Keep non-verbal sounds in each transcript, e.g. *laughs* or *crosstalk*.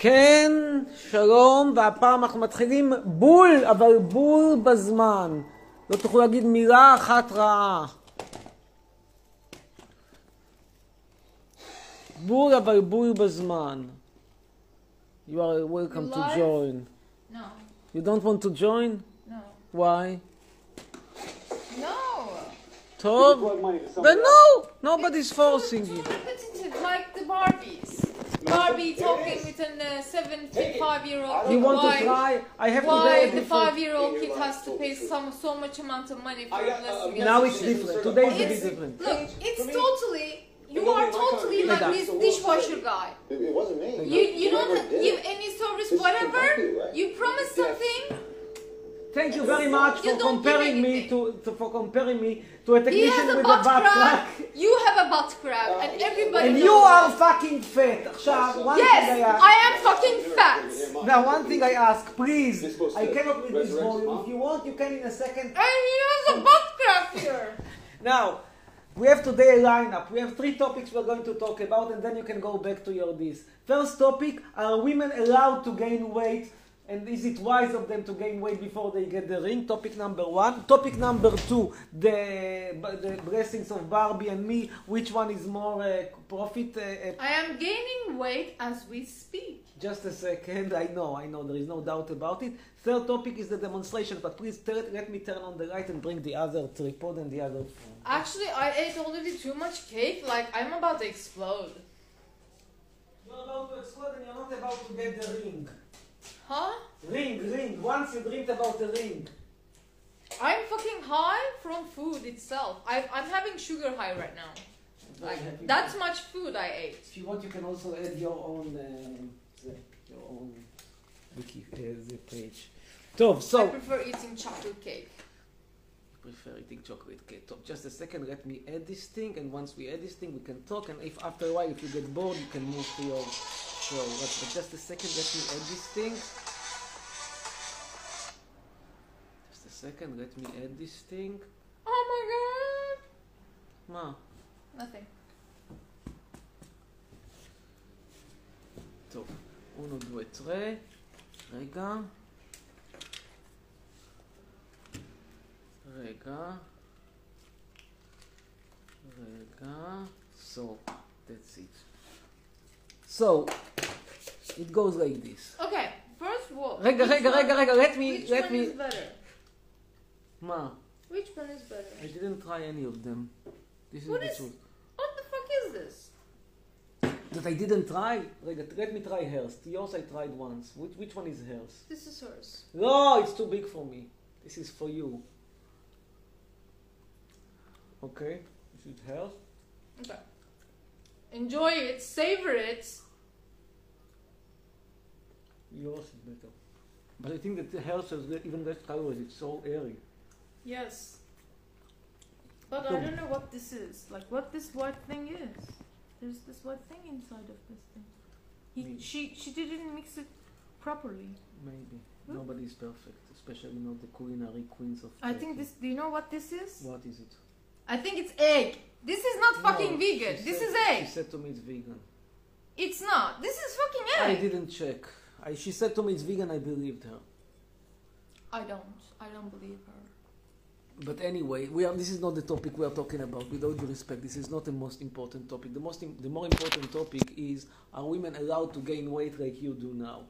כן, שלום, והפעם אנחנו מתחילים בול, אבל בול בזמן. לא תוכלו להגיד מילה אחת רעה. בול, אבל בול בזמן. You are welcome to join. No, You don't want to join? no, Why? no. טוב? But no! Nobody's forcing Too you. repetitive, like the Barbies. Barbie talking with a uh, five-year-old You want why, to? I have why to Why the five year old kid has to pay some so much amount of money for lesbian? Now it's different. Today is it's, different. Look, it's totally you are totally like this dishwasher guy. It wasn't me. You you don't give any service whatever. You promise something Thank you very much You for don't comparing give me anything. to, to for comparing me to a He technician has a with a butt butt crack. crack. You have a butt crack, and everybody. And knows you it. are fucking fat. עכשיו, one thing I Yes, ask. I am fucking fat. Now, one thing I ask, please. This was I the cannot read this resurrection, volume. huh? If you want, you can in a second. And he has a butt crack here. *laughs* Now, we have today a lineup. We have three topics we're going to talk about, and then you can go back to your this. First topic: Are women allowed to gain weight? and is it wise of them to gain weight before they get the ring? Topic number one. Topic number two: the the blessings of Barbie and me. Which one is more uh, profit? Uh, uh, I am gaining weight as we speak. Just a second. I know, I know. There is no doubt about it. Third topic is the demonstration, but please turn, let me turn on the light and bring the other tripod and the other phone. Actually, I ate already too much cake. Like I'm about to explode. You're about to explode and you're not about to get the ring. Huh? Ring, ring. Once you dreamed about the ring. I'm fucking high from food itself. I, I'm having sugar high right now. Like that's much food I ate. If you want, you can also add your own, um, the, your own wiki uh, the page. Tov, I prefer eating chocolate cake prefer eating chocolate cake. Tov, just a second. Let me add this thing, and once we add this thing, we can talk. And if after a while, if you get bored, you can move to your show. But, but just a second. Let me add this thing. Just a second. Let me add this thing. Oh my god. Ma. Nothing. טוב, uno, due, tre, רגע. רגע. רגע. So, that's it. So, it goes like this. Okay. First of all. רגע, which רגע, one- רגע, רגע, let me, Which let one me... is better? מה? Which one is better? I didn't try any of them. This is What the is- truth. What the fuck is this? That I didn't try? רגע, let me try hers. Yours I tried once. Which, which one is hers? This is hers. No, it's too big for me. This is for you. Okay, this is hers. Okay. Enjoy it, savor it. Yours is better. But I think that the hers has even less calories. It's so airy. Yes. But I don't know what this is. Like what this white thing is. There's this white thing inside of this thing. He, she she didn't mix it properly. Maybe Hmm? nobody is perfect, especially not the culinary queens of. I think Turkey. this. Do you know what this is? What is it? I think it's egg. This is not fucking No, vegan. This said- is egg. She said to me it's vegan. It's not. This is fucking egg. I didn't check. I, she said to me it's vegan. I believed her. I don't. I don't believe her. But anyway, we are, this is not the topic we are talking about. With all due respect, this is not the most important topic. The most, im- the more important topic is: Are women allowed to gain weight like you do now?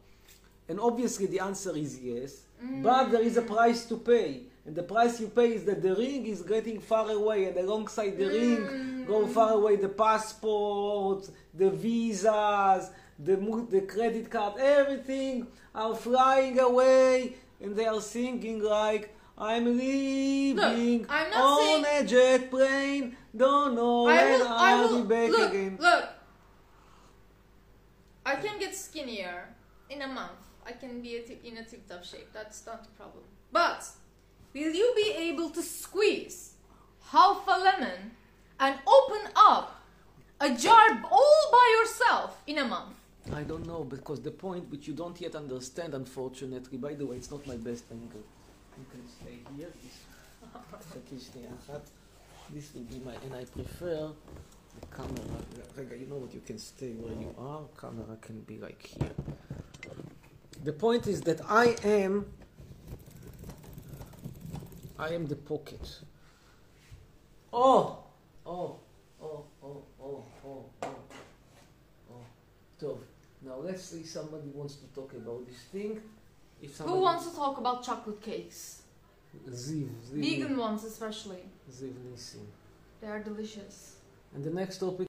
And obviously, the answer is yes. But there is a mm. price to pay, and the price you pay is that the ring is getting far away, and alongside the ring mm. go far away the passports, the visas, the the credit card, everything are flying away, and they are singing like. I'm leaving I'm not on saying- a jet plane. Don't know I when will. I I'll will. be back Look. again. Look. I can get skinnier in a month. I can be a in a tip-top shape. That's not a problem. But will you be able to squeeze half a lemon and open up a jar all by yourself in a month? I don't know because the point which you don't yet understand, unfortunately. By the way, it's not my best angle. You can stay here. This, חכי שנייה אחת. This *laughs* will be my, and I prefer the camera. רגע, you know what? You can stay where you are. Camera can be like here. The point is that I am, I am the pocket. Oh! Oh! Oh, oh, oh, oh, oh. Oh. Tov. Now let's see. somebody wants to talk about this thing. If Who wants to talk about chocolate cakes? Ziv. Ziv. Vegan ones, especially. Ziv Nissim. They are delicious. And the next topic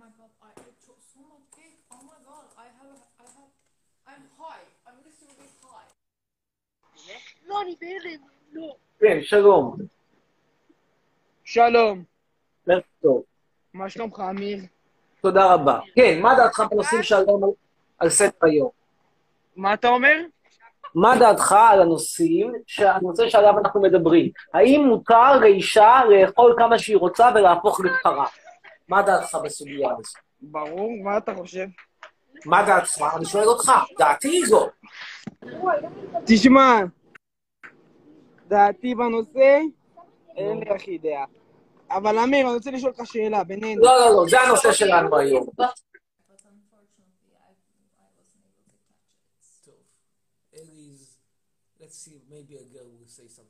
my god, I ate so much cake. Oh my god, I have, I have, I'm high. I'm literally high. לא, אני בהלם, לא. כן, שלום. שלום, ערב טוב. מה שלומך, אמיר? תודה רבה. כן, מה דעתך בנושאים שעליהם על- על סדר היום? מה אתה אומר? מה דעתך על הנושאים, הנושא שעליו אנחנו מדברים? האם מותר לאישה לאכול כמה שהיא רוצה ולהפוך לפרה? מה דעתך בסוגיה הזאת? ברור, מה אתה חושב? מה דעתך? אני שואל אותך. דעתי היא זו. תשמע, דעתי בנושא, אין לי הכי דעה. אבל אמיר, אני רוצה לשאול אותך שאלה, בינינו. לא, לא, לא, זה הנושא שלנו היום. Let's see, maybe a girl will say something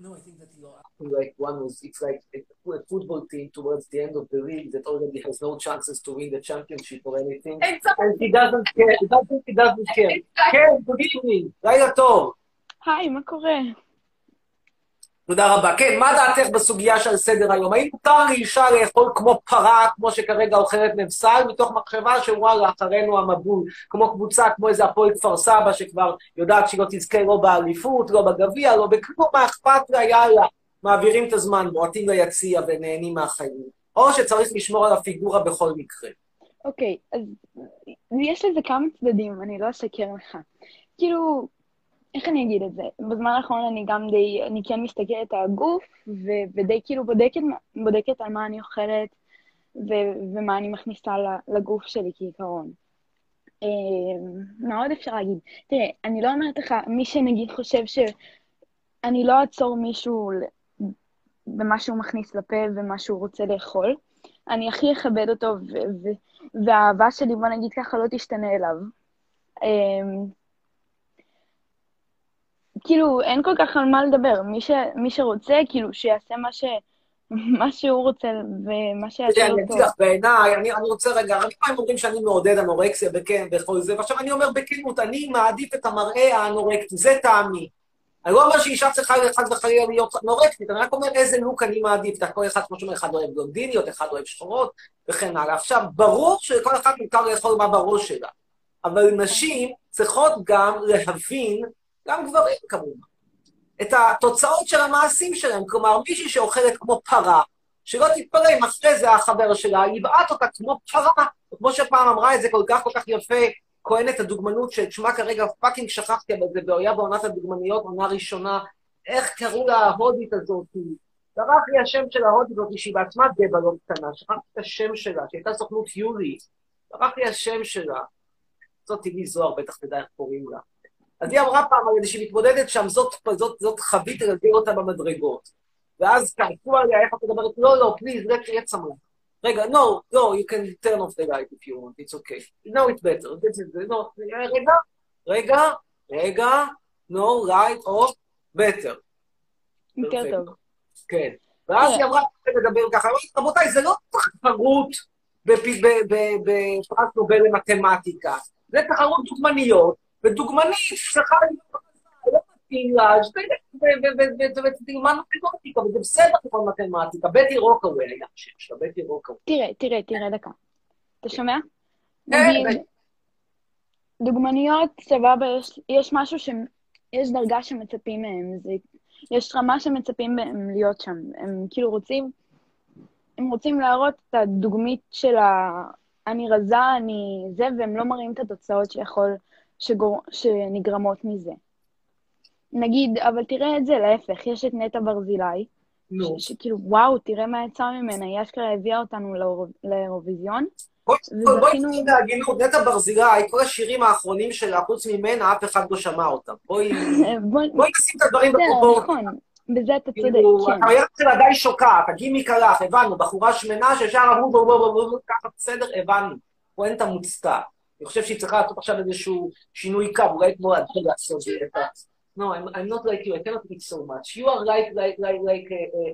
No, I think that you're acting like one was, it's like a, a football team towards the end of the league that already has no chances to win the championship or anything. Exactly. And he doesn't care, he doesn't, he doesn't *laughs* care. כן, good evening, לילה טוב. היי, מה קורה? תודה רבה. כן, מה דעתך בסוגיה שעל סדר היום? האם מותר לאישה לאכול כמו פרה, כמו שכרגע אוכלת מבשר, מתוך מחשבה שוואלה, אחרינו המבול, כמו קבוצה, כמו איזה הפועל כפר סבא, שכבר יודעת שהיא לא תזכה לא באליפות, לא בגביע, לא בכלום, מה אכפת לה, יאללה. מעבירים את הזמן, בועטים ליציע ונהנים מהחיים. או שצריך לשמור על הפיגורה בכל מקרה. אוקיי, אז יש לזה כמה צדדים, אני לא אשקר לך. כאילו, איך אני אגיד את זה? בזמן האחרון אני גם די, אני כן מסתכלת על הגוף, ו- ודי כאילו בודקת, בודקת על מה אני אוכלת, ו- ומה אני מכניסה לגוף שלי כעיקרון. אה, מה עוד אפשר להגיד? תראה, אני לא אומרת לך, מי שנגיד חושב שאני לא אעצור מישהו במה שהוא מכניס לפה ומה שהוא רוצה לאכול. אני הכי אכבד אותו, והאהבה שלי, בוא נגיד ככה, לא תשתנה אליו. כאילו, אין כל כך על מה לדבר. מי, ש- מי שרוצה, כאילו, שיעשה מה, ש- מה שהוא רוצה ומה שיעשה לו אני. אגיד לך, בעיניי, אני, אני רוצה רגע, הרבה פעמים אומרים שאני מעודד אנורקסיה בכן וכל זה, ועכשיו אני אומר בכנות, אני מעדיף את המראה האנורקטי, זה טעמי. אני לא אומר שאישה צריכה חס וחלילה להיות אנורקטית, אני רק אומר איזה לוק אני מעדיף. אתה כל אחד, כמו שאומר, אחד אוהב בלונדיניות, אחד אוהב שחורות, וכן הלאה. עכשיו, ברור שלכל אחד מותר לאכול מה בראש שלה, אבל נשים צריכות גם להבין, גם גברים כמובן, את התוצאות של המעשים שלהם. כלומר, מישהי שאוכלת כמו פרה, שלא תתפלא אם אחרי זה החבר שלה יבעט אותה כמו פרה, וכמו שפעם אמרה את זה כל כך כל כך יפה, כוהנת הדוגמנות, שאת שמה כרגע fucking שכחתי, אבל זה היה בעונת הדוגמניות, עונה ראשונה, איך קראו לה היהודית הזאת? ברח לי השם של ההודית הזאת, שהיא בעצמה דובה לא קטנה, שכחתי את השם שלה, שהייתה סוכנות יולי, ברח לי השם שלה. זאת טבעי זוהר, בטח תדע איך קוראים לה. אז היא אמרה פעם על איזושהי מתמודדת שם, זאת, זאת, זאת חבית לגלגל אותה במדרגות. ואז כעסו עליה, איך את מדברת? לא, לא, please, רק יהיה צמוד. רגע, no, no, you can turn off the light if you want, it's okay. No, it's better. This is, no, רגע, רגע, רגע, no, light off, better. יותר. טוב. כן. ואז היא אמרה, לדבר ככה, רבותיי, זה לא תחרות בפרס נובל למתמטיקה, זה תחרות דוגמניות, ודוגמנית צריכה להיות לא מתאים לה, ותלמד מתמטיקה, וזה בסדר לכל מתמטיקה. בטי רוקווי היה השם שלה, בטי רוקווי. תראה, תראה, תראה דקה. אתה שומע? כן, נגיד, דוגמניות, סבבה, יש, יש משהו ש... יש דרגה שמצפים מהם, זה, יש רמה שמצפים מהם להיות שם. הם כאילו רוצים, הם רוצים להראות את הדוגמית של ה... אני רזה, אני זה, והם לא מראים את התוצאות שיכול, שגור, שנגרמות מזה. נגיד, אבל תראה את זה להפך, יש את נטע ברזילי, נו. שכאילו, וואו, תראה מה יצא ממנה, היא אשכרה הביאה אותנו לאירוויזיון, בואי. נגיד בהגינות, נטע ברזילי, כל השירים האחרונים שלה, חוץ ממנה, אף אחד לא שמע אותם. בואי בוא... בואי נשים את הדברים בפרופורציה. נכון, בזה אתה צודק, כאילו, כן. הקריירה שלה די שוקעת, הגימיק הלך, הבנו, בחורה שמנה שישר אמרו בואו בואו בואו בואו, ככה בסדר, הבנו. פואנטה מוצתה. אני חושב שהיא צריכה לעשות עכשיו איזשהו שינוי קו, אולי כמו אדל לעשות את ה... No, I'm, I'm not like you, I cannot eat so much. You are like, like, like, like a, a,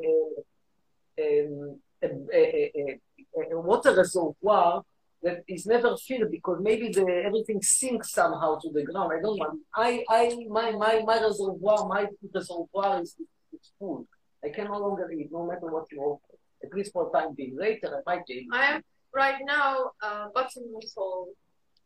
a, a, a, a, a water reservoir that is never filled because maybe the, everything sinks somehow to the ground. I don't know. I, I, my, my, my reservoir, my reservoir is, is full. I can no longer eat, no matter what you offer. At least for time being. Later, I might eat. I am right now uh, button full.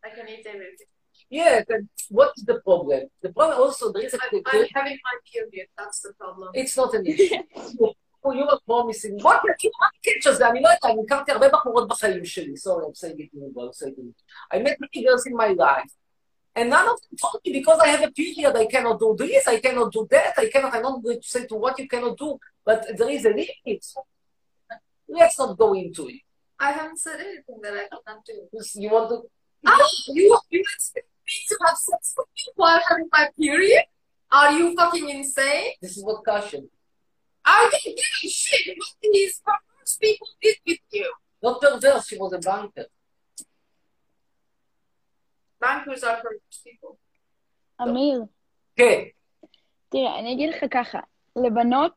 I can eat everything. Yeah, then what is the problem? The problem also, there is a... I'm, I'm having my period. That's the problem. It's not an issue. *laughs* you you are promising. בוא תגיד, מה הקטש הזה? אני לא יודעת, אני הכרתי הרבה בחורות בחיים שלי. Sorry, I'm saying it in English, I'm saying it. I met many girls in my life. And none of them told me because I have a period, I cannot do this, I cannot do that, I cannot, I'm not going to say to what you cannot do, but there is a limit. Let's not go into it. I haven't said anything that I cannot do. You want to... Ah, you, you expect me to have sex with you while having my period? Are you fucking insane? This is what caution. Are you giving shit what these perverse people did with you? Not perverse, she was a banker. Bankers are perverse people. אמיר, כן, תראה, אני אגיד לך ככה, לבנות,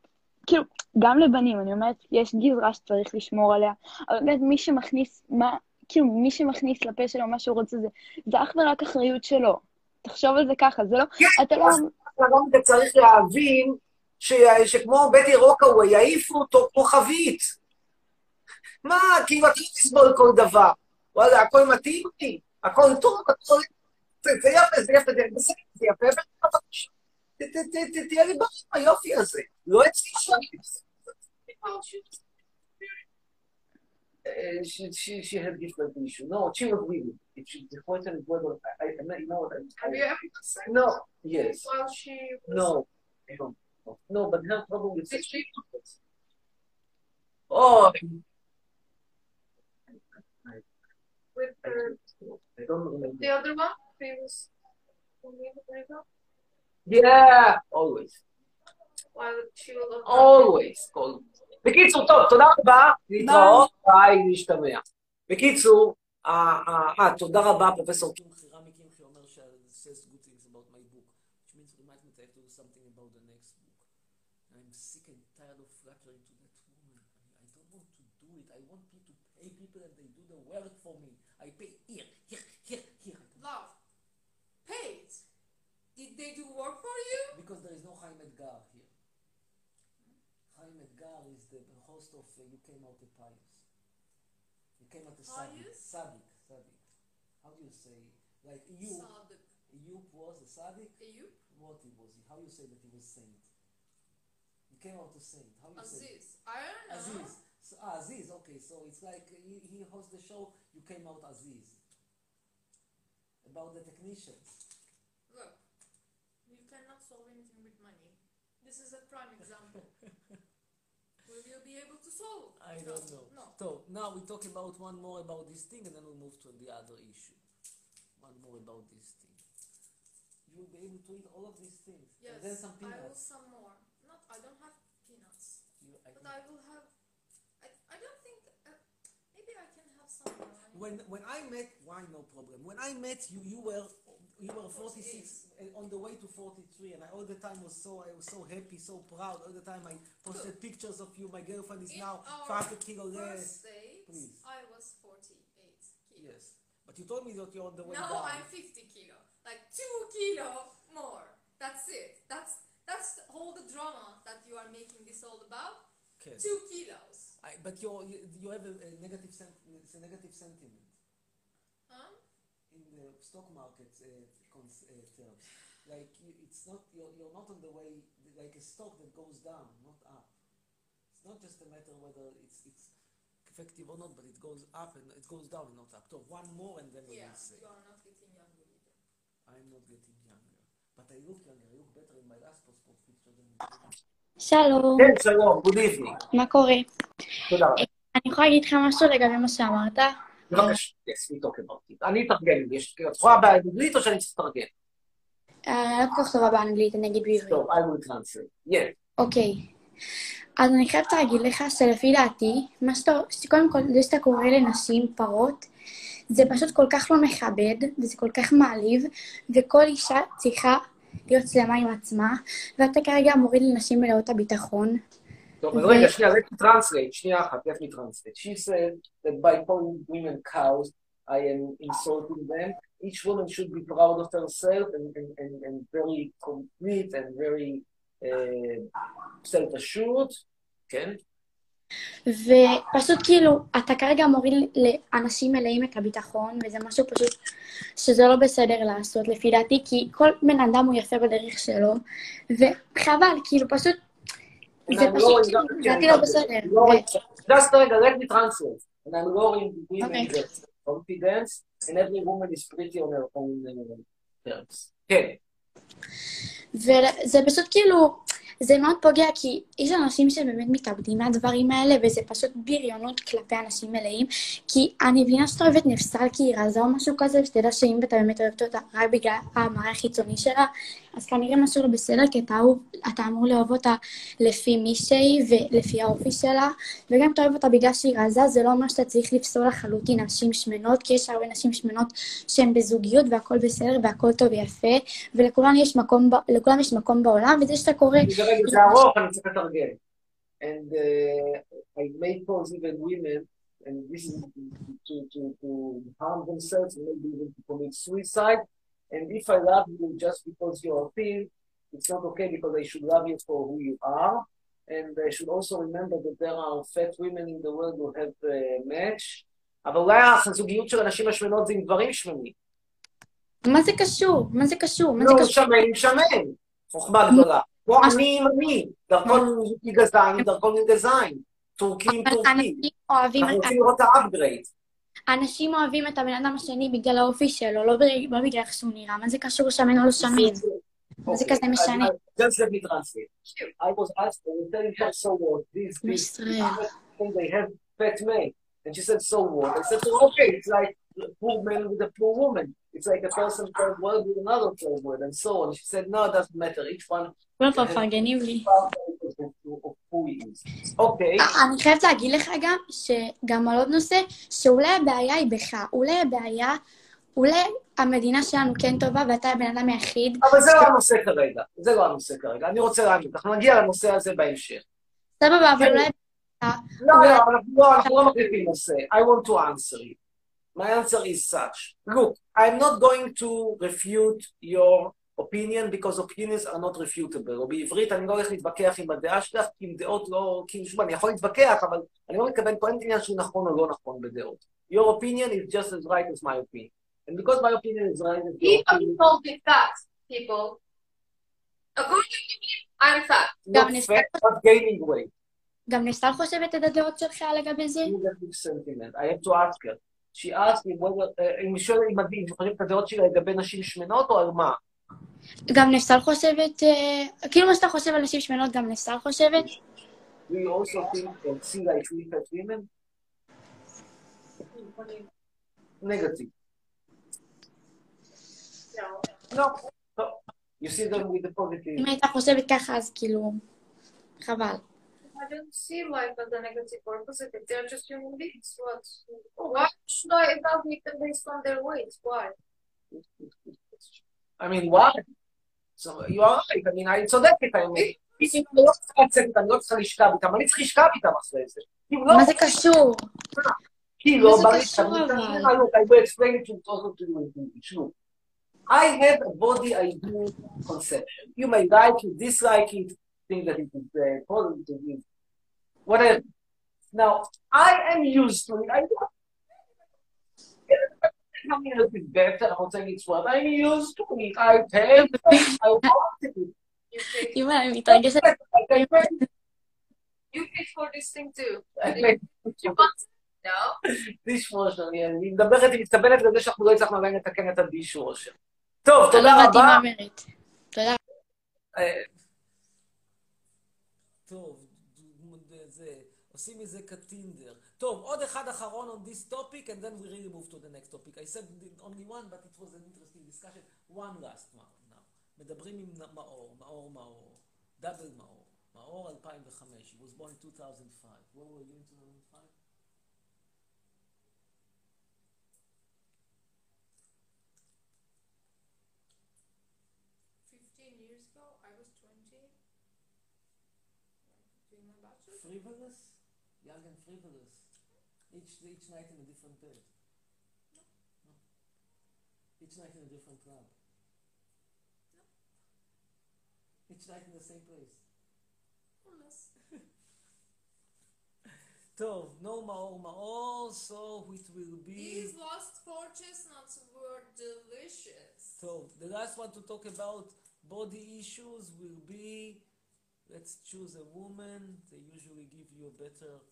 כאילו, גם לבנים, אני אומרת, יש גזרה שצריך לשמור עליה, אבל באמת מי שמכניס, מה, כאילו, מי שמכניס לפה שלו מה שהוא רוצה זה, זה אך ורק אחריות שלו. תחשוב על זה ככה, זה לא, אתה לא, אתה צריך להבין ש... שכמו בטי רוקאווי, יעיפו אותו כמו חבית. מה, כאילו, אתה לא תסבול כל דבר. וואלה, הכל מתאים לי, הכל טוב, הכל... זה זה יפה, זה יפה, זה בסדר, זה יפה, ת- תהיה לי ברור היופי הזה. לא אצלי שאני... Uh, she, she, she had different issue. No, she was leaving. If she, is whether, I, I, you know what I'm Have you ever had No, yes. while she was No, I don't know. No, but her problem with sex Oh, with her, I don't remember. the other one? Previous. Yeah, always. While she was always. always. בקיצור, טוב, תודה רבה, להתראות, ביי, להשתמע. בקיצור, אה, אה, אה, תודה רבה, פרופסור קים חירה מקמחי אומר ש- says good things about my book, which means we might need to have to do something about the next book. I'm sick and tired of flattering to that woman. I, don't want to do it. I want people to pay people and they do the work for me. I pay here, here, here, here. Love. Paid. Did they do work for you? Because there is no Chaim Edgar Edgar is the host of uh, You Came Out a Pious. You came out a Sadiq. Sadiq. Sadiq. How do you say? Like you, Sadiq. you was a Sadiq? You? What he was? How you say that he was saint? You came out a saint. How you say? Aziz. I don't know. Aziz. So, ah, Aziz. Okay, so it's like he, he hosts the show. You came out Aziz. About the technicians. Look, you cannot solve anything with money. This is a prime *laughs* example. Will you be able to solve? I No, don't know. No. So now we talk about one more about this thing, and then we'll move to the other issue. One more about this thing. You will be able to eat all of these things, Yes. and then some peanuts. I will some more. Not. I don't have peanuts, You, I but I will have. I. I don't think. Uh, maybe I can have some more. when when I met, why no problem. When I met you, you were you were 46 uh, on the way to 43, and I all the time was so I was so happy, so proud. All the time I posted pictures of you. My girlfriend is In now our 5 kilo less. Please. I was 48 kilos. Yes, but you told me that you're on the way Now down. I'm 50 kilo. Like 2 kilo more. That's it. That's that's all the drama that you are making this all about. Okay. 2 kilos. I, but you're, you you have a, a negative sen- a negative sentiment Huh? in the stock market uh, cons- uh, terms. Like you, it's not you're, you're not on the way like a stock that goes down, not up. It's not just a matter whether it's it's effective or not, but it goes up and it goes down and not up. So one more and then we Yeah, will say you are not getting younger either. I'm not getting younger, but I look younger. I look better in my last passport picture than. שלום, כן, שלום, good evening. מה קורה? תודה רבה. אני יכולה להגיד לך משהו לגבי מה שאמרת? בבקשה, about it. אני אתרגם, יש- את יכולה באנגלית או שאני צריך לתרגם? אה, לא כל כך טובה באנגלית, אני אגיד בעברית. טוב, I will translate. Yes. אוקיי. אז אני חייבת להגיד לך שלפי דעתי, מה שאתה, קודם כל, זה שאתה קורא לנשים פרות, זה פשוט כל כך לא מכבד, וזה כל כך מעליב, וכל אישה צריכה להיות שלמה עם עצמה, ואתה כרגע מוריד לנשים מלאות הביטחון. טוב, אז רגע, שנייה, let me translate, שנייה אחת, let me translate. She said that by calling women cows, I am insulting them. Each woman should be proud of herself and, and, and, and very complete and very uh, self-assured. כן? ופשוט כאילו, אתה כרגע מוריד לאנשים מלאים את הביטחון, וזה משהו פשוט שזה לא בסדר לעשות לפי דעתי, כי כל בן אדם הוא יפה בדרך שלו, וחבל, כאילו פשוט, And I'm כאילו, down- לא Just רגע, let me translate. And I'm lowering women Okay. confidence, and every woman is pretty on her own uh, terms. כן. וזה פשוט כאילו, זה מאוד פוגע, כי יש אנשים שבאמת מתאבדים מהדברים האלה, וזה פשוט בריונות כלפי אנשים מלאים. כי אני מבינה שאתה אוהב את נפסל כי היא רזה או משהו כזה, ושתדע שאם אתה באמת אוהבת אותה רק בגלל המראה החיצוני שלה, אז כנראה משהו לא בסדר, כי אתה, אתה אמור לאהוב אותה לפי מי שהיא ולפי האופי שלה, וגם אם אתה אוהב אותה בגלל שהיא רזה, זה לא אומר שאתה צריך לפסול לחלוטין נשים שמנות, כי יש הרבה נשים שמנות שהן בזוגיות והכל בסדר והכל טוב ויפה, ולכולן יש מקום, יש מקום בעולם, וזה שאתה קורא... זה ארוך, אני צריך לתרגם. And uh, I cause even women, and this is to, to, to harm themselves and maybe even to commit suicide. And if I love you just because you're thin, it's not okay because I should love you for who you are. And I should also remember that there are fat women in the world who have a match. אבל אולי הזוגיות של הנשים השמנות זה עם גברים שמנים. מה זה קשור? מה זה קשור? מה זה לא, קשור? שמן שמן. חוכמה גדולה. מה- אני אני. דרכון גזען, דרכון גזען. טורקי עם אבל טורקי. אנשים אוהבים, אנחנו רוצים לראות את האפגרייד. אנשים אוהבים את הבן אדם השני בגלל האופי שלו, לא בגלל לא איך שהוא נראה. מה זה קשור שמן או לא שמן? זה כזה משנה? ישראל. fat men. And she said, so what? I said, okay, it's like poor man with a poor woman. It's like a person third word with another third word, and so on. She said, no, it doesn't matter. Each one. Okay. אני חייבת להגיד לך גם, שגם על עוד נושא, שאולי הבעיה היא בך. אולי הבעיה, אולי המדינה שלנו כן טובה ואתה הבן אדם היחיד. אבל זה לא הנושא כרגע. זה לא הנושא כרגע. אני רוצה להגיד, אנחנו נגיע לנושא הזה בהמשך. סבבה, אבל אולי... לא, לא, אנחנו לא, אנחנו לא מחליפים נושא. I want to answer you. My answer is such. Look, I'm not going to refute your opinion because opinions are not refutable. או בעברית אני לא הולך להתווכח עם הדעה שלך, כי עם דעות לא... כי שוב, אני יכול להתווכח, אבל אני לא מתכוון פה, אין עניין שהוא נכון או לא נכון בדעות. Your opinion is just as right as my opinion. And because my opinion is right as your If I'm opinion, told me fat, people, according to me, I'm fat. not גם fat, but gaining weight. גם נסטל חושבת את הדעות שלך לגבי זה? negative sentiment. I have to ask her. She asked me whether, אם שואלת אם אני חושב את הדעות שלה לגבי נשים שמנות או על מה? גם נסטל חושבת, אה, כאילו מה שאתה חושב על נשים שמנות, גם נסטל חושבת? Do you also think women? Negative. You see them with the positive. אם הייתה חושבת ככה, אז כאילו, חבל. I don't see life as a negative or positive. They're just human beings. What? Why should I evaluate them based on their weight? Why? I mean, why? So you are right. I mean, אני צודקת, האמת. אם אני לא צריכה לצאת, אני לא צריכה לשכב איתם, אני צריך לשכב איתם אחרי זה. אם לא, מה זה קשור? כי לא מה זה בא לי קשור שאני אבל? אתן לך, look, I will explain it to also to you in English. Look, I have a body ideal conception. You may like it, dislike it, think that it is uh, positive, it is whatever. Now, I am used to it. I don't I mean, it is better, I'm not saying it's what I'm used to it. I have it, I wanted it. You paid, אימא, אני מתרגשת. I paid you paid for this thing too. I paid You want it? No. דישוושר, אני מדברת, היא מתכוונת לזה שאנחנו לא הצלחנו עדיין לתקן את הדישוושר. טוב, אתה לא תודה הבנתי רבה. מה אומרת. תודה. אה, טוב, זה, עושים מזה כטינדר. טוב, עוד אחד אחרון on this topic, and then we really move to the next topic. I said only one, but it was an interesting discussion. One last one now. מדברים עם מאור, מאור מאור, דאבל מאור, מאור 2005, he was born in 2005. Where were you in 2005? frivolous, young and frivolous, each, each night in a different bed. Each night in a different club. No. Each night in the same place. Or no, *laughs* Tov, no maor maor, so it will be... These lost four chestnuts were delicious. Tov, the last one to talk about body issues will be let's choose a woman, they usually give you a better,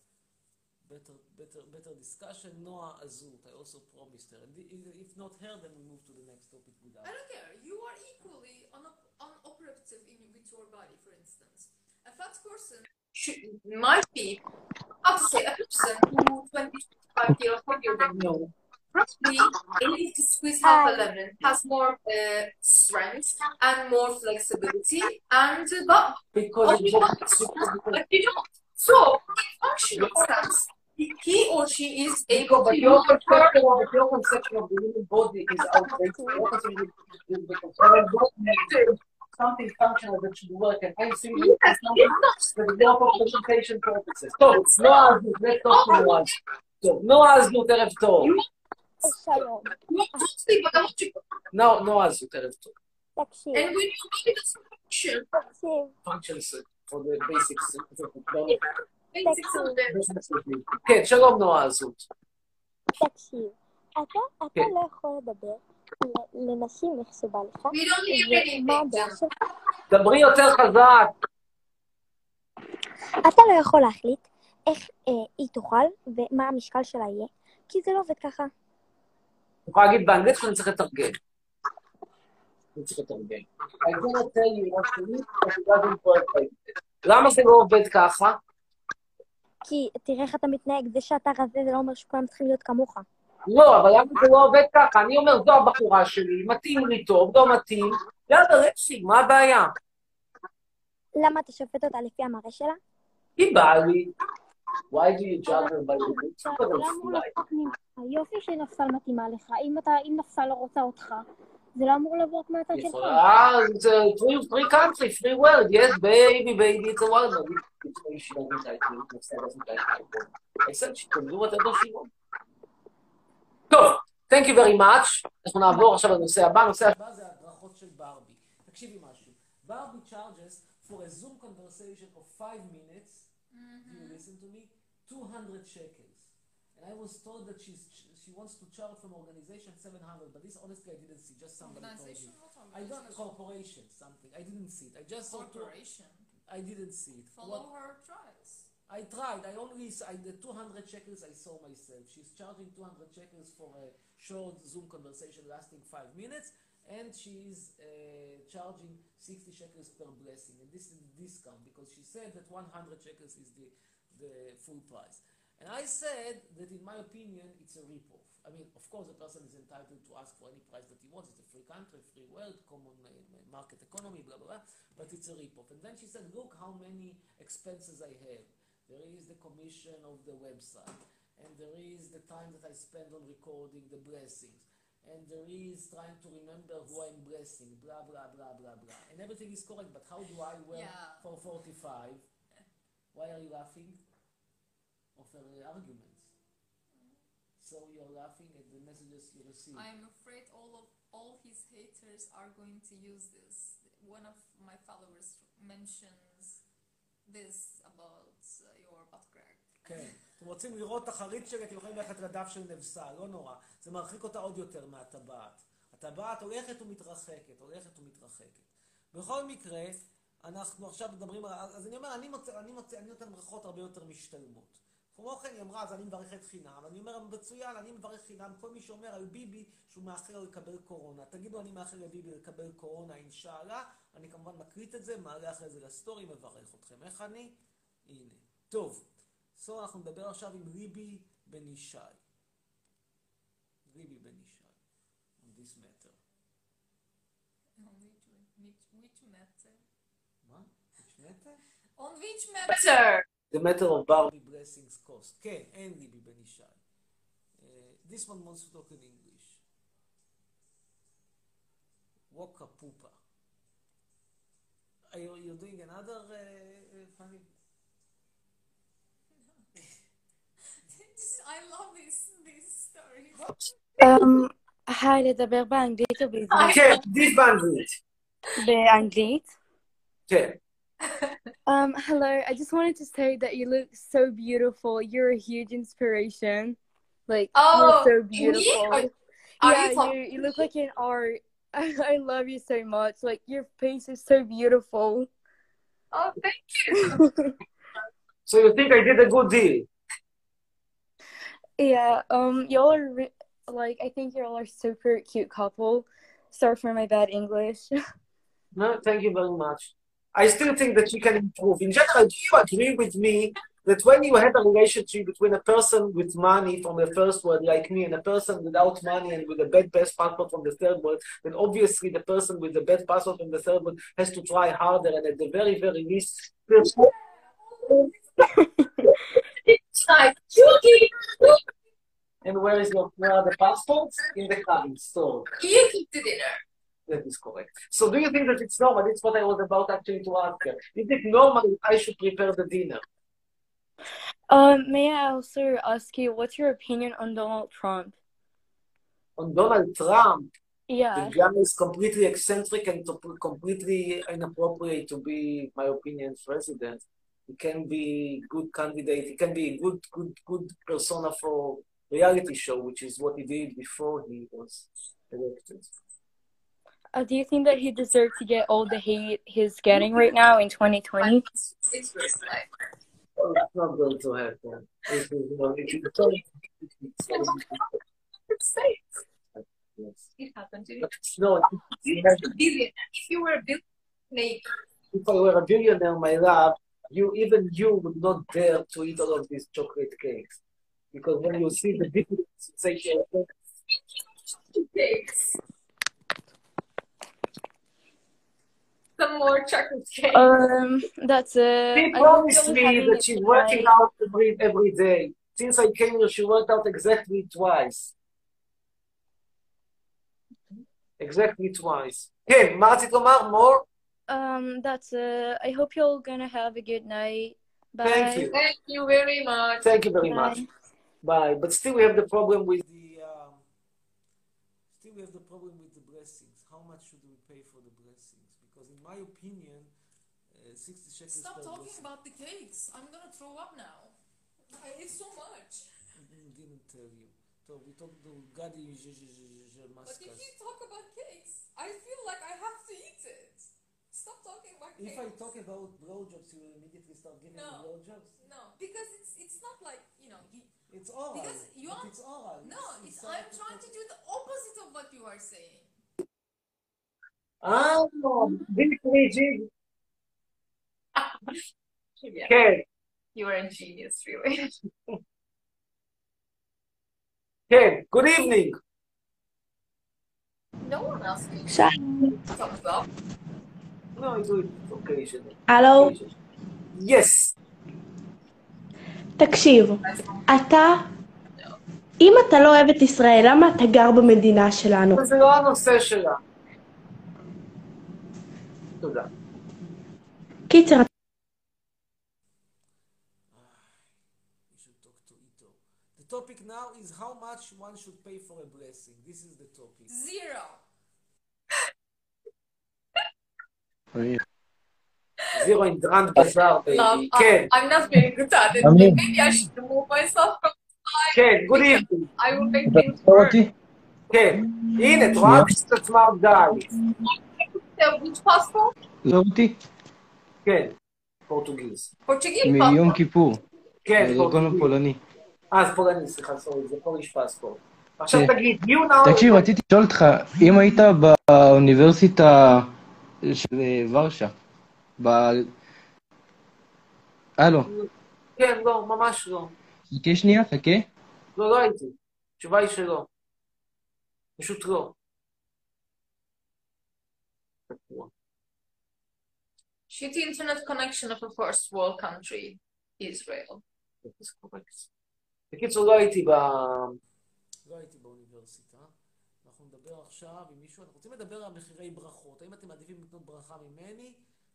better, better, better discussion. Noah Azut, I also promised her. If not her, then we move to the next topic without. I don't care. You are equally unop- unoperative in, with your body, for instance. A fat person should, might be, to say, a person who 25 years younger than you. Roughly, able to squeeze half a lemon, has more uh, strength and more flexibility, and uh, but Because but it you was don't. super- But you don't. So, in functional sense, he or she is Nico, able but to your move her conception of, your conception of the human body is outdated. Your conception of the conception of something functional that should work, and I'm saying Yes, it's something it's not that is not for presentation purposes. טוב, נועה אזנות, let's talk to Noah. טוב, נועה אזנות, ערב טוב. שלום, I'm נו- נועה אזנות, ערב טוב. תקשיב, תקשיב, Functions for the basics. basics of the כן, שלום נועה אזנות. תקשיב. אתה, אתה כן. לא יכול לדבר לנשים איך שבא לך, we don't need ומה. הדעה שלך. דברי יותר חזק. אתה לא יכול להחליט איך אה, היא תאכל ומה המשקל שלה יהיה, כי זה לא עובד ככה. את יכולה להגיד באנגלית שאני צריך לתרגם. אני צריך this. למה זה לא עובד ככה? כי תראה איך אתה מתנהג, זה שאתה רזה זה לא אומר שכולם צריכים להיות כמוך. לא, אבל למה זה לא עובד ככה? אני אומר, זו הבחורה שלי, מתאים לי טוב, לא מתאים, יאללה, רצי, מה הבעיה? למה אתה שופט אותה לפי המראה שלה? היא באה לי. Why do you juggle by the roots? לא יופי שנפסל מתאימה לך, אם נפסל לא רוצה אותך, זה לא אמור לבוא רק מהצד שלך. אה, זה ah, free country, free world, yes, baby, baby, it's a world. אני חושב שהיא לא מתה את נפסל לא טוב, thank you very אנחנו נעבור עכשיו לנושא הבא, הנושא הבא זה הדרכות של ברבי. תקשיבי משהו, ברבי charges for a zoom conversation of 5 minutes if you mm-hmm. listen to me, 200 shekels. And I was told that she's, she wants to charge from organization 700, but this honestly I didn't see, just somebody told me. I organization? corporation, something. I didn't see it. I just saw two, Corporation. I didn't see it. Follow What- her trials. I tried. I only I, the 200 shekels I saw myself. She's charging 200 shekels for a short Zoom conversation lasting five minutes, and she's uh, charging 60 shekels per blessing. And this is the discount because she said that 100 shekels is the the full price. And I said that in my opinion it's a rip-off. I mean, of course, a person is entitled to ask for any price that he wants. It's a free country, free world, common uh, market economy, blah blah blah. But it's a rip-off. And then she said, "Look how many expenses I have." There is the commission of the website, and there is the time that I spend on recording the blessings, and there is trying to remember who I'm blessing, blah blah blah blah blah. And everything is correct, but how do I work Yeah. for 45? Why are you laughing? Of her arguments. So you're laughing at the messages you receive. I am afraid all of all his haters are going to use this. One of my followers mentions this about uh, your butt crack. כן. *laughs* אתם רוצים לראות את החריץ שלי, אתם יכולים ללכת לדף של נבסה, לא נורא. זה מרחיק אותה עוד יותר מהטבעת. הטבעת הולכת ומתרחקת, הולכת ומתרחקת. בכל מקרה, אנחנו עכשיו מדברים, על- אז אני אומר, אני, מוצא, אני, מוצא, אני נותן ברכות הרבה יותר משתלמות. כמו כן, היא אמרה, אז אני מברכת חינם. אני אומר, מצוין, אני מברך חינם. כל מי שאומר על ביבי שהוא מאחל לו לקבל קורונה. תגידו, אני מאחל לביבי לקבל קורונה, אינשאללה. אני כמובן מקליט את זה, מעלה אחרי זה לסטורי, מברך אתכם. איך אני? הנה. טוב. So אנחנו נדבר עכשיו עם ריבי בן ישי. ריבי בן ישי. on this matter. On which, matter? מה? which matter? On which matter? The matter of bar. ריבי blessings cost. כן, אין ריבי בן ישי. Uh, this one wants to talk in English. ווקה פופה. Are you, you're doing another uh, uh, funny? I love this this story. Um, היי, לדבר באנגלית או בעברית? כן, דיס באנגלית. באנגלית? כן. Um, hello, I just wanted to say that you look so beautiful. You're a huge inspiration. Like, Oh, you're so me? beautiful. Are- are yeah, you you, talk- you look like an art. I, *laughs* I love you so much. Like, your face is so beautiful. Oh, thank you. *laughs* So you think I did a good deal? Yeah, um, y'all are, re- like, I think y'all are super cute couple. Sorry for my bad English. *laughs* No, thank you very much. I still think that you can improve. In general, do you agree with me that when you have a relationship between a person with money from the first world, like me, and a person without money and with a bad best passport from the third world, then obviously the person with the bad passport from the third world has to try harder and at the very, very least. *laughs* It's like Judy. And where is your where are the passports? In the cabin store. You keep the dinner. That is correct. So do you think that it's normal? That's what I was about actually to ask her. Is it normal if I should prepare the dinner? Um, may I also ask you, what's your opinion on Donald Trump? On Donald Trump, Yeah. the guy is completely eccentric and to- completely inappropriate to be, my opinion, president. He can be good candidate. He can be a good, good, good persona for reality show, which is what he did before he was elected. Uh, do you think that he deserves to get all the hate he's getting right now in 2020? It's, it's Well, it's not going to happen. It is, you know, it is only- it's safe. Yes. It happened to you. It's not. You're a billionaire. If you were a billionaire, If I were a billionaire, my love, you even you would not dare to eat all of these chocolate cakes. Because when you see the difference, you say, cakes. Some more chocolate cake. Um, that's it. she I hope promised you're me having that a she's good working night. out every, every day. Since I came here, she worked out exactly twice. exactly twice. כן, מה רצית לומר? more? Um, that's it. I hope you're gonna have a good night. Bye. Thank you. Thank you very much. Thank you very Bye. much. Bye. But still we have the problem with the um, still we have the problem with the blessings. How much should we pay for the blessings? Because in my opinion, uh, 60 shekels Stop talking blessing. about the cakes. I'm gonna throw up now. I ate so much. I didn't tell you. So we talked to Gadi But Maskas. if you talk about cakes, I feel like I have to eat it. Stop talking about If chaos. I talk about blowjobs, you will immediately start giving no. me blowjobs? No, because it's it's not like, you know... You, it's all Because you are... It's. No, it's, it's, I'm trying to do the opposite of what you are saying. Ah, this rigid. Okay. You are a genius, really. okay, good evening. No one else can up. No, I do it occasionally. הלו, Yes. תקשיב, אתה, אם אתה לא אוהב את ישראל, למה אתה גר במדינה שלנו? זה לא הנושא שלה. תודה. קיצר. The topic now is how much one should pay for a blessing. This is the topic. Zero. זירו עם גרנד בזאר, Um, בייבי. I- כן, I'm not very good at it. Maybe I should remove myself from כן, Good evening. I will make things work. כן. הנה, את רואה? So, which passport? זוכר אותי? כן. פורטוגיז. Portuguese מיום. כיפור. כן, פורטוגיז. הפולני. אה, זה פולני, סליחה, סורי, זה פוליש פספורט. עכשיו כן. תגיד, you know... תקשיב, רציתי לשאול אותך, אם היית באוניברסיטה של אה, ורשה, ב... הלו, כן, לא, ממש לא. חכה שנייה, חכה. לא, לא הייתי. התשובה היא שלא. פשוט לא. Shitty internet connection of a first world country, Israel. בקיצור, לא הייתי ב... לא הייתי באוניברסיטה. נדבר עכשיו עם מישהו, אנחנו רוצים לדבר על מחירי ברכות. האם אתם מעדיפים לקנות ברכה ממני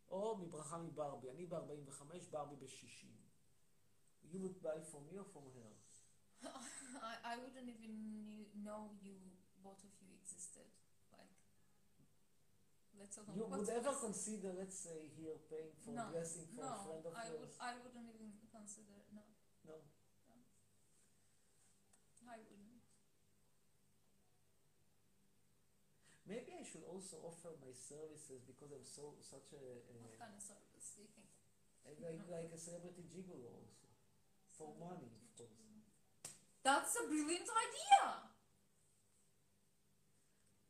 או מברכה מברבי? אני ב-45, ברבי ב-60. You would buy from me or from her? I, I wouldn't even know you, both of you existed. Like, let's alone. You would ever consider, let's say, here paying for no, a blessing for no, a friend of I yours? would, I wouldn't even consider. No, No. I wouldn't. Maybe I should also offer my services because I'm so such a, What a kind of service do you think? like, like a celebrity gigolo also for money, of course. That's a brilliant idea.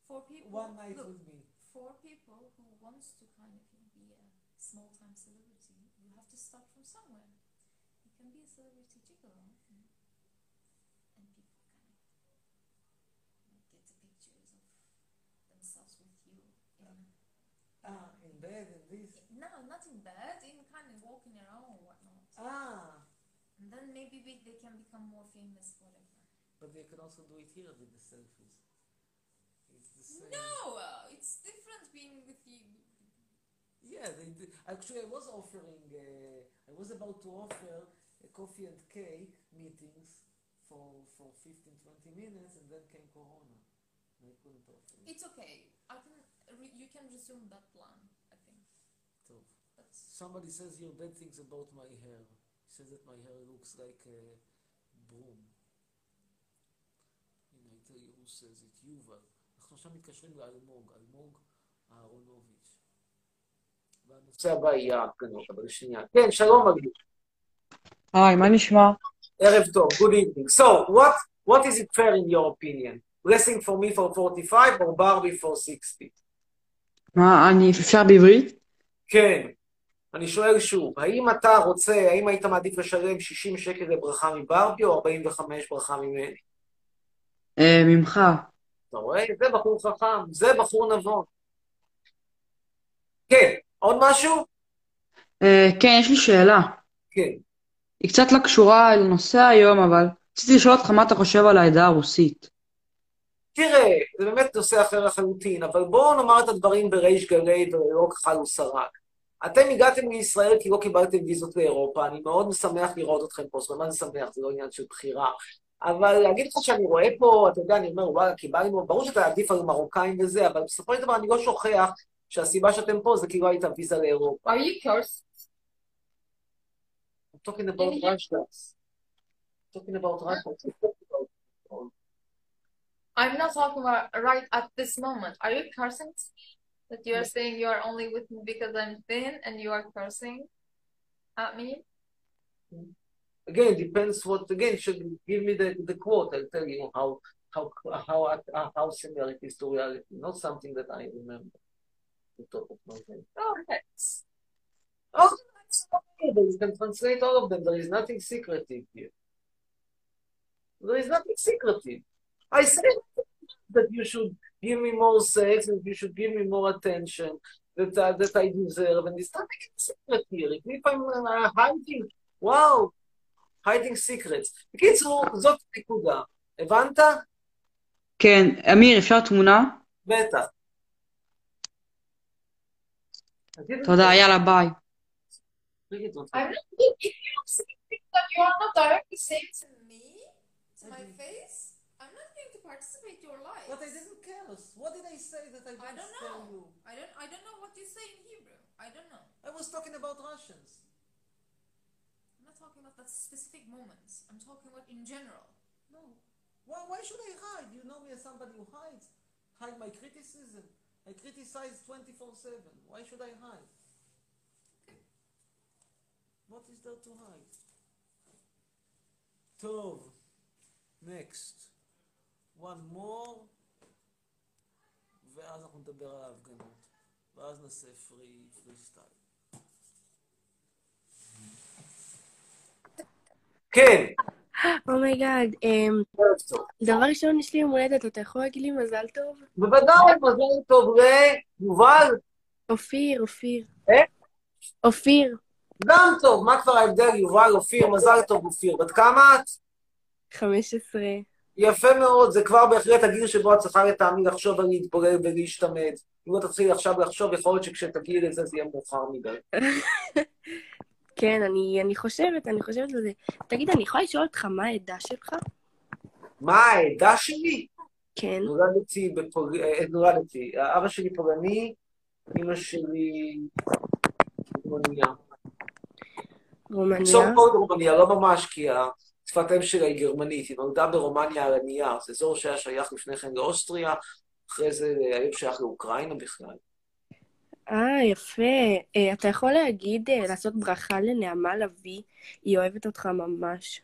For people, One night look, with me. for people who wants to kind of be a small time celebrity, you have to start from somewhere. You can be a celebrity gigolo, and, and people kind of you know, get the pictures of themselves with you. In, Ah, in bed and this. no, not in bed, in kind of walking around or whatnot. Ah, And then maybe we, they can become more famous, whatever. but they can also do it here with the selfies. It's the same. No, it's different being with you. Yeah, they did. Actually, I was offering, uh, I was about to offer a coffee and cake meetings for, for 15, 20 minutes, and then came Corona. I couldn't offer it. It's okay. I can. Re- you can resume that plan. I think. So, That's somebody says here bad things about my hair. He says that my hair looks like a broom. הנה, I tell you who says it, יובל. אנחנו עכשיו מתקשרים לאלמוג, אלמוג אהרונוביץ'. והנושא הנושא הבא יהיה ההפגנות, אבל שנייה. כן, שלום אביב. היי, מה נשמע? ערב טוב, good evening. So, what, what is it fair in your opinion? Blessing for me for 45 or Barbie for 60? מה, אני, אפשר בעברית? כן. אני שואל שוב, האם אתה רוצה, האם היית מעדיף לשלם 60 שקל לברכה מברבי או 45 ברכה ממני? אה, ממך. אתה רואה? זה בחור חכם, זה בחור נבון. כן, עוד משהו? אה, כן, יש לי שאלה. כן. היא קצת לא קשורה לנושא היום, אבל רציתי לשאול אותך מה אתה חושב על העדה הרוסית. תראה, זה באמת נושא אחר לחלוטין, אבל בואו נאמר את הדברים בריש גלי וללא כחל ושרק. אתם הגעתם לישראל כי לא קיבלתם ויזות לאירופה, אני מאוד משמח לראות אתכם פה, זאת אומרת, מה זה שמח? זה לא עניין של בחירה. אבל להגיד לך שאני רואה פה, אתה יודע, אני אומר, וואלה, קיבלנו, ברור שאתה עדיף על מרוקאים וזה, אבל בסופו של דבר אני לא שוכח שהסיבה שאתם פה זה כי לא הייתה ויזה לאירופה. Are you cursed? I'm talking about Russians. I'm talking about Russians. I'm not talking about right at this moment. Are you cursing? That you are saying you are only with me because I'm thin and you are cursing at me? Again, depends what, again, should give me the, the quote, I'll tell you how, how, how, how similar it is to reality, not something that I remember. The top of my head. Oh, okay. Oh, it's okay. You can translate all of them. There is nothing secretive here. There is nothing secretive. I said that you should give me more sex, that you should give me more attention, that, uh, that I deserve, and there's nothing secret here. If I'm uh, hiding, wow, hiding secrets. בקיצור, זאת הנקודה. הבנת? כן, אמיר, אפשר תמונה? בטח. תודה, יאללה, ביי. I'm not. If you think that you are not directly saying to me, to my face, participate your life. But I didn't curse. What did I say that I didn't I don't know. tell you? I don't. I don't know what you say in Hebrew. I don't know. I was talking about Russians. I'm not talking about that specific moments. I'm talking about in general. No. Why, why should I hide? You know me as somebody who hides. Hide my criticism. I criticize 24-7. Why should I hide? Okay. What is there to hide? Tov. Next. One more. ואז אנחנו נדבר על ההפגנות. ואז נעשה פרי, פרי סטייל. כן, oh my god, ערב טוב. דבר ראשון, יש לי יום הולדת, אתה יכול להגיד לי מזל טוב? בוודאי, מזל טוב ליובל. אופיר, אופיר. אה? אופיר, גם טוב, מה כבר ההבדל, יובל, אופיר, מזל טוב, אופיר. בת כמה את? 15. יפה מאוד, זה כבר בהחלט הגיל שבו את צריכה לטעמי לחשוב על להתבולל ולהשתמד. אם לא תתחילי עכשיו לחשוב, יכול להיות שכשתגיעי לזה זה יהיה מאוחר מדי. *laughs* כן, אני, אני חושבת, אני חושבת על זה. תגיד, אני יכולה לשאול אותך מה העדה שלך? מה העדה שלי? כן. נולדתי בפול... אה, נולדתי. אבא שלי פולני, אמא שלי רומניה. רומניה? סוף כל רומניה, לא ממש, כי שפת האם שלה היא גרמנית. היא נולדה ברומניה על הנייר. זה אזור שהיה שייך לפני כן לאוסטריה, אחרי זה היום שייך לאוקראינה בכלל. אה, יפה. אה, אתה יכול להגיד, אה, לעשות ברכה לנעמה לביא, היא אוהבת אותך ממש.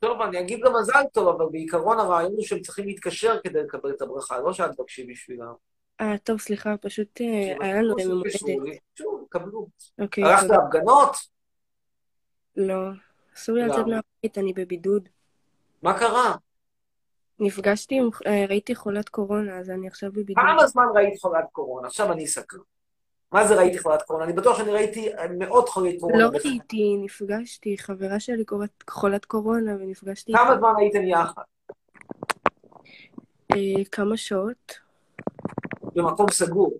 טוב, אני אגיד לה מזל טוב, אבל בעיקרון הרעיון הוא שהם צריכים להתקשר כדי לקבל את הברכה, לא שאת תבקשי בשבילם. אה, טוב, סליחה, פשוט אה, היה לנו יום הולדת. שוב, קבלו. אוקיי. הלכת. להפגנות? לא, אסור לי לצאת? מהבית, אני בבידוד. מה קרה? נפגשתי עם, אה, ראיתי חולת קורונה, אז אני עכשיו בבידוד. כמה זמן ראית חולת קורונה? עכשיו אני סקרן. מה זה ראיתי חולת קורונה? אני בטוח שאני ראיתי מאות חולי קורונה. לא. ראיתי, נפגשתי, חברה שלי קוראת חולת קורונה, ונפגשתי כמה זמן הייתם יחד? אה, כמה שעות. במקום סגור.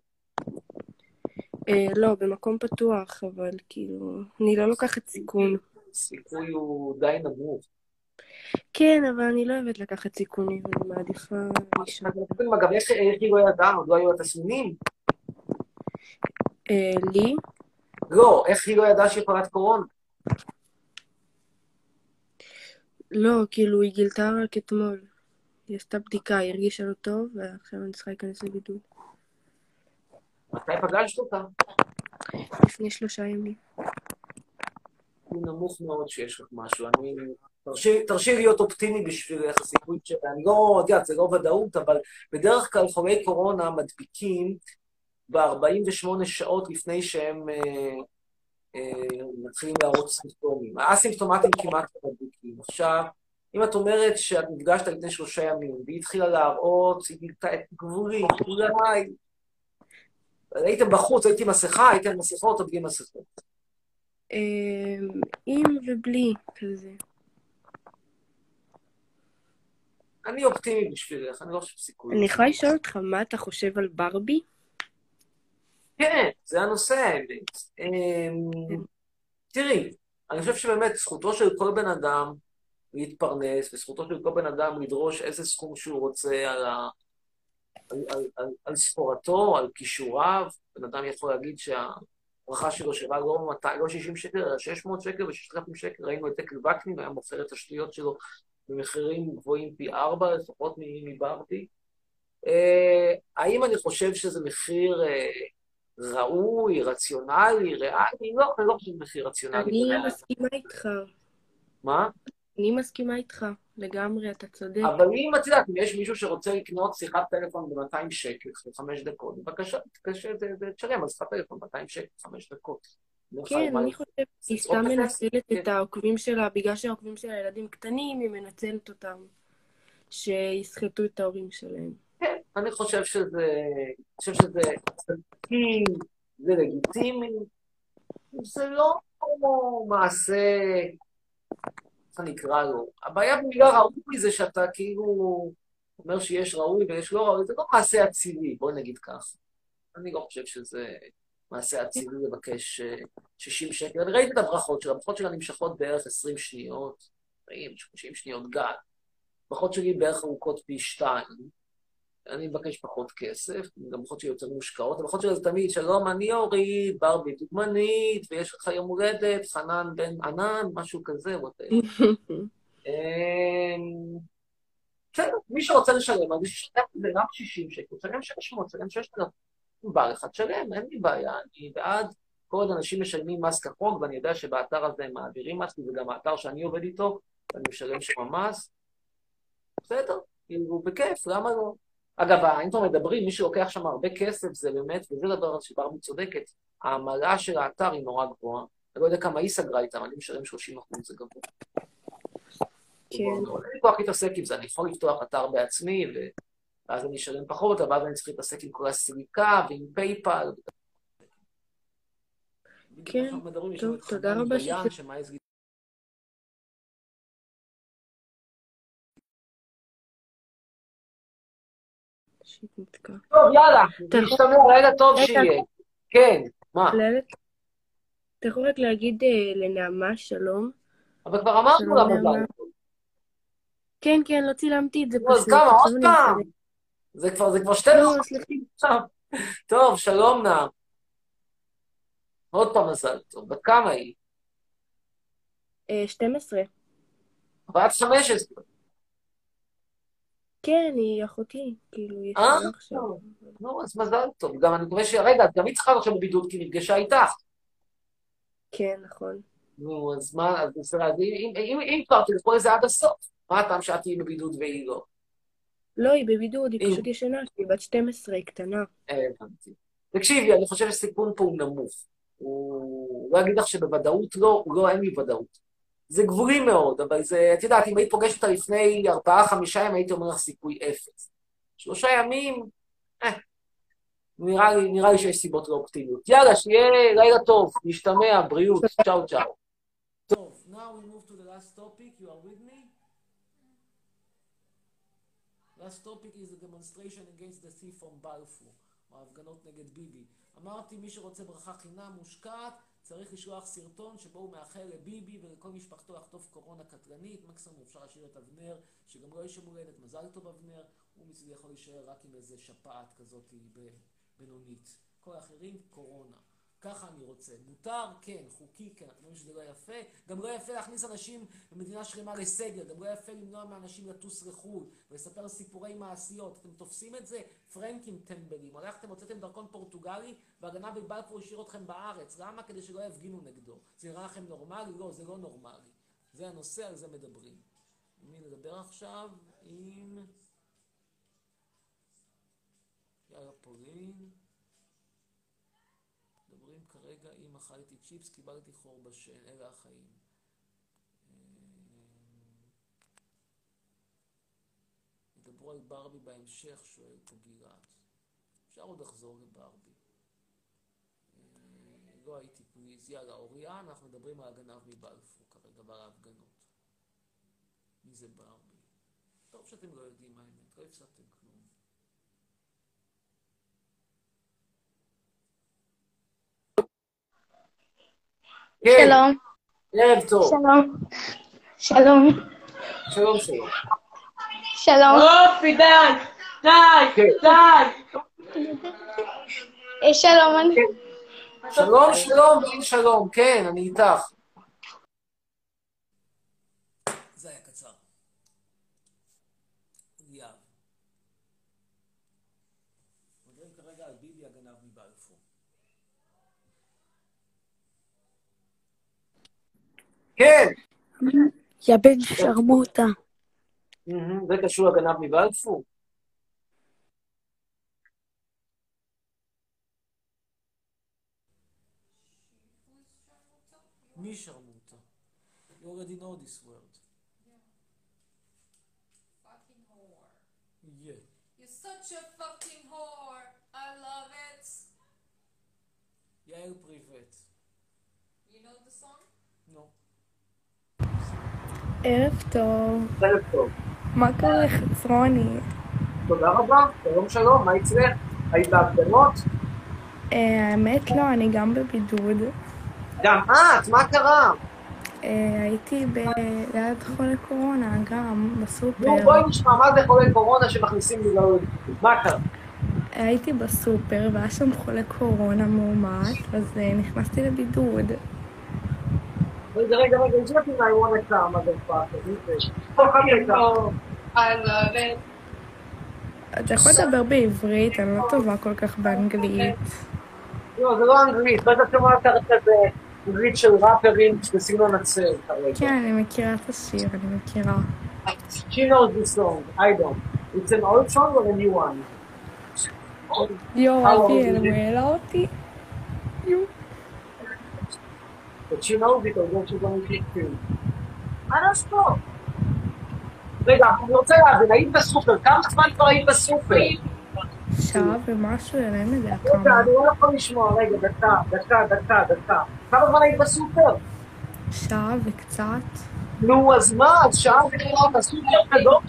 אה, לא, במקום פתוח, אבל כאילו, אני לא לוקחת סיכון. הסיכוי הוא די נמוך. כן, אבל אני לא אוהבת לקחת סיכונים, אני מעדיפה. אגב, איך איך היא לא ידעה? עוד לא היו התסמינים? אה, לי? לא, איך היא לא ידעה שהיא חולת קורונה? לא, כאילו, היא גילתה רק אתמול. היא עשתה בדיקה, היא הרגישה לא טוב, ועכשיו אני צריכה להיכנס לבידוד. מתי פגשת אותה? לפני שלושה ימים. הוא נמוך מאוד שיש לך משהו. אני... תרשי, להיות אופטימי בשבילך, הסיכוי ש... אני לא, את יודעת, זה לא ודאות, אבל בדרך כלל חולי קורונה מדביקים ב-48 שעות לפני שהם אה, אה, מתחילים להראות סימפטומים. האסימפטומטיים כמעט לא מדביקים. עכשיו, אם את אומרת שאת נפגשת לפני שלושה ימים, והיא התחילה להראות, היא גילתה את גבולי, אולי... הייתם בחוץ, הייתי עם מסכה, הייתם מסכות או בלי מסכות? אה, עם ובלי, כזה. אני אופטימי בשבילך, אני לא חושב סיכוי. אני יכולה לשאול אותך מה אתה חושב על ברבי? כן, זה הנושא האמת. אמ, תראי, אני חושב שבאמת זכותו של כל בן אדם להתפרנס, וזכותו של כל בן אדם לדרוש איזה סכום שהוא רוצה על, ה... על, על, על, על ספורתו, על כישוריו. בן אדם יכול להגיד שהברכה שלו שווה לא 200, לא 60 שקל, אלא 600 שקל ו-6,000 שקל. ראינו את טקל וקנין, היה מוכר את השטויות שלו במחירים גבוהים פי ארבע, לפחות מברבי. אה, האם אני חושב שזה מחיר אה, ראוי, רציונלי, ריאלי? לא, אני לא חושב שזה מחיר רציונלי. אני. מסכימה איתך. מה? אני מסכימה איתך, לגמרי, אתה צודק. אבל אם את יודעת, אם יש מישהו שרוצה לקנות שיחת טלפון ב-200 שקל לחמש דקות, בבקשה, תשלם על שיחת טלפון 200 שקל, חמש דקות. כן, אני. חושבת שהיא סתם. מנצלת כן. את העוקבים שלה, בגלל שהעוקבים שלה ילדים קטנים, היא מנצלת אותם. שיסחטו את ההורים שלהם. כן, אני חושב שזה, אני חושב שזה צדיקים, זה לגיטימי, זה לא מעשה, אקרא לו? הבעיה במילה ראוי זה שאתה כאילו אומר שיש ראוי ויש לא ראוי, זה לא מעשה אצילי, בוא נגיד כך. אני לא חושב שזה מעשה אצילי לבקש אה, 60 שקל. אני ראיתי את הברכות שלה, הברכות שלה נמשכות בערך 20 שניות, 40, 30 שניות גג. הברכות שלי בערך ארוכות פי שתיים. אני מבקש פחות כסף, גם ברכות שלי יותר מושקעות. הברכות שלי זה תמיד, שלום, אני אורית, ברבי דוגמנית, ויש לך יום הולדת, חנן בן ענן, משהו כזה, whatever. *laughs* אמ, בסדר, מי שרוצה לשלם, אז ישלם, זה גם 60 שקל, תשלם 600, תשלם 6,000. אם בא לך, תשלם, אין לי בעיה, אני בעד. כל עוד אנשים משלמים מס כחוק, ואני יודע שבאתר הזה הם מעבירים מס, כי זה גם האתר שאני עובד איתו, ואני משלם שם מס, בסדר, כאילו, בכיף, למה לא? אגב, האינטרנט מדברים, מי שלוקח שם הרבה כסף זה באמת, וזה דבר שברבי צודקת, העמלה של האתר היא נורא גבוהה. אני לא יודע כמה היא סגרה איתם, אני משלם 30 אחוז, זה גבוה. כן. אין לי כוח להתעסק עם זה, אני יכול לפתוח אתר בעצמי, ואז אני אשלם פחות, אבל אני צריך להתעסק עם כל הסריקה ועם פייפל. כן, טוב, תודה רבה שיט נתקע. טוב, יאללה, נשתמע, לילה טוב. שיהיה. כן, מה? אתה יכול רק להגיד אה, לנעמה שלום? אבל כבר אמרנו לה. מזל. כן, כן, לא צילמתי את זה נו, אז פשוט. כמה, עוד פעם? זה כבר, זה כבר 12 לא. עכשיו. *laughs* טוב, שלום נעם. עוד פעם מזל טוב. בת כמה היא? אה, 12. בת 15. כן, היא אחותי, כאילו, היא אה? ישנה עכשיו. נו, אז מזל טוב. גם אני מקווה ש... רגע, אז גם היא צריכה עכשיו בבידוד כי נפגשה איתך. כן, נכון. נו, אז מה, אז בסדר, אם, כבר תלכו לזה עד הסוף. מה הטעם שאת תהיי בבידוד והיא לא? לא, היא בבידוד, היא פשוט ישנה, היא בת 12, היא קטנה. אה, הבנתי. תקשיבי, אני חושב שהסיכון פה הוא נמוך. הוא לא אגיד לך שבוודאות לא, הוא לא, אין לי ודאות. זה גבולי מאוד, אבל זה, את יודעת, אם היית פוגשת אותה לפני ארבעה, חמישה ימים, הייתי אומר לך סיכוי אפס. שלושה ימים, אה, נראה לי, נראה לי שיש סיבות לאופטימיות. יאללה, שיהיה לילה טוב, נשתמע, בריאות, *laughs* צ'או צ'או. טוב, now we move to the last topic, you are with me? last topic is the demonstration against the thief from Balfour, או ההפגנות נגד ביבי. אמרתי, מי שרוצה ברכה חינם מושקעת, צריך לשלוח סרטון שבו הוא מאחל לביבי ולכל משפחתו לחטוף קורונה קטלנית. מקסימום אפשר להשאיר את אבנר, שגם לו יש יום הולדת, מזל טוב אבנר. הוא מצידי יכול להישאר רק עם איזה שפעת כזאת בינונית. כל האחרים, קורונה. ככה אני רוצה. מותר? כן. חוקי? כן. אתם אומרים שזה לא יפה? גם לא יפה להכניס אנשים במדינה שלמה לסגר. גם לא יפה למנוע מאנשים לטוס לחו"ל ולספר סיפורי מעשיות. אתם תופסים את זה? פרנקים טמבלים. הלכתם, הוצאתם דרכון פורטוגלי, והגנב בבלפור השאיר אתכם בארץ. למה? כדי שלא יפגינו נגדו. זה נראה לכם נורמלי? לא, זה לא נורמלי. זה הנושא, על זה מדברים. עם מי נדבר עכשיו? עם... יאללה פולין. עם אכלתי צ'יפס, קיבלתי חור בשן, אלה החיים. ידברו על ברבי בהמשך, שואל פה גלעד. אפשר עוד לחזור לברבי. אה, לא הייתי פליז. יאללה, אוריה, אנחנו מדברים על הגנב מבלפור כרגע ועל ההפגנות. מי זה ברבי? טוב שאתם לא יודעים האמת, לא הפסדתם כלום. כן, שלום. ערב טוב. שלום. שלום. שלום שלום. שלום. יופי, די! די! כן. די! אה, שלום. אני- שלום, שלום, אין שלום, כן, אני איתך. זה היה קצר. ליאב. מדברים כרגע על ביבי הגנב מבלפור. כן. יא בן שרמוטה. זה קשור לגנב מבלפור? מי שרמוטה? You already know this word. Fucking whore. Yeah. You're such a fucking whore. I love it. יאיר פריבט. You know the song? נו. ערב טוב. ערב טוב. מה קורה חצרוני? תודה רבה, שלום שלום, מה אצלך? היית בהפגנות? אה, האמת לא, אני גם בבידוד. גם את, מה קרה? אה, הייתי ב... ליד חולה קורונה, גם, בסופר. נו, בואי נשמע, מה זה חולי קורונה שמכניסים בגלל... מה קרה? הייתי בסופר, והיה שם חולה קורונה מאומת, אז אה, נכנסתי לבידוד. רגע, רגע, רגע, it's not in I want to come, motherfucker. אתה יכול לדבר בעברית, אני לא טובה כל כך באנגלית. לא, זה לא אנגלית, בטח שמעת כזה אנגלית של ראפרים בסגנון הצל כרגע. כן, אני מכירה את השיר, אני מכירה. She knows this song, I don't. It's an old song or a new one? יואו, אל תהיה? העלה אותי. יואו. But she knows it or don't you going to kick him? I don't know. רגע, אני רוצה להבין, היית בסופר, כמה זמן כבר היית בסופר? שעה ומשהו, אלוהים יודע רגע, כמה. אני לא יכול לשמוע, רגע, דקה, דקה, דקה, דקה. כמה זמן היית בסופר? שעה וקצת. נו, אז מה? אז שעה וקצת בסופר גדול?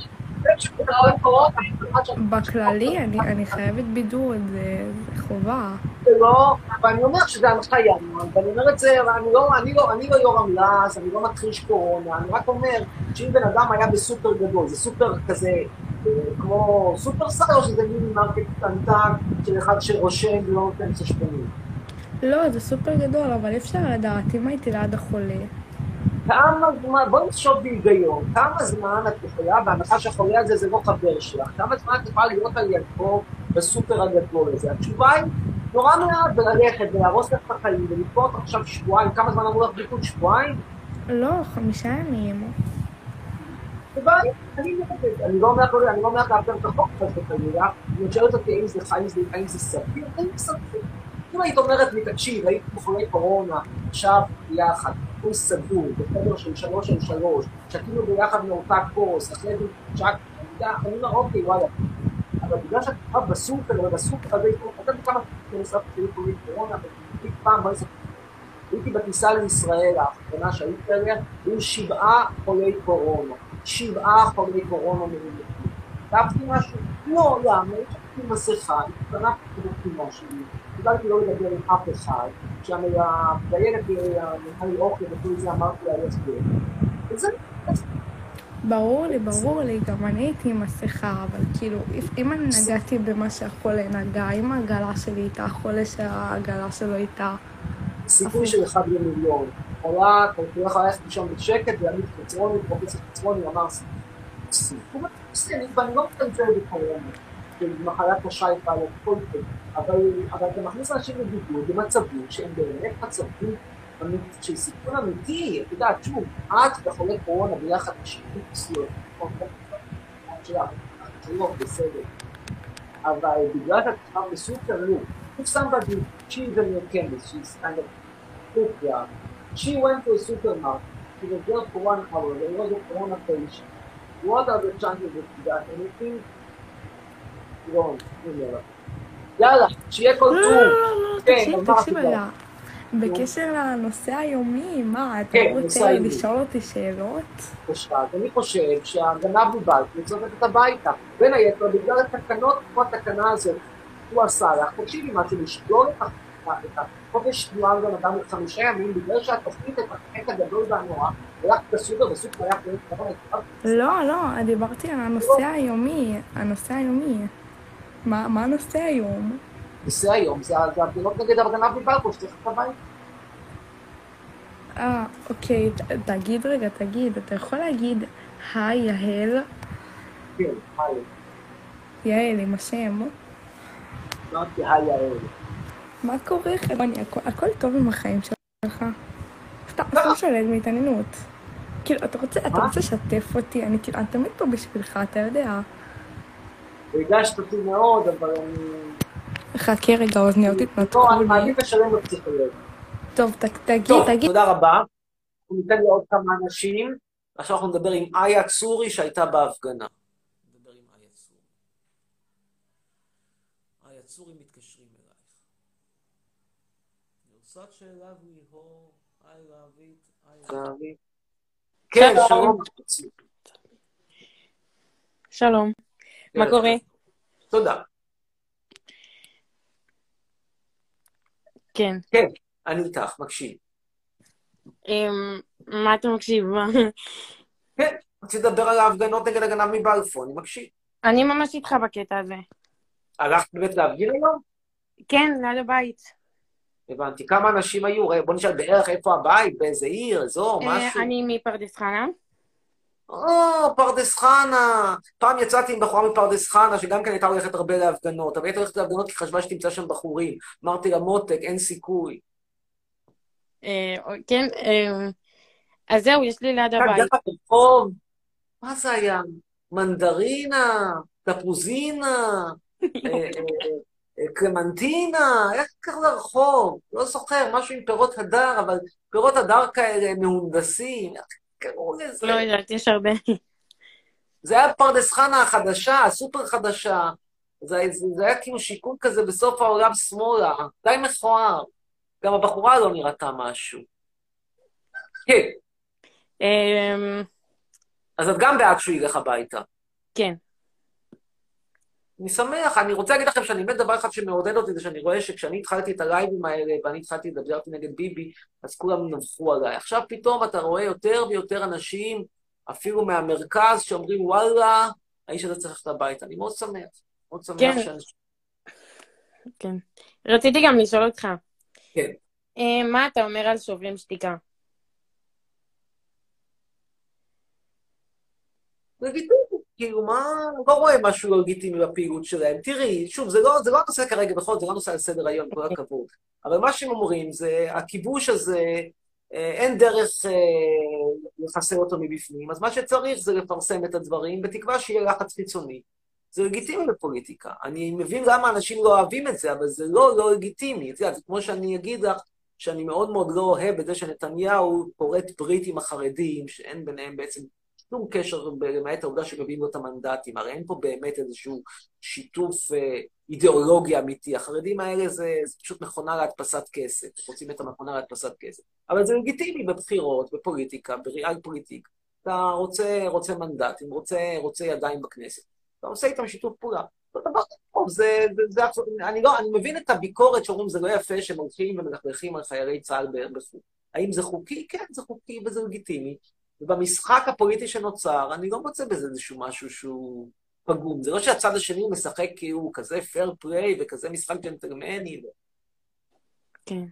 בכללי, אני, חייבת בידוד, זה, חובה. זה לא, ואני אומר שזה הנחיה, ואני אומר את זה, אני לא, אני לא, אני לא יורם לס, אני לא מכחיש קורונה, אני רק אומר שאם בן אדם היה בסופר גדול, זה סופר כזה, אה, כמו סופרסל, או שזה מיני מרקט קטנטן של אחד שרושם ולא נותן חשבונים. לא, זה סופר גדול, אבל אי אפשר לדעת, אם הייתי ליד החולה. כמה זמן, בואי נחשוב בהיגיון, כמה זמן את יכולה, בהנחה שהחולה הזה זה לא חבר שלך, כמה זמן את יכולה להיות על ידו בסופר הגדול הזה? התשובה היא נורא מעט, וללכת ולהרוס לך את החיים ולתקוע אותך עכשיו שבועיים, כמה זמן אמרו לך בדיוק? שבועיים? לא, חמישה ימים. אני אני לא אומר לך, אני לא אומר לך להפר את החוק חס וחלילה, את שואלת אותי האם זה זה- האם זה סביר, האם זה סביר. אם היית אומרת לי, תקשיב, הייתי בחולי קורונה, עכשיו ביחד, הוא סגור, בחדר של שלוש על שלוש, שתינו ביחד מאותה כוס, אחרי זה שק, אני אומר, אוקיי, וואלה. אבל בגלל שאת עכשיו בסופר, ובסופר הזה, אתה יודע כמה כנסות שהיו חולים קורונה, והייתי פעם, בואי נספר הייתי בטיסה לישראל, האחרונה שהייתי עליה, היו שבעה חולי קורונה. שבעה חולי קורונה מאומתים. כתבתי משהו? לא, למה? יש לי מסכה, התכנסתי בתמונה שלי, קיבלתי לא לדבר עם אף אחד, שם הדיילת, נתנה לי אוכל וכל זה אמרתי לה להסביר. וזה, ברור לי, ברור לי, גם אני הייתי עם מסכה, אבל כאילו, אם אני נגעתי במה שהחולה נגע, אם העגלה שלי איתה, החולה שהעגלה שלו איתה, סיכוי של אחד למיליון. יכולה, אתה יכול ללכת לישון בשקט, ועמית חצרוני, פרופסור חצרוני אמר סיכוי, בסדר, ואני לא מזלזל בקורונה, של מחלה קשה יכולה להיות כל טוב, אבל אבל אתה מכניס אנשים לבידוד במצבים שהם באמת מצבים אמיתי- של סיכון אמיתי, את יודעת, שוב, את וחולה קורונה ביחד בשירות מסוים, את יודעת, לא, בסדר. אבל בגלל שאת כבר בסופר לופ, if somebody, she is in your chemist, she's kind of hooked there. She went to a supermarket, she was there for one hour, there was a corona patient. What are the chances that she got anything? לא. יאללה, שיהיה כל לא, טוב. לא, לא, לא, תקשיב, תקשיב. רגע. בקשר לנושא היומי, מה, אתה כן, רוצה. לשאול אותי שאלות? אני חושב שהגנב מבלפור צריך ללכת הביתה. בין היתר, בגלל התקנות כמו התקנה הזאת, הוא עשה לך, תקשיבי משהו, לשלול את ה- את החופש תנועה לבן אדם לחמישה ימים, בגלל שהתוכנית, את החטא הגדול והנורא, הלכת בסופר, בסופר היה פרויקט קורונה, לא, לא, דיברתי על הנושא היומי, הנושא היומי. מה מה הנושא היום? נושא היום, זה הפגנות נגד מבלפור, שצריך ללכת הביתה. אה, אוקיי, ת- תגיד רגע, תגיד, אתה יכול להגיד היי יהל? כן, היי. יעל עם השם. אמרתי היי יעל. מה קורה לך? הכל- טוב עם החיים שלך? סתם, סתם שואלת מהתעניינות. כאילו, אתה רוצה לשתף אותי? אני כאילו, אני תמיד פה בשבילך, אתה יודע. ריגשת אותי מאוד, אבל אני... חכה רגע, אוזניות לא, התנתקו אני לי. מעדיף לשלם בפסיכולוג. טוב, תגיד, תגיד. תודה רבה. אנחנו ניתן לי עוד כמה אנשים. עכשיו אנחנו נדבר עם איה צורי שהייתה בהפגנה. נדבר עם איה צורי. איה צורי מתקשרים אלייך. I love it. כן, שלום. שלום, מה כן, קורה? תודה. כן. כן, אני איתך, מקשיב. אמ, מה אתה מקשיב? כן, רציתי לדבר על ההפגנות נגד הגנב מבלפור, אני מקשיב. אני ממש איתך בקטע הזה. הלכת באמת להפגין היום? כן, ליד הבית. הבנתי. כמה אנשים היו? בוא נשאל בערך איפה הבית, באיזה עיר, אזור, אה, משהו. אני מפרדס חנה. או, פרדס חנה. פעם יצאתי עם בחורה מפרדס חנה, שגם כן הייתה הולכת הרבה להפגנות, אבל הייתה הולכת להפגנות כי חשבה שתמצא שם בחורים. אמרתי לה, מותק, אין סיכוי. אה, כן, אה, אז זהו, יש לי ליד הבית. מה זה היה? מנדרינה, תפוזינה, אה, קלמנטינה, איך קראו לרחוב? לא זוכר, משהו עם פירות הדר, אבל פירות הדר כאלה מהונדסים, איך קראו לזה? לא יודעת, יש הרבה. זה היה פרדס חנה החדשה, הסופר חדשה. זה, זה, זה היה כאילו שיקול כזה בסוף העולם שמאלה, די מכוער. גם הבחורה לא נראתה משהו. כן, אמ, אז את גם בעד שהוא ילך הביתה. כן. אני שמח, אני רוצה להגיד לכם שאני באמת דבר אחד שמעודד אותי, זה שאני רואה שכשאני התחלתי את הלייבים האלה, ואני התחלתי לדבר נגד ביבי, אז כולם נבחו עליי. עכשיו פתאום אתה רואה יותר ויותר אנשים, אפילו מהמרכז, שאומרים, וואלה, האיש הזה צריך ללכת הביתה. אני מאוד שמח. מאוד שמח כן. שאנשים... כן. רציתי גם לשאול אותך, כן. אה, מה אתה אומר על שוברים שתיקה? לגיטימי, כאילו, מה, לא רואה משהו לגיטימי בפעילות שלהם. תראי, שוב, זה לא, זה לא הנושא כרגע, בכל זאת, זה לא נושא על סדר היום, כל הכבוד. אבל מה שהם אומרים זה, הכיבוש הזה, אה, אין דרך אה, לחסל אותו מבפנים, אז מה שצריך זה לפרסם את הדברים, בתקווה שיהיה לחץ חיצוני. זה לגיטימי בפוליטיקה. אני מבין למה אנשים לא אוהבים את זה, אבל זה לא לא לגיטימי. את יודעת, זה כמו שאני אגיד לך, שאני מאוד מאוד לא אוהב את זה שנתניהו כורת ברית עם החרדים, שאין ביניהם בעצם שום קשר, למעט העובדה שמביאים לו את המנדטים. הרי אין פה באמת איזשהו שיתוף אה, אידיאולוגי אמיתי. החרדים האלה זה, זה פשוט מכונה להדפסת כסף. רוצים את המכונה להדפסת כסף. אבל זה לגיטימי בבחירות, בפוליטיקה, בריאל פוליטיק. אתה רוצה, רוצה מנדטים, רוצה, רוצה ידיים בכנסת. אתה עושה איתם שיתוף פעולה. טוב, זה, זה, זה, אני לא, אני מבין את הביקורת שאומרים זה לא יפה שהם הולכים ומלכלכים על חיילי צה"ל בחו"ל. האם זה חוקי? כן, זה חוקי וזה לגיטימי. ובמשחק הפוליטי שנוצר, אני לא מוצא בזה איזשהו משהו שהוא פגום. זה לא שהצד השני משחק כאילו הוא כזה פייר פליי וכזה משחק ג'נטלמני. ו... כן.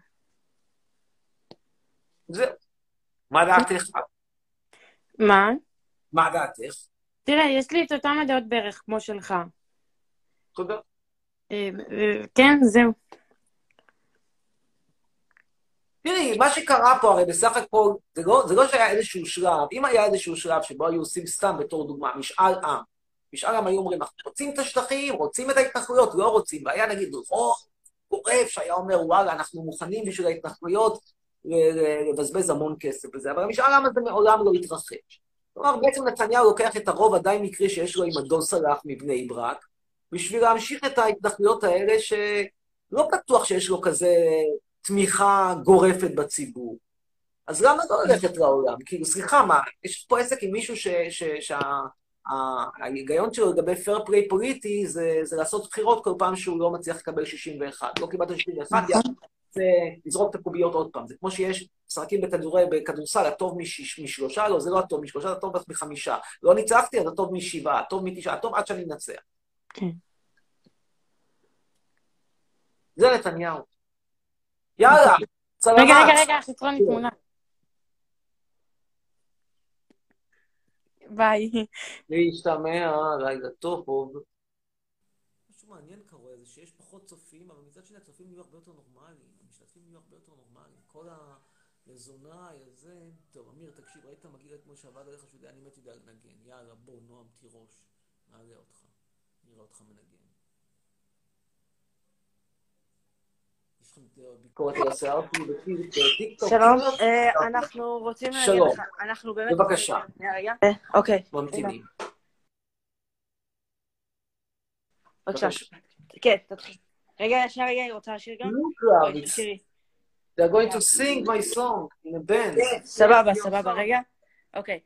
זהו. מה דעתך? מה? מה דעתך? תראה, יש לי את אותם הדעות בערך כמו שלך. תודה. אה, אה, כן, זהו. תראי, מה שקרה פה הרי בסך הכל, זה לא, זה לא שהיה איזשהו שלב, אם היה איזשהו שלב שבו היו עושים סתם בתור דוגמה, משאל עם, משאל עם היו אומרים, אנחנו רוצים את השטחים, רוצים את ההתנחלויות, לא רוצים, והיה נגיד רוב גורף שהיה אומר, וואלה, אנחנו מוכנים בשביל ההתנחלויות לבזבז המון כסף בזה, אבל המשאל עם הזה מעולם לא התרחש. כלומר, בעצם נתניהו לוקח את הרוב הדי מקרי שיש לו עם הדו סלאח מבני ברק, בשביל להמשיך את ההתנחלויות האלה שלא בטוח שיש לו כזה תמיכה גורפת בציבור. אז למה לא ללכת לעולם? כאילו, סליחה, מה, יש פה עסק עם מישהו שההיגיון שלו לגבי פייר פליי פוליטי זה, זה לעשות בחירות כל פעם שהוא לא מצליח לקבל 61. לא קיבלת 61, יאללה, זה לזרוק את הקוביות עוד פעם. זה כמו שיש משחקים בכדורסל, הטוב מש, משלושה, לא, זה לא הטוב משלושה, זה הטוב מחמישה. לא ניצחתי, אז הטוב משבעה, הטוב מתשעה, הטוב עד שאני אנצח. כן. זה נתניהו. יאללה, סלמת. רגע, רגע, רגע, חיצרון לי תמונה. ביי. להשתמע, לילה טוב. משהו מעניין קורה זה שיש פחות צופים, אבל מצד שני הצופים יהיו הרבה יותר נורמליים, המשתתפים יהיו הרבה יותר נורמליים. כל הלזונאי הזה... טוב, אמיר, תקשיב, ראית מגיע אתמול שעבד עליך שהוא יודע, אני באמת יודע לנגן. יאללה, בוא, נועם, תירוש. נעלה אותך. נראה אותך מנגן. יש לכם ביקורת על השיער שלי בטיקטוק? שלום, אה, אנחנו רוצים להגיד. לך, אנחנו באמת... בבקשה. אה, אוקיי. ממתינים. בבקשה. כן, תתחיל. רגע, שנייה, רגע, אני רוצה לשיר גם? בואי, it's- תשאירי. They're going to sing my song in a band. סבבה, סבבה, רגע. אוקיי.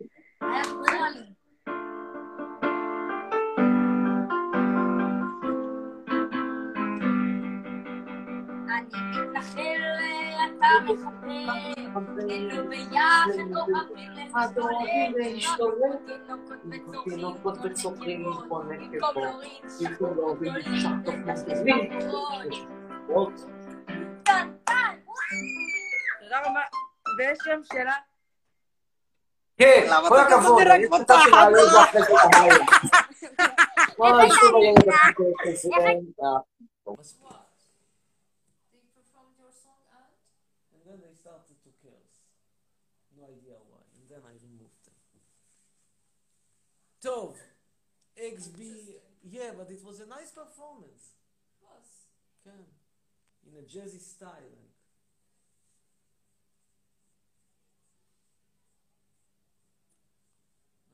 תינוקות וצופרים להתפונק פה, במקום להוביל תוך מסביבים, תודה רבה. ויש שם שאלה? כן, כל אתה כזה הכבוד, אני רוצה שנעלה את זה אחרי זה בלילה. וואי, שוב הילד הזה, And then they started to curse. No idea why. And then I removed them. טוב, XB, yeah, but it was a nice performance. כן. In a jazzy style. like.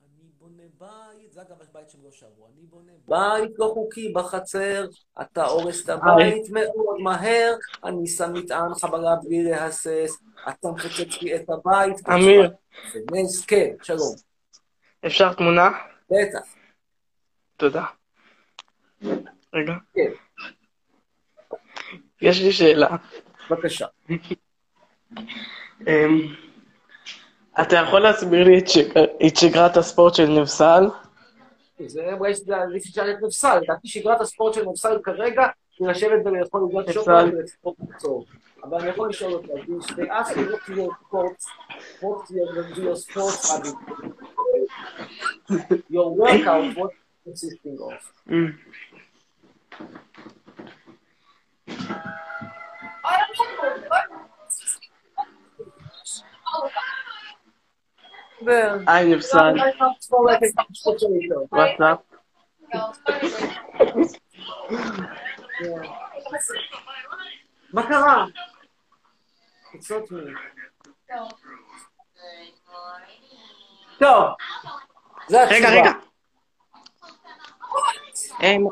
אני בונה בית, זה אגב הבית שהם לא שרו, אני בונה בית לא חוקי בחצר, אתה הורס את הבית מאוד מהר, אני שם מטען חבלה בלי להסס, אתה מפוצץ לי את הבית. אמיר. זה נס, כן, שלום. אפשר תמונה? בטח. תודה. רגע. כן. יש לי שאלה. בבקשה. אמ, אתה יכול להסביר לי את שגר- את שגרת הספורט של נבסל? זה זה תשאל את נפסל, לדעתי שגרת הספורט של נפסל כרגע זה לשבת ולאכול עוגות נפסל. שוקולד ולצפות מקצוע. אבל אני יכול לשאול אותך, do they ask you what your sports, what your, your sports habit, your workout, what consisting of? אמ, I don't know. What? היי נבסל. וואטסאפ. מה קרה? טוב, זה התשובה. רגע, רגע. אמ,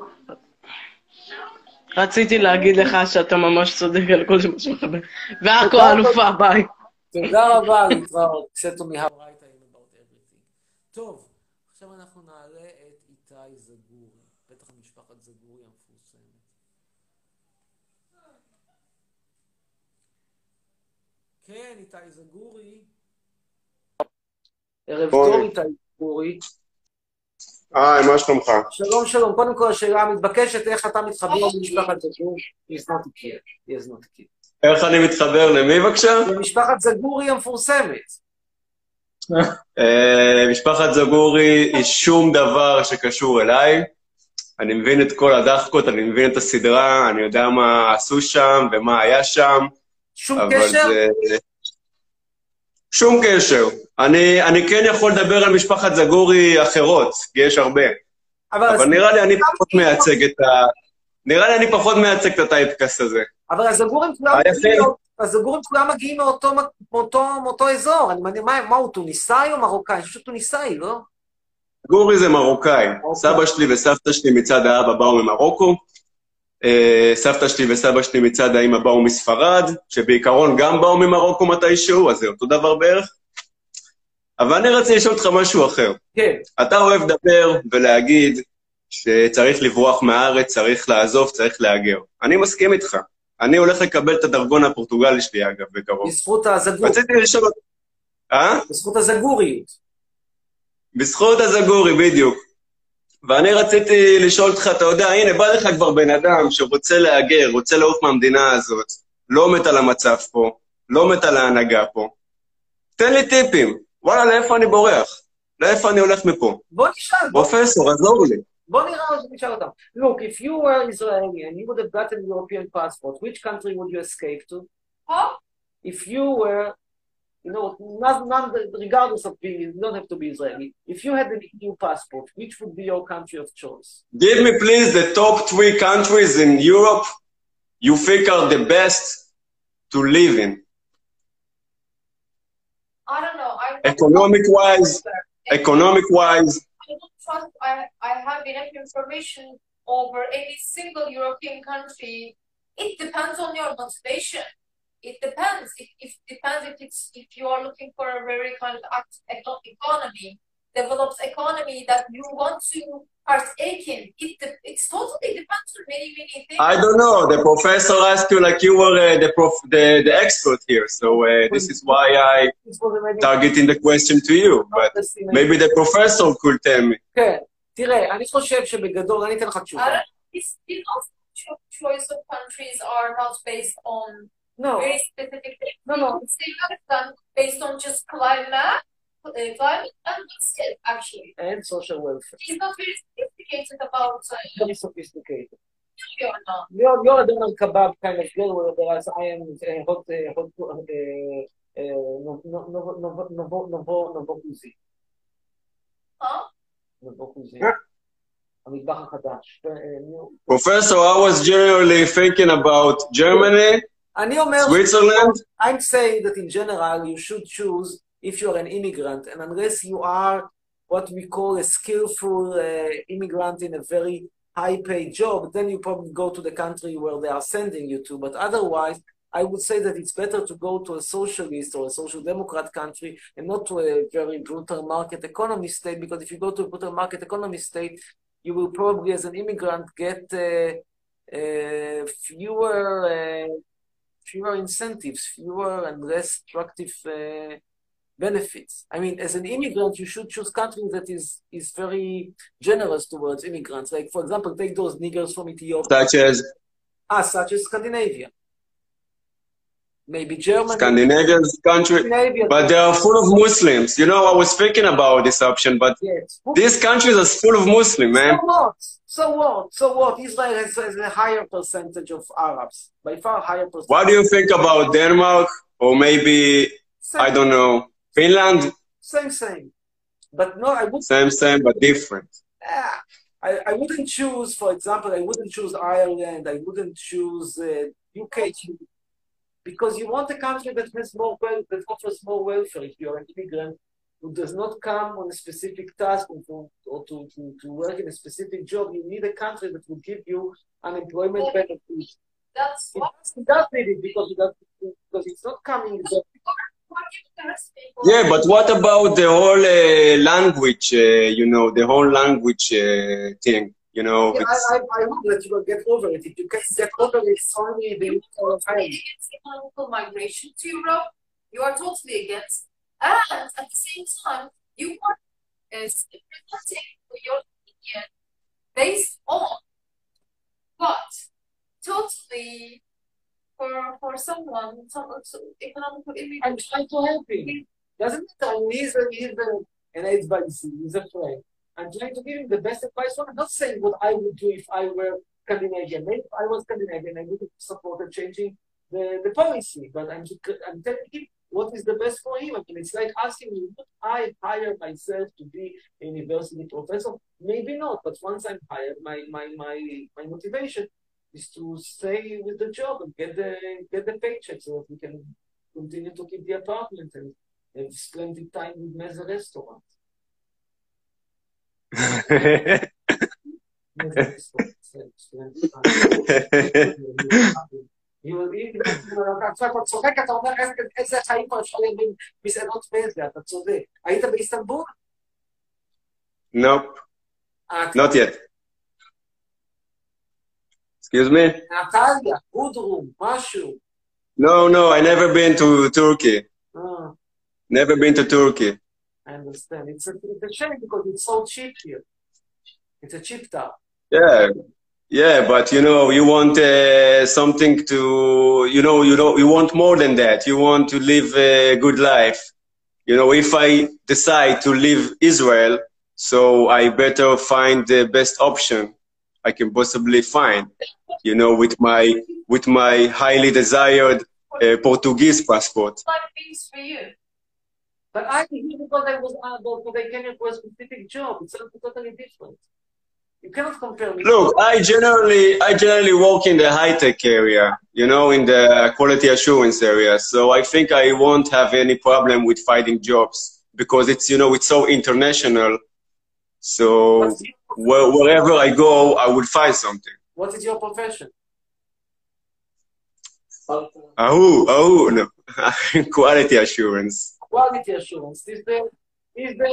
רציתי להגיד לך שאתה ממש צודק על כל מה אומר. ועכו האלופה, ביי. תודה רבה, להתראות. סטו מהר. טוב, עכשיו אנחנו נעלה את איתי זגורי, בטח משפחת זגורי המפורסמת. כן, איתי זגורי. ערב. טוב, איתי אורי. היי, מה שלומך? שלום, שלום. קודם כל, השאלה המתבקשת, איך אתה מתחבר למשפחת זגורי? איך אני מתחבר למי בבקשה? למשפחת זגורי המפורסמת. אה, משפחת זגורי היא שום דבר שקשור אליי. אני מבין את כל הדחקות, אני מבין את הסדרה, אני יודע מה עשו שם ומה היה שם. שום קשר? זה... שום קשר. אני, אני כן יכול לדבר על משפחת זגורי אחרות, כי יש הרבה. אבל אבל נראה לי אני פחות מייצג את ה... נראה לי אני פחות מייצג את הטייפקאסט הזה. אבל הזגורים כולם היפה. מגיעים הזגורים כולם מגיעים מאותו, מאותו, מאותו אזור. אני מעניין, מה, מה הוא, טוניסאי או מרוקאי? אני חושב שהוא טוניסאי, לא? גורי זה מרוקאי. סבא שלי וסבתא שלי מצד האבא באו ממרוקו. אה, סבתא שלי וסבא שלי מצד האמא באו מספרד, שבעיקרון גם באו ממרוקו מתישהו, אז זה אותו דבר בערך. אבל אני רציתי לשאול אותך משהו אחר. כן. אתה אוהב לדבר ולהגיד שצריך לברוח מהארץ, צריך לעזוב, צריך להגר. אני מסכים איתך. אני הולך לקבל את הדרכון הפורטוגלי שלי, אגב, בקרוב. בזכות הזגור. רציתי לשאול... אה? בזכות הזגוריות. בזכות הזגורי, בדיוק. ואני רציתי לשאול אותך, אתה יודע, הנה, בא לך כבר בן אדם שרוצה להגר, רוצה לעוף מהמדינה הזאת, לא מת על המצב פה, לא מת על ההנהגה פה. תן לי טיפים. וואלה, לאיפה אני בורח? לאיפה אני הולך מפה? בוא נשאל. פרופסור, עזור לי. בוא נראה מה נשאל אותם. Look, if you were Israeli and you would have gotten European passport, which country would you escape to? If you were, you know, not, not regardless of being, you don't have to be Israeli. If you had an EU passport, which would be your country of choice? Give me, please, the top three countries in Europe you think are the best to live in. I don't know. I Economic-wise, economic-wise, I don't trust I, I have enough information over any single European country. It depends on your motivation It depends. It, it depends if it's if you are looking for a very kind of act, eco- economy, develops economy that you want to partake in. It de- it's totally depends on many many things. I don't know. The professor asked you like you were uh, the, prof, the the expert here, so uh, this is why I targeting the question to you. But maybe the professor could tell me. כן, תראה, אני חושב שבגדול, אני אתן לך תשובה. I don't, it's, it's also cho- choice of countries are not based on no. Very specific. No, no. Single done based on just climate, uh, climate and skill, actually. And social welfare. He's not very sophisticated about. Uh, very sophisticated. You're not. You're, you're a Donald Kebab kind of girl, whereas I am a uh, hot, uh, hot, uh, uh, no, no, no, no, no, no, no, no, Huh? Professor, I was generally thinking about Germany אני אומר, Switzerland. I'm saying that in general you should choose if you're an immigrant and unless you are what we call a skillful uh, immigrant in a very high-paid job, then you probably go to the country where they are sending you to. But otherwise, I would say that it's better to go to a socialist or a social democrat country and not to a very brutal market economy state, because if you go to a brutal market economy state, you will probably, as an immigrant, get uh, uh, fewer uh, fewer incentives, fewer and less attractive uh, benefits. I mean, as an immigrant, you should choose country that is is very generous towards immigrants. Like, for example, take those niggers from Ethiopia. Such as Ah, such as Scandinavia. Maybe Germany. Scandinavian country, Scandinavia. but they are full of Muslims. You know, I was thinking about this option, but Yes. these countries are full of Muslims, man. So what? So what? So what? Israel has, has a higher percentage of Arabs, by far higher percentage. What do you think about Denmark or maybe I don't know Finland? Same, same. But no, I would. Same, same, but different. Yeah. I, I wouldn't choose, for example, I wouldn't choose Ireland. I wouldn't choose uh, UK because you want a country that has more well, that offers more welfare. If you're an immigrant who does not come on a specific task or, to, or to, to, to work in a specific job, you need a country that will give you unemployment benefits. That's It does, it does need it because it does, because it's not coming. Yeah, but what about the whole uh, language? Uh, you know, the whole language uh, thing. You know, Yeah, it's, I, I, I hope that you will get over it. If you can get over it, it's only the of time. against economical migration to Europe. You are totally against. And at the same time, you are uh, presenting your opinion based on what totally for for someone, some so economical I'm trying to help him. Doesn't matter. He's a, he's a, an AIDS vaccine. He's a friend. I'm trying to give him the best advice. I'm not saying what I would do if I were Scandinavian. Maybe if I was Scandinavian, I would have supported changing the, the policy. But I'm, I'm telling him what is the best for him. I mean, it's like asking me, would I hire myself to be a university professor? Maybe not. But once I'm hired, my, my, my, my motivation is to stay with the job and get the get the paycheck so that we can continue to keep the apartment and have splendid time with Meza restaurant. אתה צוחק, אתה אומר "איזה- איזה חיים פה אפשר להביא מסעדות מזה, אתה צודק. היית באיסטנבול? nope, אה, not yet. Excuse me? נתניה, אודרום, משהו. No, no, I never been to Turkey. אה, Never been to Turkey. I understand. It's a, it's a shame because it's so cheap here. It's a cheap town. Yeah, yeah, but you know, you want uh, something to, you know, you know, you want more than that. You want to live a good life. You know, if I decide to leave Israel, so I better find the best option I can possibly find. You know, with my with my highly desired uh, Portuguese passport. Like things for you. But I think because I was adult, but I came for a specific job. It's totally different. You cannot compare me. Look, I generally I generally work in the high tech area, you know, in the quality assurance area. So I think I won't have any problem with finding jobs because it's you know it's so international. So where, wherever I go, I would find something. What is your profession? Oh, oh no, *laughs* quality assurance Quality assurance. Is the is the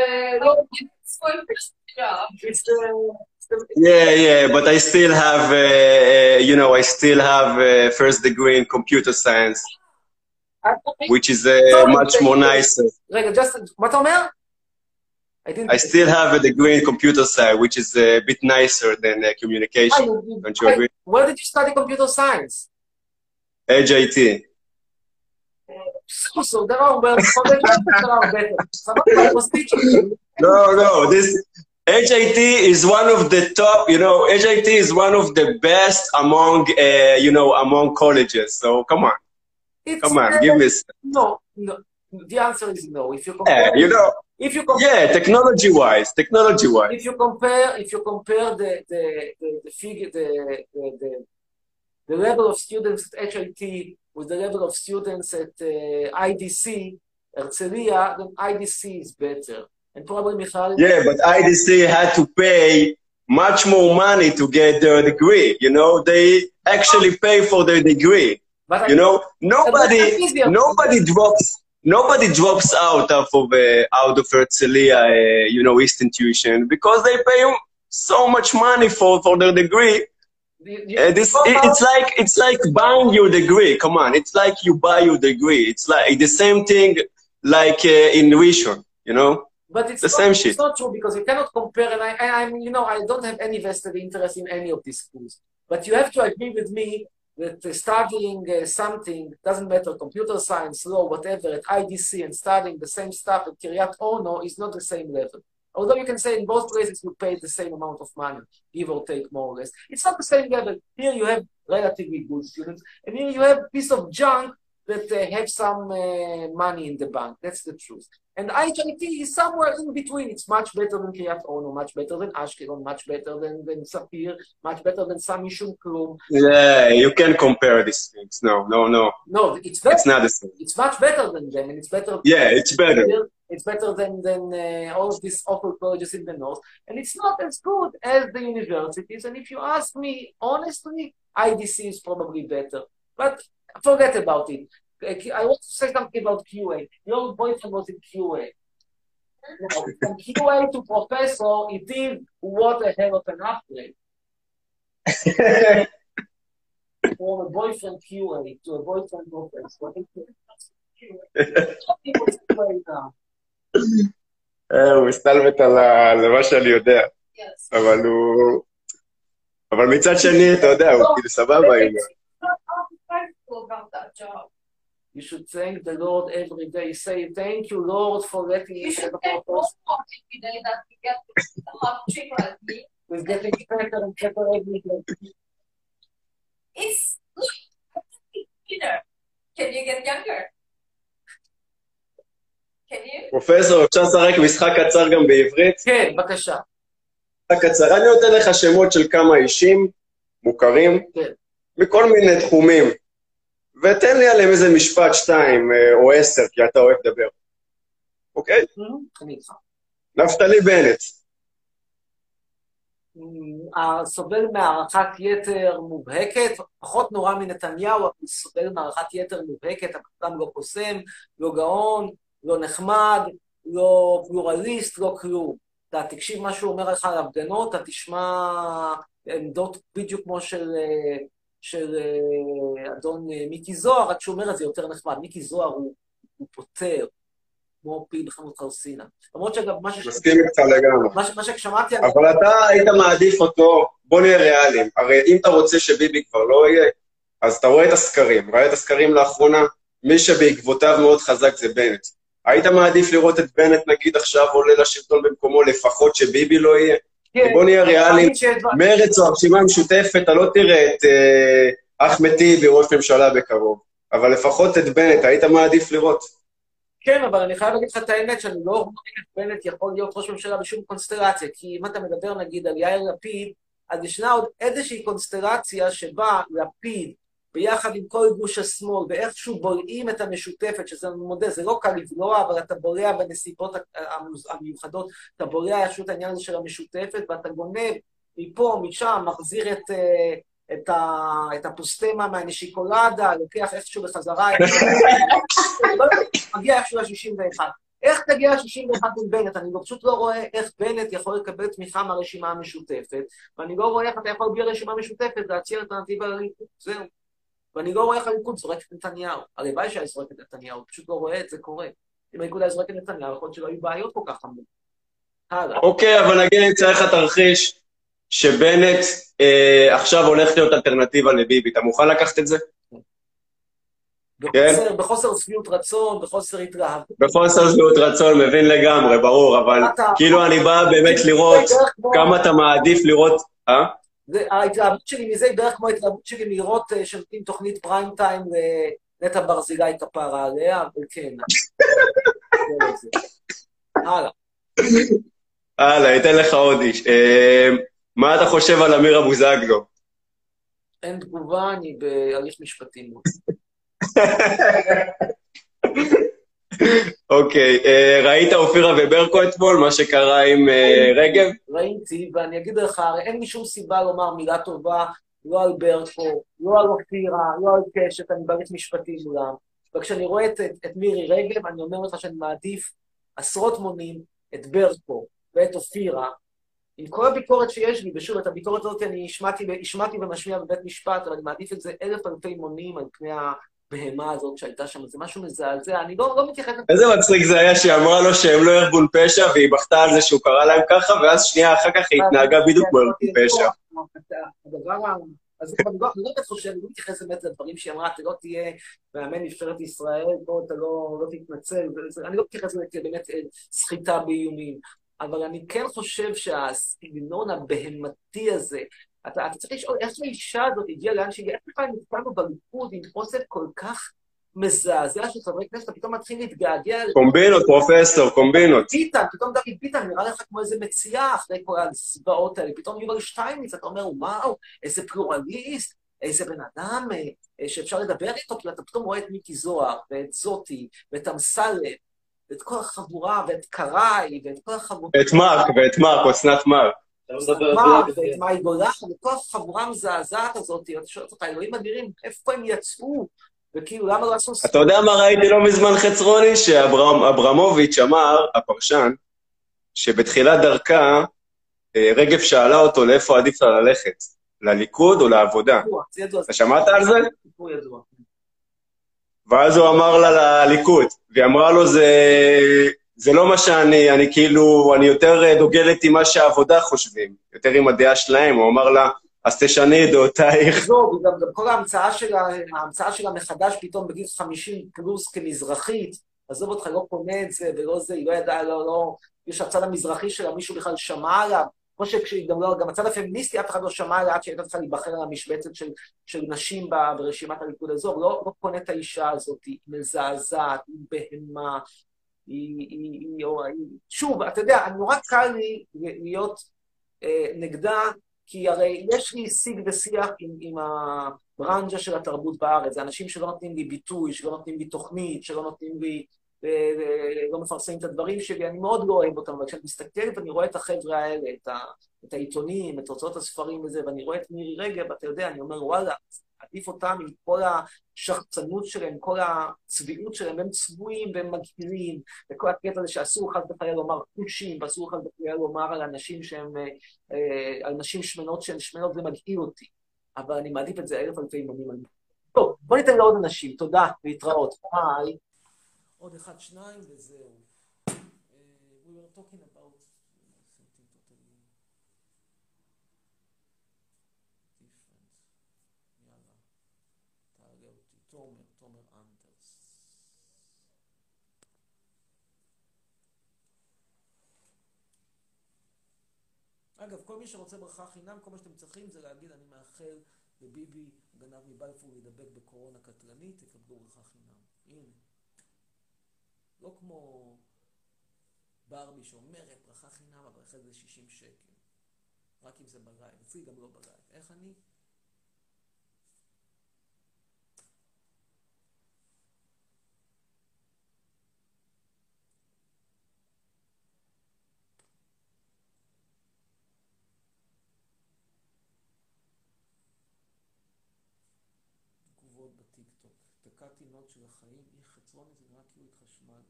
It's for your first job. it's the, it's the Yeah, yeah, but I still have, uh, uh, you know, I still have uh, first degree in computer science, which is uh, much more nicer. רגע, just מה אתה אומר? I didn't. I still have a degree in computer science, which is a bit nicer than uh, Ah, communication. you- you- Don't you agree? Where did you study computer science? HIT. So, so there are well, so there are there are better. Somebody was teaching. No, no, this HIT is one of the top. You know, HIT is one of the best among, uh, you know, among colleges. So come on, It's come on, uh, give me. No, no. The answer is no. If you Yeah, compare, you know, if you compare, yeah, technology-wise, technology-wise. if you compare, if you compare the the the, the figure, the, the the the level of students at HIT with the level of students at uh, IDC, Herzliya, then IDC is better. And probably Michal... Yeah, but IDC had to pay much more money to get their degree. You know, they actually pay for their degree. But I- You know, nobody, nobody drops, nobody drops out of uh, out of Herzliya, uh, you know, East Intuition because they pay so much money for for their degree. Uh, this it, it's like it's like buying your degree. Come on, it's like you buy your degree. It's like the same thing like uh, in Rishon. You know, But it's the not, same it's shit. not true because you cannot compare, and I, I, I'm, you know, I don't have any vested interest in any of these schools. But you have to agree with me that uh, studying uh, something doesn't matter, computer science, law, whatever, at IDC and studying the same stuff at Kiryat Ono is not the same level. Although you can say in both places you pay the same amount of money, give or take more or less. It's not the same level. Here you have relatively good students, and here you have piece of junk that uh, have some uh, money in the bank. That's the truth. And IHIT is somewhere in between. It's much better than Kiryat Ono, much better than Ashkelon, much better than, than Sapir, much better than Sami Shum Klum. Yeah, you can compare these things. No, no, no. No, it's better. It's not the same. It's much better than them, and it's better. Yeah, it's better. It's better than than uh, all of these awful colleges in the north, and it's not as good as the universities. And if you ask me honestly, IDC is probably better. But forget about it. Uh, I want to say something about QA. Your boyfriend was in QA. Now, From QA to professor, it is what a hell of an upgrade. From a boyfriend QA to a boyfriend professor. אה, הוא מסתלבט על ה- על מה שאני יודע. אבל הוא... אבל מצד שני, אתה יודע, הוא כאילו סבבה עם זה. You should thank the Lord every day. Say, thank you, Lord, for letting me You have should a purpose. more thought every day that you get hot chicken like me. We're getting better and better every day. It's look, Peter. Can you get younger? Can you? פרופסור, אפשר לשחק משחק קצר גם בעברית? כן, בבקשה. משחק קצר. אני נותן לך שמות של כמה אישים מוכרים, כן. בכל מיני תחומים, ותן לי עליהם איזה משפט, שתיים אה, או עשר, כי אתה אוהב לדבר. אוקיי? אני איתך. נפתלי בנט. סובל מהערכת יתר מובהקת, פחות נורא מנתניהו, אבל סובל מהערכת יתר מובהקת, אדם לא קוסם, לא גאון, לא נחמד, לא פלורליסט, לא כלום. אתה תקשיב מה שהוא אומר לך על הפגנות, אתה תשמע עמדות בדיוק כמו של, אה, של אה, אדון אה, מיקי זוהר, רק שהוא אומר את זה יותר נחמד. מיקי זוהר הוא, הוא פותר, כמו פיל בחנות חרסינה. למרות שאגב, מה ש... מסכים איתך לגמרי. מה, ששמעתי... אבל אתה היית מעדיף אותו, בוא נהיה ריאליים. הרי אם אתה רוצה שביבי כבר לא יהיה, אז אתה רואה את הסקרים. ראה את הסקרים לאחרונה, מי שבעקבותיו מאוד חזק זה בנט. היית מעדיף לראות את בנט, נגיד, עכשיו עולה לשלטון במקומו, לפחות שביבי לא יהיה? כן. בוא נהיה ריאליים. מרצ או הרשימה המשותפת, אתה לא תראה את אה, אחמד טיבי ראש ממשלה בקרוב. אבל לפחות את בנט, היית מעדיף לראות. כן, אבל אני חייב להגיד לך את האמת, שאני לא רואה איך בנט יכול להיות ראש ממשלה בשום קונסטלציה, כי אם אתה מדבר נגיד על יאיר לפיד, אז ישנה עוד איזושהי קונסטלציה שבה לפיד, ביחד עם כל גוש השמאל, ואיכשהו בולעים את המשותפת, שזה, מודה, זה לא קל לבלוע, אבל אתה בולע בנסיבות המיוחדות, אתה בולע את העניין הזה של המשותפת, ואתה גונב מפה, משם, מחזיר את... אה, את, ה, את הפוסטמה מהנשיקולדה, לוקח איכשהו בחזרה, מגיע איכשהו ל-61. איך תגיע ל-61 עם בנט? אני פשוט לא רואה איך בנט יכול לקבל תמיכה מהרשימה המשותפת, ואני לא רואה איך אתה יכול בלי הרשימה המשותפת להציע אלטרנטיבה לליכוד, זהו. ואני לא רואה איך הליכוד זורק את נתניהו. הלוואי שהיה זורק את נתניהו, פשוט לא רואה את זה קורה. אם הליכוד היה זורק את נתניהו, יכול להיות שלא היו בעיות כל כך חמורות. הלאה. אוקיי, אבל נגיד אני צריך לך תרחיש שבנט אה, עכשיו הולך להיות אלטרנטיבה לביבי. אתה מוכן לקחת את זה? כן? בחוסר- בחוסר שביעות רצון, בחוסר התלהבות. בחוסר שביעות רצון, מבין לגמרי, ברור, אבל אתה- כאילו אני בא באמת לראות כמה אתה מעדיף לראות... אה? ההתלהבות שלי מזה היא בערך כמו ההתלהבות שלי לראות אה, שנותנים תוכנית פריים טיים לנטע ברזילי כפרה עליה, אבל כן. הלאה. הלאה, אתן לך עוד איש. אה, מה אתה חושב על אמיר אבוזגלו? אין תגובה, אני בהליך משפטי. מול. *laughs* אוקיי, אה, ראית אופירה וברקו אתמול, מה שקרה עם אה, רגב? ראיתי, ואני אגיד לך, הרי אין לי שום סיבה לומר מילה טובה, לא על ברקו, לא על אופירה, לא על קשת, אני בהליך משפטי מולם. וכשאני רואה את, את, מירי רגב, אני אומר לך שאני מעדיף עשרות מונים את ברקו ואת אופירה, עם כל הביקורת שיש לי, ושוב, את הביקורת הזאת אני השמעתי, השמעתי ומשמיע בבית משפט, אבל אני מעדיף את זה אלף אלפי מונים על פני הבהמה הזאת שהייתה שם, זה משהו מזעזע, אני לא, לא מתייחס... איזה מצחיק זה היה שהיא אמרה לו שהם לא ארגון פשע, והיא בכתה על זה שהוא קרא להם ככה, ואז שנייה אחר כך היא התנהגה בדיוק כמו ארגון פשע. הדבר ה... אז אני לא באמת חושב, אני לא מתייחס באמת לדברים שהיא אמרה, אתה לא תהיה מאמן נבחרת ישראל, פה אתה לא לא תתנצל, אני לא מתייחס לזה כבאמת אה, סחיטה באיומים, אבל אני כן חושב שהסגנון הבהמתי הזה, אתה אתה צריך לשאול איך האישה הזאת הגיעה לאן שהגיעה, איך בכלל נתקענו בליכוד עם אוסף כל כך מזעזע של חברי כנסת, אתה פתאום מתחיל להתגעגע... קומבינות, פרופסור, קומבינות. ביטן, פתאום דוד ביטן נראה לך כמו איזה מציאה אחרי כל הזוועות האלה, פתאום יובל שטייניץ, אתה אומר, וואו, איזה פלורליסט, איזה בן אדם אה, אה, שאפשר לדבר איתו, כי אתה פתאום רואה את מיקי זוהר, ואת זאתי, ואת אמסלם, ואת כל החבורה, ואת קראי, ואת כל החבורה... את מרק, ואת מרק, אסנת מרק. ואת מאי גולן, וכל החבורה המזעזעת הזאת, אתה שואל אותך, אלוהים אדירים, איפה הם יצאו? וכאילו, למה לא עשו... אתה יודע מה ראיתי לא מזמן חצרוני? שאברמוביץ' אמר, הפרשן, שבתחילת דרכה, אה, רגב שאלה אותו לאיפה עדיף לה ללכת, לליכוד או לעבודה. אתה שמעת על זה? ואז הוא אמר לה לליכוד, והיא אמרה לו, זה, זה לא מה שאני, אני כאילו, אני יותר אה, דוגלת עם מה שהעבודה חושבים, יותר עם הדעה שלהם. הוא אמר לה, אז תשני את דעותייך. עזוב, גם, גם כל ההמצאה שלה, ההמצאה שלה מחדש פתאום בגיל 50 פלוס כמזרחית, עזוב אותך, לא קונה את זה ולא זה, היא לא ידעה, לא, לא, יש הצד המזרחי שלה, מישהו בכלל שמע עליו, כמו שכשהיא גם לא, גם הצד הפמיניסטי, אף אחד לא שמע עליה עד שהייתה צריכה להיבחר על המשבצת של, של נשים ברשימת הליכוד הזו, לא, לא קונה את האישה הזאת, היא מזעזעת, היא בהמה, היא, היא, היא, היא, שוב, אתה יודע, נורא קל לי להיות אה, נגדה, כי הרי יש לי שיג ושיח עם, עם הברנז'ה של התרבות בארץ, זה אנשים שלא נותנים לי ביטוי, שלא נותנים לי תוכנית, שלא נותנים לי, אה, אה, לא מפרסמים את הדברים שלי, אני מאוד לא אוהב אותם, אבל כשאני מסתכל ואני רואה את החבר'ה האלה, את, ה, את העיתונים, את הוצאות הספרים וזה, ואני רואה את מירי רגב, אתה יודע, אני אומר, וואלה, עדיף אותם עם כל השחצנות שלהם, כל הצביעות שלהם, הם צבועים והם מגעילים, וכל הקטע הזה שאסור חס וחלילה לומר חושים, ואסור חס וחלילה לומר על אנשים שהם, אה, על נשים שמנות שהן שמנות, זה מגעיל אותי. אבל אני מעדיף את זה אלף אלפי. על- טוב, בוא ניתן לעוד אנשים, תודה, להתראות. ביי. עוד אחד, שניים, וזהו. אה, we were talking about something totally different. יאללה, תעלה אותי. תומר, תומר אנדרס. אגב, כל מי שרוצה ברכה חינם, כל מה שאתם צריכים זה להגיד, אני מאחל לביבי, גנב מבלפור, להידבק בקורונה קטלנית, תקבלו ברכה חינם. הנה. לא כמו ברבי שאומרת ברכה חינם, אבל אחרי זה 60 שקל. רק אם זה ב live. אצלי גם לא ב live. איך אני? של החיים, עיר חצרונת זה נראה כאילו התחשמלת.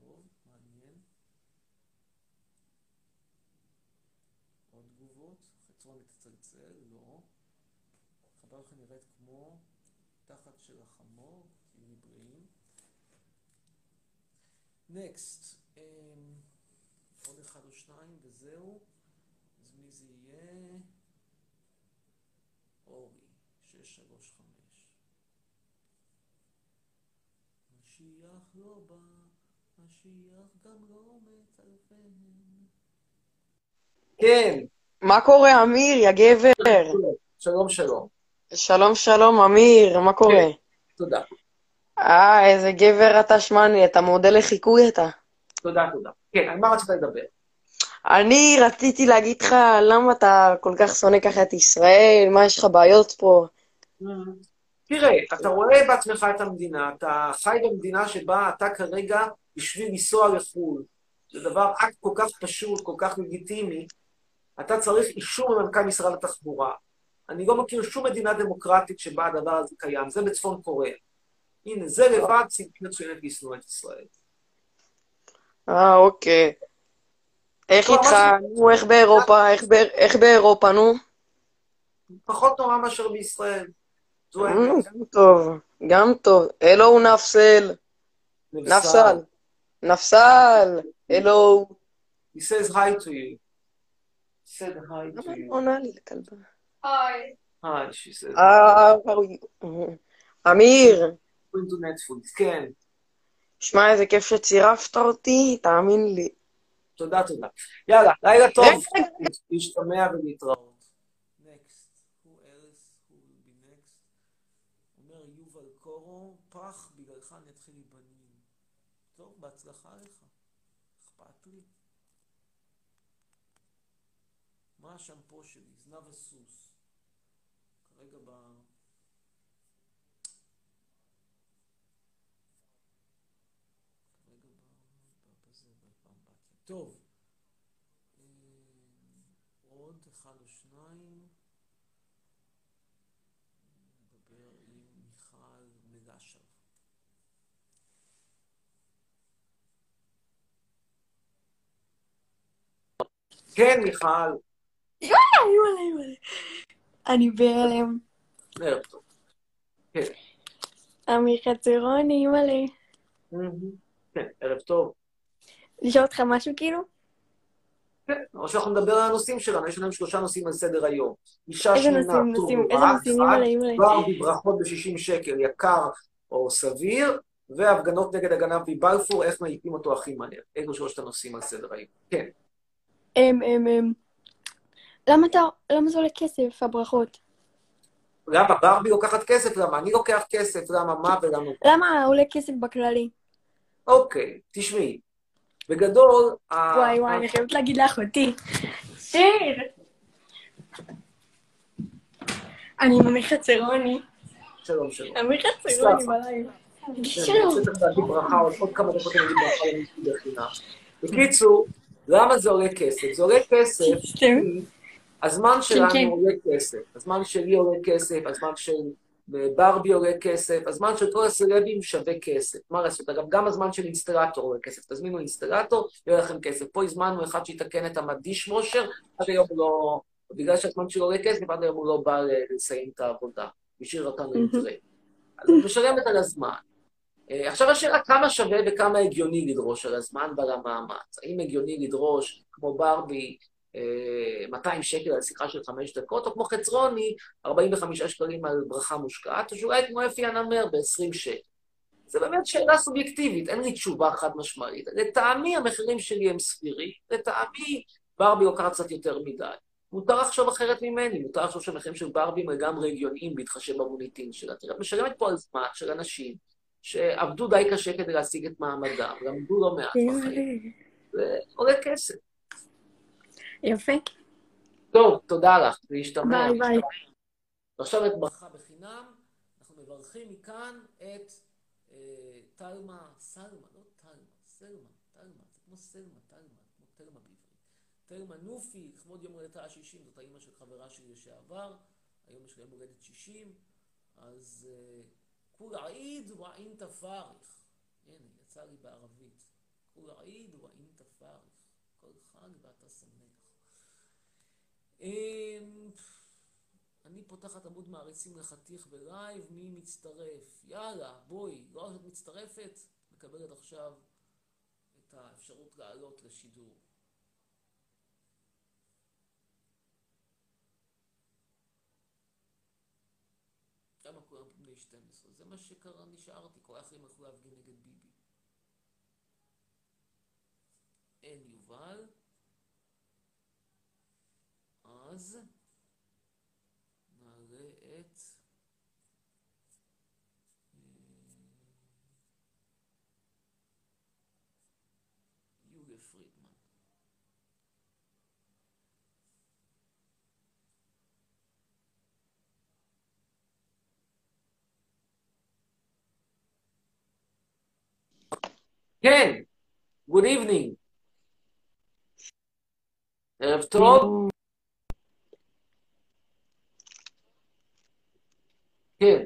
טוב, מעניין. עוד תגובות? חצרונת תצלצל? לא. חברך נראית כמו תחת של החמור, תהיי בריאים. נקסט, um, אמ, עוד אחד או שניים וזהו. אז מי זה יהיה? אורי, 635. משיח לא בא, משיח גם לא מצלפן. כן. מה קורה, אמיר, יא גבר? שלום, שלום. שלום, שלום, אמיר, מה קורה? תודה. אה, איזה גבר אתה, שמעני, אתה מודל לחיקוי אתה. תודה, תודה. כן, על מה רצית לדבר? אני רציתי להגיד לך למה אתה כל כך שונא ככה את ישראל, מה יש לך בעיות פה? תראה, אתה רואה בעצמך את המדינה, אתה חי במדינה שבה אתה כרגע, בשביל לנסוע לחו"ל, זה דבר אקט כל כך פשוט, כל כך לגיטימי, אתה צריך אישור ממנכ"ל משרד התחבורה. אני לא מכיר שום מדינה דמוקרטית שבה הדבר הזה קיים, זה בצפון קוריאה. הנה, זה לבד סיבה מצוינת לשנוא את ישראל. אה, אוקיי. איך איתך? נו, איך באירופה? איך בא- איך באירופה, נו? פחות נורא מאשר בישראל. זו אה, האמת. גם טוב, גם טוב. הלו, נפסל. נפסל. נפסל. הלו. He says hi to you. He said hi to למה you. לא עונה לי לכלבה? היי. Hi, she said. אה, אה, אמיר, כן. שמע, איזה כיף שצירפת אותי, תאמין לי. תודה, תודה. יאללה, לילה טוב. רגע, להשתמע ולהתראות. Next. Who else? Who will be next? אומר יובל קורו, בגללך אני אתחיל להיבנים. טוב, בהצלחה לך. אכפת לי. מה השמפו שלי? זנב הסוס. כרגע ב... כרגע ב... בזה, באמבטיה. טוב. אה, עוד אחד או שניים. נדבר עם מיכל מגשר. כן, מיכל. יואלה, יואלה, יואלה. אני בהלם. ערב טוב. כן. אמיר חצרוני, אימא'לה. כן, ערב טוב. לשאול אותך משהו כאילו? כן, או שאנחנו נדבר על הנושאים שלנו, יש לנו שלושה נושאים על סדר היום. אישה איזה שמנה, נושאים, טוב נושאים, או איזה רע, נושאים, אחד, אימא'לה, אימא'לה. ברבי ברכות ב-60 שקל, יקר או סביר, והפגנות נגד הגנב מבלפור, איך מעיפים אותו הכי מהר. אלו שלושת הנושאים על סדר היום. כן. אמ, אמ, אמ. למה אתה, למה זה עולה כסף, הברכות? למה ברבי לוקחת כסף? למה אני לוקח כסף? למה מה ולמה? למה עולה כסף בכללי? אוקיי, תשמעי. בגדול, וואי וואי, אני חייבת להגיד לאחותי. שיר! אני עם אמיר חצרוני. שלום, שלום. אמיר חצרוני סלחה. בלייב. כן, שלום. עוד כמה דקות אני אגיד ברכה למישהו בחינם. בקיצור, למה זה עולה כסף? זה עולה כסף *laughs* כי הזמן כן. שלנו עולה כסף, הזמן שלי עולה כסף, הזמן של ברבי עולה כסף, הזמן של כל הסלבים שווה כסף. מה לעשות? אגב, גם הזמן של אינסטלטור עולה כסף. תזמינו אינסטלטור, יהיה לכם כסף. פה הזמנו אחד שיתקן את המדיש וושר, עד היום הוא לא... בגלל שהזמן שלו עולה כסף, עד היום הוא לא בא לסיים את העבודה. השאיר אותנו עם. trade. אז את משלמת על הזמן. אה, עכשיו השאלה כמה שווה וכמה הגיוני לדרוש על הזמן ועל המאמץ. האם הגיוני לדרוש, כמו ברבי, אה, 200 שקל על שיחה של חמש דקות, או כמו חצרוני, 45 שקלים על ברכה מושקעת, או שאולי כמו אפי הנמר ב-20 שקל. זו באמת שאלה סובייקטיבית, אין לי תשובה חד משמעית. לטעמי המחירים שלי הם סבירים, לטעמי ברבי לוקחת קצת יותר מדי. מותר לחשוב אחרת ממני, מותר לחשוב שהמחירים של ברבי הם לגמרי הגיוניים בהתחשב במוניטין שלה. תראה, את משלמת פה על זמן של אנשים שעבדו די קשה כדי להשיג את מעמדם, למדו לא מעט בחיים, זה עולה כסף. יפה. טוב, תודה לך, להשתמע. ביי ביי. ועכשיו את ברכה בחינם, אנחנו מברכים מכאן את אה, תלמה, סלמה, לא תלמה, סלמה, תלמה, זה כמו סלמה, תלמה, כמו תלמה בעברית. תלמה נופי, לכבוד יום הולדתה ה-60, זאת האימא של חברה שלי לשעבר, היום יש לה יום הולדת 60, אז אה, כול עיד ואינתה פאריך. הנה, יצא לי בערבית. כול עיד ואינתה פאריך. כל חג ואתה שמח. אמ, אני פותחת עמוד מעריצים לחתיך בלייב, מי מצטרף? יאללה, בואי, לא רק את מצטרפת, מקבלת עכשיו את האפשרות לעלות לשידור. למה כולם בני 12? זה מה שקרה, נשארתי, כל הלכו להפגין נגד ביבי. אין יובל. אז נעלה את... אה, יוגה פרידמן. כן, good evening. ערב טוב. כן.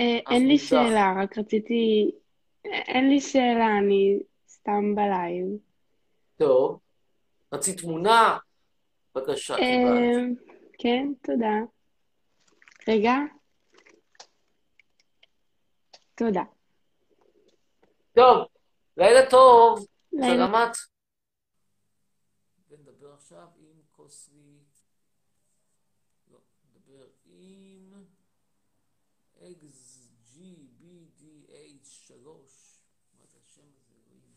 אה, אין לי. שאלה, רק רציתי... אין לי שאלה, אני סתם בלייב. טוב. רצית תמונה? בבקשה, קיבלת. כן, תודה. רגע. תודה. טוב, לילה טוב. לילה. סלמת. ונדבר עכשיו עם קוסרי. לא, נדבר עם XGBDH3. מה זה השם הזה, אלוהים?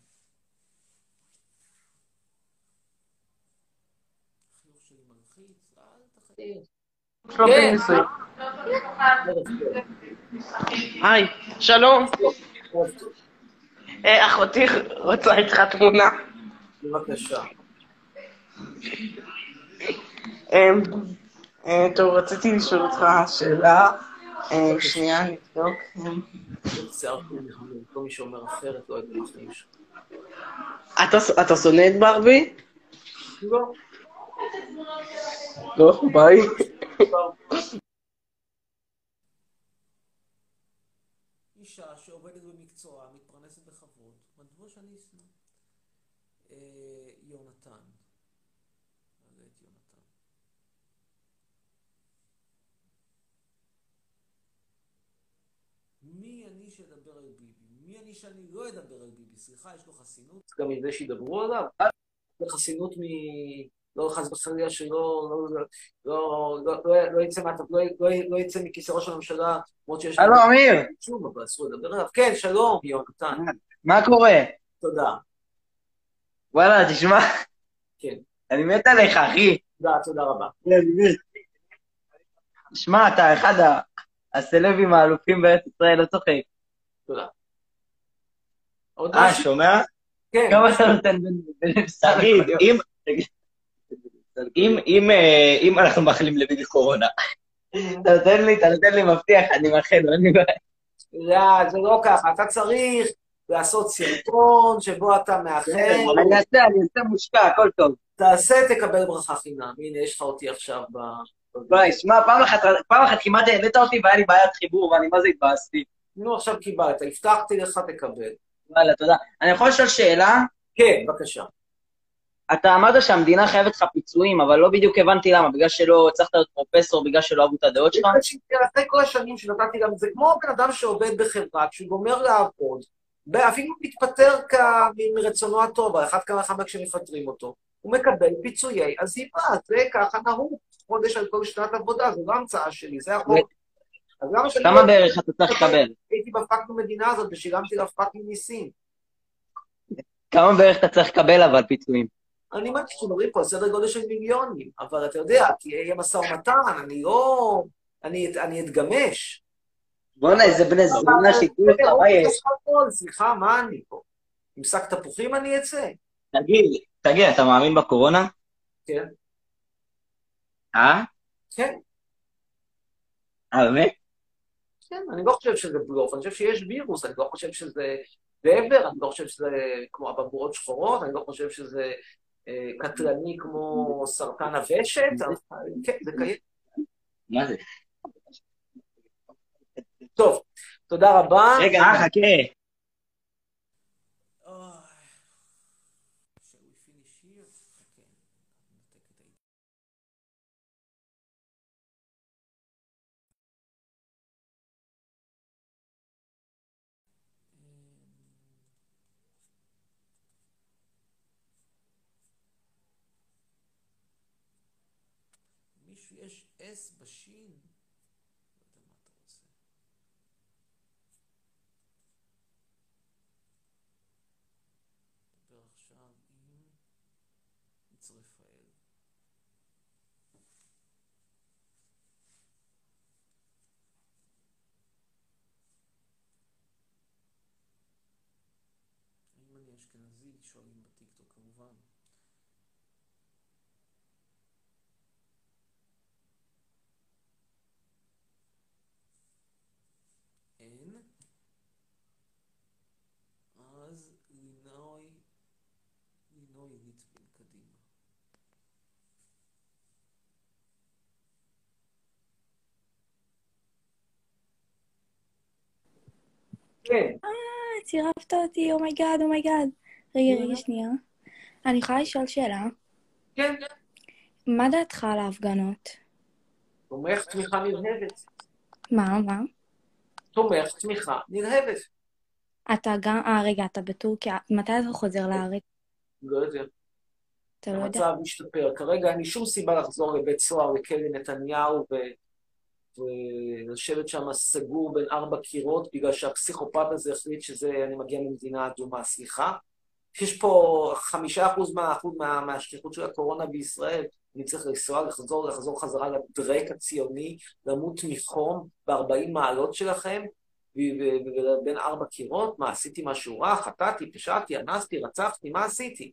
החיוך שלי מלחיץ, אל תחייך. שלום, כן. ניסוי. היי, שלום. אה, אחותי רוצה איתך תמונה. בבקשה. אמ, אה, טוב, רציתי לשאול אותך שאלה. אה, שנייה, נבדוק. אתה שונא את ברבי? לא. לא, ביי. אישה שעובדת במקצועה, מתפרנסת בכבוד, מדוע שאני אשנא? אה, יונתן. מי אני שאדבר על ביבי? מי אני שאני לא אדבר על ביבי? סליחה, יש לו חסינות? גם מזה שידברו עליו? זה חסינות מ... לא חס וחלילה שלא לא, לא, לא, לא, לא, לא יצא לא, לא, לא מכיסא ראש הממשלה, למרות שיש... הלו, אמיר. שוב, אבל אסור לדבר עליו. כן, שלום, יונתן. מה קורה? תודה. וואלה, תשמע, כן. אני מת עליך, אחי. תודה, תודה רבה. שמע, אתה אחד ה- הסלבים האלופים בארץ ישראל, לא צוחק. תודה. אה? שומע? כן. כמה אתה נותן בין... תגיד, אם... אם, אם, אה, אם אנחנו מאחלים לביבי קורונה, אתה נותן לי, אתה נותן לי מבטיח, אני מאחל לו, אין לי בעיה. לא, זה לא ככה. אתה צריך לעשות סרטון שבו אתה מאחל. אני אעשה, אני אעשה מושקע, הכל טוב. תעשה, תקבל ברכה חינם. הנה, יש לך אותי עכשיו ב... וואי, שמע, פעם אחת, פעם אחת כמעט העלית אותי והיה לי בעיית חיבור, ואני מה זה התבאסתי. נו, עכשיו קיבלת. הבטחתי לך, תקבל. וואלה, תודה. אני יכול לשאול שאלה? כן, בבקשה. אתה אמרת שהמדינה חייבת לך פיצויים, אבל לא בדיוק הבנתי למה, בגלל שלא הצלחת להיות פרופסור, בגלל שלא אהבו את הדעות שלך? אחרי כל השנים שנתתי גם, זה כמו בן אדם שעובד בחברה, כשהוא גומר לעבוד, אפילו מתפטר מרצונו הטוב, על אחת כמה וכמה כשמפטרים אותו, הוא מקבל פיצויי עזיבה, זה ככה נהוג, חודש על כל שנת עבודה, זו לא המצאה שלי, זה החוק. אז למה שאני... כמה בערך אתה צריך לקבל? הייתי ב fucking במדינה הזאת ושילמתי לה fucking מיסים. כמה בערך אתה צריך לקבל אבל פיצויים? אני מעדיף שמדברים פה על סדר גודל של מיליונים, אבל אתה יודע, כי יהיה משא ומתן, אני לא... אני, אני אתגמש. בואנה, איזה בני זונה שיקרו לך, מה יש? סליחה, מה אני פה? עם שק תפוחים אני אצא? תגיד, תגיד, אתה מאמין בקורונה? כן. אה? כן. אה, באמת? כן, אני לא חושב שזה בלוף, אני חושב שיש וירוס, אני לא חושב שזה דבר, אני לא חושב שזה כמו אבעבועות שחורות, אני לא חושב שזה קטלני כמו סרטן הוושת, אבל כן, זה קיים. מה זה? טוב, תודה רבה. רגע, אה, חכה. יש אס בשין? לא יודע מה אתה רוצה. נדבר עכשיו עם יצרפאל. אם אני אשכנזי, שואלים בטיקטוק כמובן. כן. אה, צירפת אותי, אומייגאד, אומייגאד. רגע, רגע, שנייה. אני יכולה לשאול שאלה? כן. מה דעתך על ההפגנות? תומך תמיכה נלהבת. מה, מה? תומך תמיכה נלהבת. אתה גם, אה, רגע, אתה בטורקיה. מתי אתה חוזר לארץ? לא יודע. אתה לא יודע? המצב משתפר. כרגע אין לי שום סיבה לחזור לבית סוהר לכלא נתניהו. ולשבת שם סגור בין ארבע קירות, בגלל שהפסיכופת הזה החליט שזה, אני מגיע ממדינה אדומה, סליחה. יש פה חמישה אחוז מהאחוז מה, מהשכיחות של הקורונה בישראל, אני צריך לנסוע, לחזור, לחזור חזרה לדרק הציוני, למות מחום ב-40 מעלות שלכם, ובין ארבע קירות, מה, עשיתי משהו רע? חטאתי, פשעתי, אנסתי, רצחתי, מה עשיתי?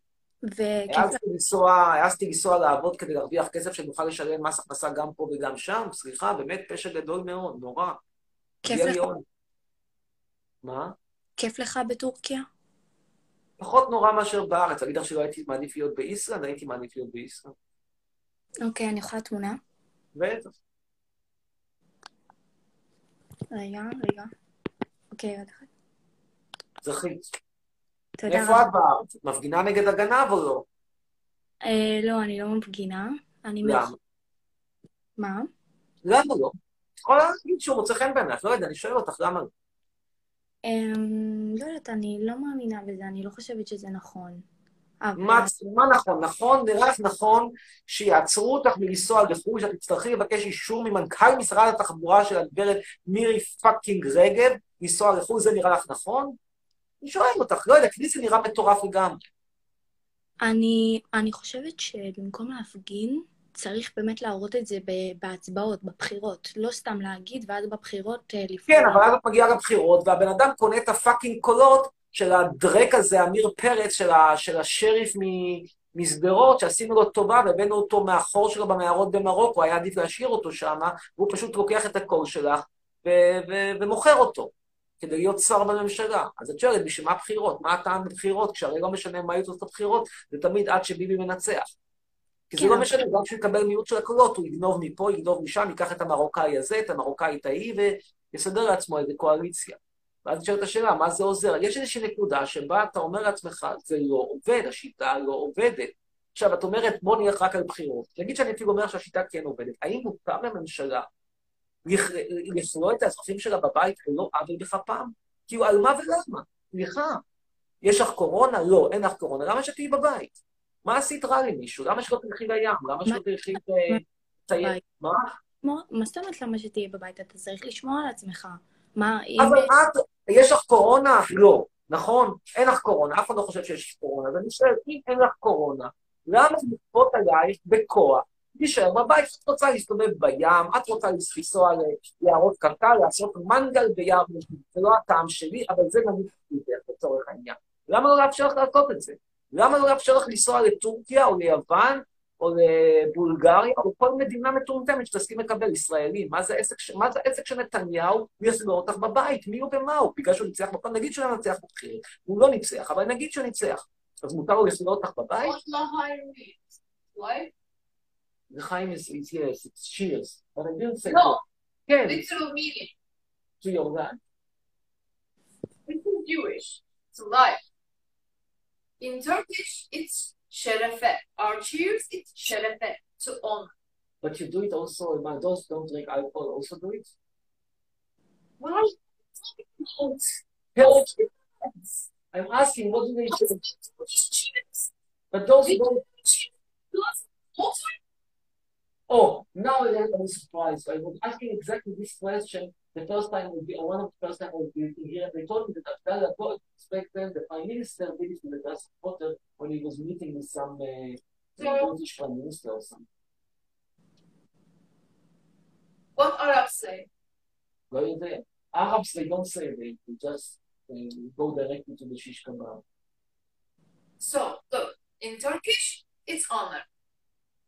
העזתי לנסוע, העזתי לנסוע לעבוד כדי להרוויח כסף שנוכל לשלם מס הכנסה גם פה וגם שם, סליחה, באמת פשע גדול מאוד, נורא. כיף לך? מה? כיף לך בטורקיה? פחות נורא מאשר בארץ. להגיד לך שלא הייתי מעדיף להיות באיסלנד, הייתי מעדיף להיות באיסלנד. אוקיי, אני יכולה תמונה? בטח. רגע, רגע. אוקיי, רגע. זכית. תודה איפה רבה. את בארץ? את מפגינה נגד הגנב או לא? אה, לא, אני לא מפגינה. אני... למה? מח- מה? למה לא? את יכולה להגיד שהוא מוצא חן בעינייך, לא יודע, אני שואל אותך, למה לא? אמ, לא יודעת, אני לא מאמינה בזה, אני לא חושבת שזה נכון. מה, מה נכון? נכון, נראה לך נכון שיעצרו אותך מלנסוע לחו"ל, שאת תצטרכי לבקש אישור ממנכ"ל משרד התחבורה של הגברת מירי פאקינג רגב, לנסוע לחו"ל, זה נראה לך נכון? אני שואל אותך, לא יודע, כי לי זה נראה מטורף לגמרי. אני, אני חושבת שבמקום להפגין, צריך באמת להראות את זה בהצבעות, בבחירות. לא סתם להגיד, ואז בבחירות אה, לפגוע. כן, אבל אז את מגיעה לבחירות, והבן אדם קונה את הפאקינג קולות של הדרק הזה, עמיר פרץ, של, ה, של השריף מ- משדרות, שעשינו לו טובה והבאנו אותו מהחור שלו במערות במרוקו, היה עדיף להשאיר אותו שם, והוא פשוט לוקח את הקול שלך ו- ו- ומוכר אותו, כדי להיות שר בממשלה. אז את שואלת, בשביל מה בחירות? מה הטעם בבחירות? כשהרי לא משנה מה יהיו תוצאות הבחירות, זה תמיד עד שביבי מנצח. כי זה כן, לא משנה, גם כשהוא יקבל מיעוט של הקולות, הוא יגנוב מפה, יגנוב משם, ייקח את המרוקאי הזה, את המרוקאית ההיא, ויסדר לעצמו איזה קואליציה. ואז נשאלת השאלה, מה זה עוזר? יש איזושהי נקודה שבה אתה אומר לעצמך, זה לא עובד, השיטה לא עובדת. עכשיו, את אומרת, בוא נלך רק על בחירות. נגיד שאני אפילו אומר שהשיטה כן עובדת. האם מותר לממשלה לכלוא את האזרחים שלה בבית ללא עוול בכפם? כאילו, על מה ולמה? סליחה. יש לך קורונה? לא, אין לך קורונה. למה שתהיי בבית? מה עשית רע למישהו? למה שלא תלכי לים? למה שלא תלכי לטייל? מה? מה זאת אומרת למה שתהיה בבית? אתה צריך לשמור על עצמך. מה, אם... אבל את, יש לך קורונה? לא, נכון? אין לך קורונה, אף אחד לא חושב שיש קורונה. אז אני שואל, אם אין לך קורונה, למה לכפות עלייך בכוח להישאר בבית? את רוצה להסתובב בים, את רוצה לנסוע ליערות קרקע, לעשות מנגל ביער, זה לא הטעם שלי, אבל זה נגיד לצורך העניין. למה לא לאפשר לך לעשות את זה? למה לא לאפשר לך לנסוע לטורקיה או ליוון או לבולגריה, או כל מדינה מטומטמת שתסכים לקבל ישראלים. מה זה העסק, מה זה העסק שנתניהו יסגור אותך בבית? מי הוא ומה הוא? בגלל שהוא ניצח בפעם, נגיד שהוא לא ניצח בבחירות. הוא לא ניצח, אבל נגיד שהוא ניצח. אז מותר לו לסגור אותך בבית? The Chaim is, yes, it's cheers. But I didn't say No. כן, Literal meaning. to your God. This is Jewish. It's life. In Turkish, it's sherefe. Our cheers, it's sherefe, to honor. But you do it also, my those don't drink alcohol also do it? Why? Help. I'm asking, what do they do? But those don't Oh, now I'm surprised. I was asking exactly this question the first time would be, uh, one of the first time I was here. They told me that Abdallah got expected, the prime minister did it in the last quarter when he was meeting with some uh, so, uh, British prime minister or something. What Arabs say? Go there. Arabs, they don't say, they, they just they go directly to the shish kebab. So, look, in Turkish, it's honor.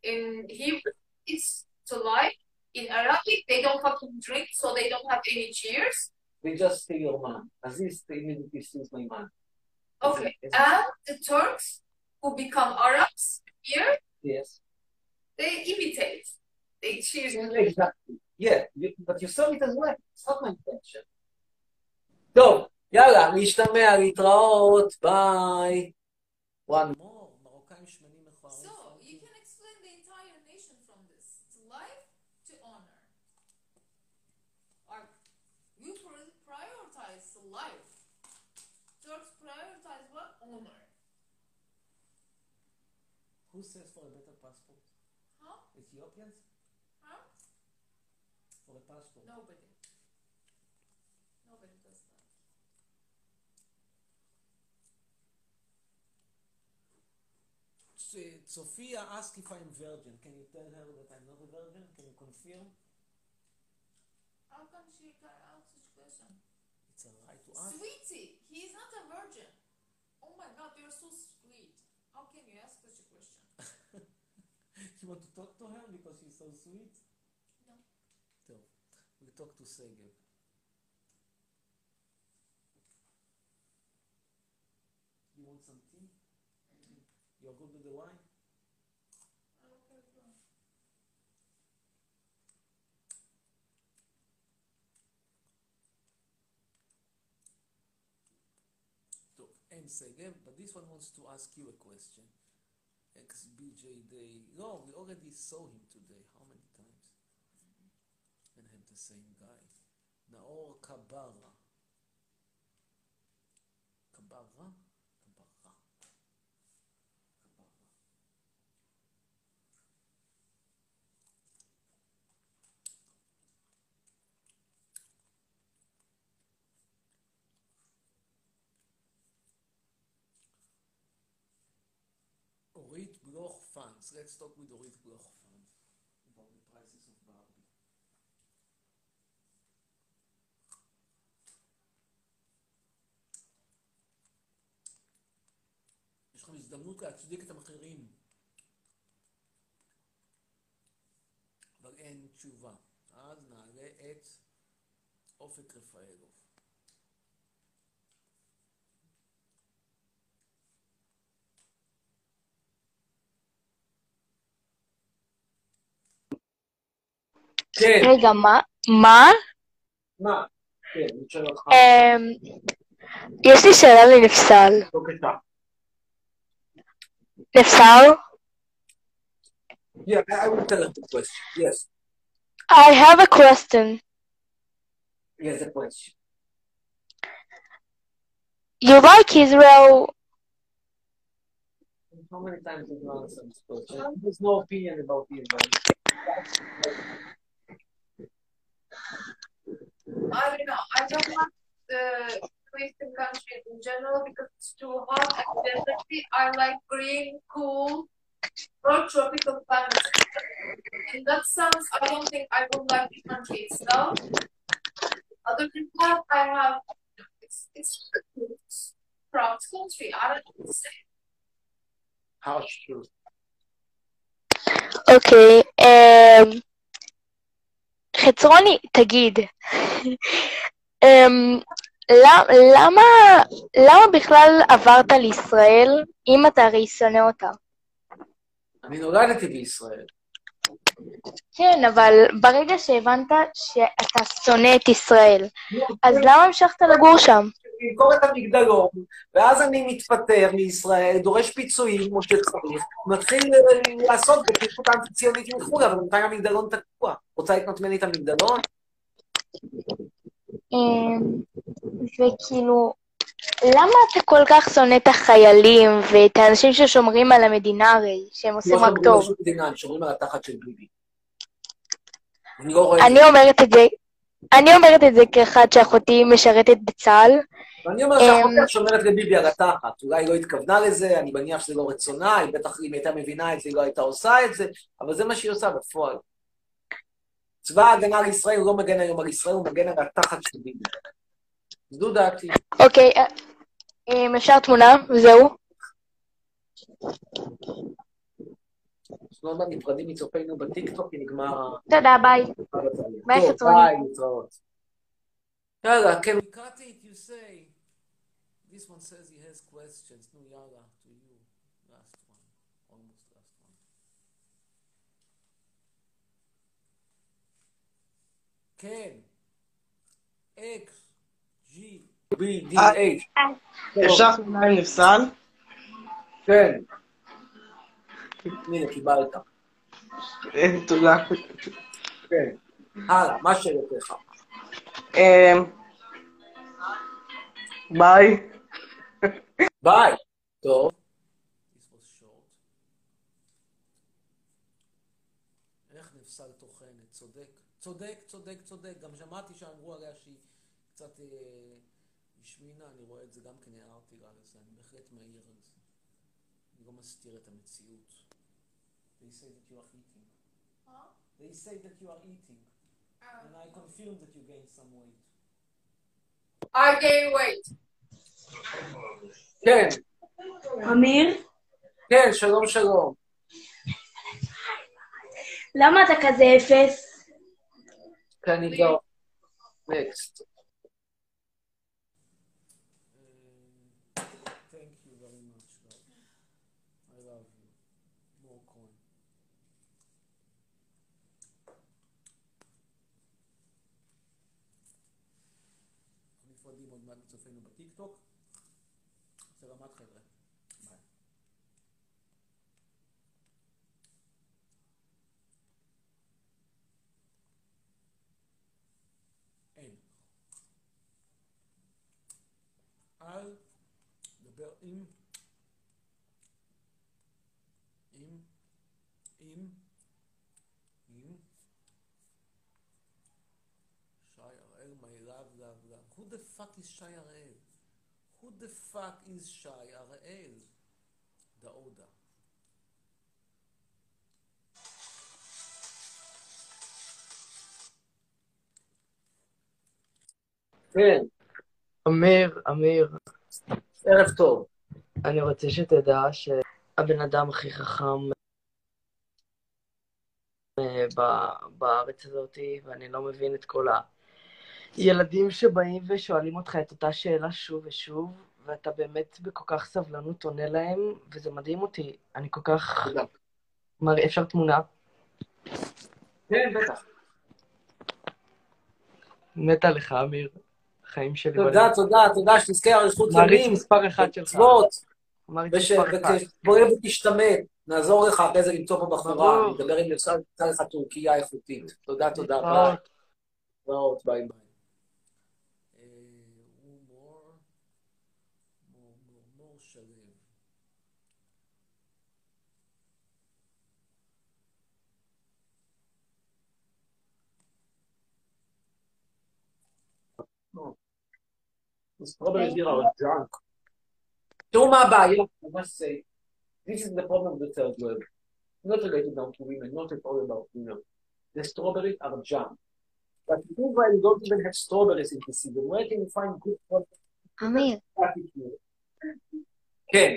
In Hebrew, it's to lie. In Arabic, they don't fucking drink, so they don't have any cheers. They just steal your man. Aziz immediately steals my man. Okay. And the Turks who become Arabs here, Yes. they imitate. They cheers. Exactly. Yeah, you, but you saw it as well. It's not my intention. טוב, יאללה, להשתמע, להתראות, ביי. one more, Who says for a better passport? Huh? Ethiopians? Huh? For a passport. Nobody. Nobody does that. Sophia asked if I'm virgin. Can you tell her that I'm not a virgin? Can you confirm? How come she can ask such question? It's a right to ask. Sweetie, he is not a virgin. Oh my god, you're so sweet. How can you ask such a? *laughs* you want to talk to her because she's so sweet? No. So, we talk to Segev. You want some tea? You're good with the wine? I'm okay but this one wants to ask you a question. XBJ Day. No, we already saw him today. How many times? And had the same guy. Naor. Kabara? Kabara. Funds. Let's talk with Orit Bloch about the prices of Barbie. יש לכם הזדמנות להצדיק את המחירים, אבל אין תשובה. אז נעלה את אופק רפאלוב. כן. רגע, מה? מה? מה? כן, אני שואל אותך. אמ, יש לי שאלה לנפסל. בבקשה. נפסל? Yeah, I will tell her the question. Yes. I have a question. Yes, a question. You like Israel? How many times did you answer this question? There's no opinion about Israel. I don't know. I don't like the Western countries in general because it's too hot and definitely I like green, cool, or tropical climates. In that sense, I don't think I would like the country itself. Other than that, I have it's it's, it's proud country. I don't know what to say. How true. Okay. Um. חצרוני, תגיד, אמ, למ- למה למה בכלל עברת לישראל אם אתה הרי שונא אותה? אני נולדתי בישראל. כן, אבל ברגע שהבנת שאתה שונא את ישראל, אז למה המשכת לגור שם? למכור את המגדלון, ואז אני מתפטר מישראל, דורש פיצויים כמו שצריך, מתחיל אה, לעסוק בפעילות אנטי-ציונית מחו"ל, אבל בינתיים המגדלון תקוע. רוצה לקנות ממני את המגדלון? אמ, וכאילו, למה אתה כל כך שונא את החיילים ואת האנשים ששומרים על המדינה הרי, שהם עושים לא רק שומרים על טוב? שום מדינה, הם שומרים על התחת של ביבי. אני לא. אומרת את זה, אני אומרת את זה כאחד שאחותי משרתת בצה"ל. ואני אומר אמ, שהחוקרת שומרת לביבי על התחת. אולי היא לא התכוונה לזה, אני מניח שזה לא רצונה, היא בטח אם הייתה מבינה את זה, היא לא הייתה עושה את זה, אבל זה מה שהיא עושה בפועל. צבא ההגנה לישראל הוא לא מגן היום על ישראל, הוא מגן על התחת של ביבי. זו דעתי. אוקיי, אה, אם אפשר תמונה, וזהו. אנחנו עוד מעט נפרדים מצופינו בטיקטוק, כי נגמר. תודה, ביי. ביי, חצרוני. ביי. יאללה, כן. It, you say. This one says he has questions. No, yalla, to you. Last one. Almost last one. כן. X, G, B-D-H. אפשר תמונה עם נפסל? כן. הנה, קיבלת. אה, תודה. כן. הלאה, מה שאלותיך? אמ, ביי. ביי. טוב. נפסל. צודק, צודק, צודק. גם שמעתי שאמרו עליה שהיא קצת אה, השמינה, אני רואה את זה גם כן, הערתי לה לזה, אני בהחלט מעיר על זה. אני לא מסתיר את המציאות. They say that you are eating. They say that you are eating. And I confirm that you gained some weight. I gain weight. כן. אמיר, כן, שלום, שלום. למה אתה כזה אפס? כי אני גר. נקסט. אל דבר עם, עם, עם, עם, שי הראל, my love, love, love. Who the fuck is שי הראל? Who the fuck is שי הראל? דאודה. כן, אמיר, אמיר, ערב טוב. אני רוצה שתדע שהבן אדם הכי חכם אה, בארץ הזאת, ואני לא מבין את כל הילדים שבאים ושואלים אותך את אותה שאלה שוב ושוב, ואתה באמת בכל כך סבלנות עונה להם, וזה מדהים אותי. אני כל כך... מראה, אפשר תמונה? כן, בטח. מתה לך, אמיר. חיים שלי. תודה, תודה, תודה, שתזכה לאריכות מעריץ ימים, מספר אחד שלך. מצוות, מעריץ ותשתמט, נעזור לך אחרי זה למצוא פה בחורה, ברור. נדבר עם נפסל, נמצא לך טורקיה איכותית. תודה, תודה, ביי. ביי ביי. Strawberries here are junk. תראו מה הבעיה, say. This is the problem of the third world. Not related down to women, not at all about women. The strawberries are junk. But in Israel, you don't even have strawberries in the season. Where can you find good strawberries? אמיר, כן.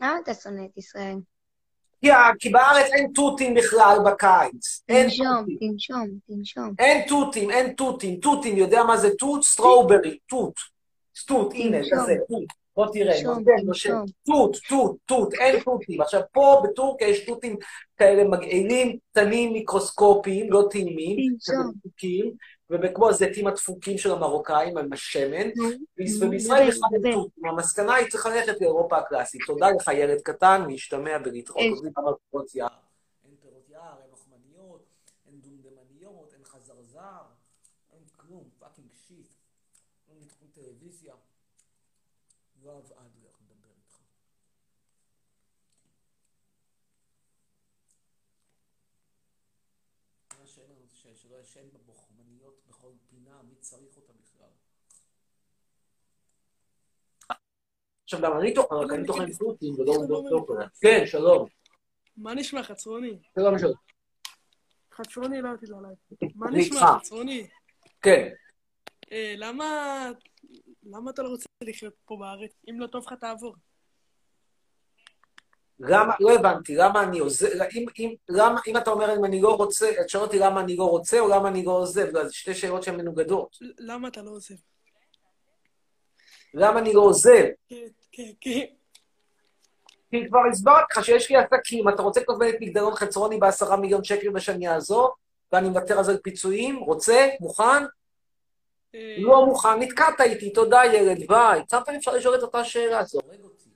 למה אתה שונא את ישראל? כי בארץ אין תותים בכלל בקיץ. אין תנשום. תנשום, תנשום. אין תותים, אין תותים. תותים, יודע מה זה תות? סטרוברי, תות. תות, הנה. כזה, תות. בוא תראה. תות, תות, תות, אין תותים. עכשיו, פה בטורקיה יש תותים כאלה מגעילים, קטנים, מיקרוסקופיים, לא טעימים, וכמו הזיתים הדפוקים של המרוקאים, עם השמן, ובישראל דבר. תותים. המסקנה היא צריך ללכת לאירופה הקלאסית. תודה לך, ילד קטן, להשתמע יער. אין פירות יער, אין לוחמניות, אין דומדמניות, אין חזרזר, אין כלום, פאקינג שיט. אין תוכנית טלוויזיה. יואב אדלר מדבר איתך. מה שאין לנו שלא ישן בבוכמניות פינה, מי צריך אותה בכלל? עכשיו, גם אני טוחן, רק אני טוחן תותים ולא עובדות שוקולד. כן, שלום. מה נשמע, חצרוני? שלום, שלום. חצרוני, לא אותי עליי. מה אני נשמע. חצרוני? כן. אה, למה... למה אתה לא רוצה לחיות פה בארץ? אם לא טוב לך, תעבור. למה, לא הבנתי, למה אני עוזב, אם, אם, למה, אם אתה אומר אם אני לא רוצה, את שואל אותי למה אני לא רוצה או למה אני לא עוזב, לא, זה שתי שאלות שהן מנוגדות. למה אתה לא עוזב? למה אני לא עוזב? כן, כן, כן. כי כבר הסברתי לך שיש לי עסקים, אתה רוצה לקנות ממני פקדון חצרוני בעשרה מיליון שקל ושאני אעזור, ואני מוותר על זה לפיצויים, רוצה? מוכן? אה, לא מוכן, נתקעת איתי, תודה ילד, ביי. כמה פעמים אפשר לשאול את אותה שאלה? זה הורג אותי.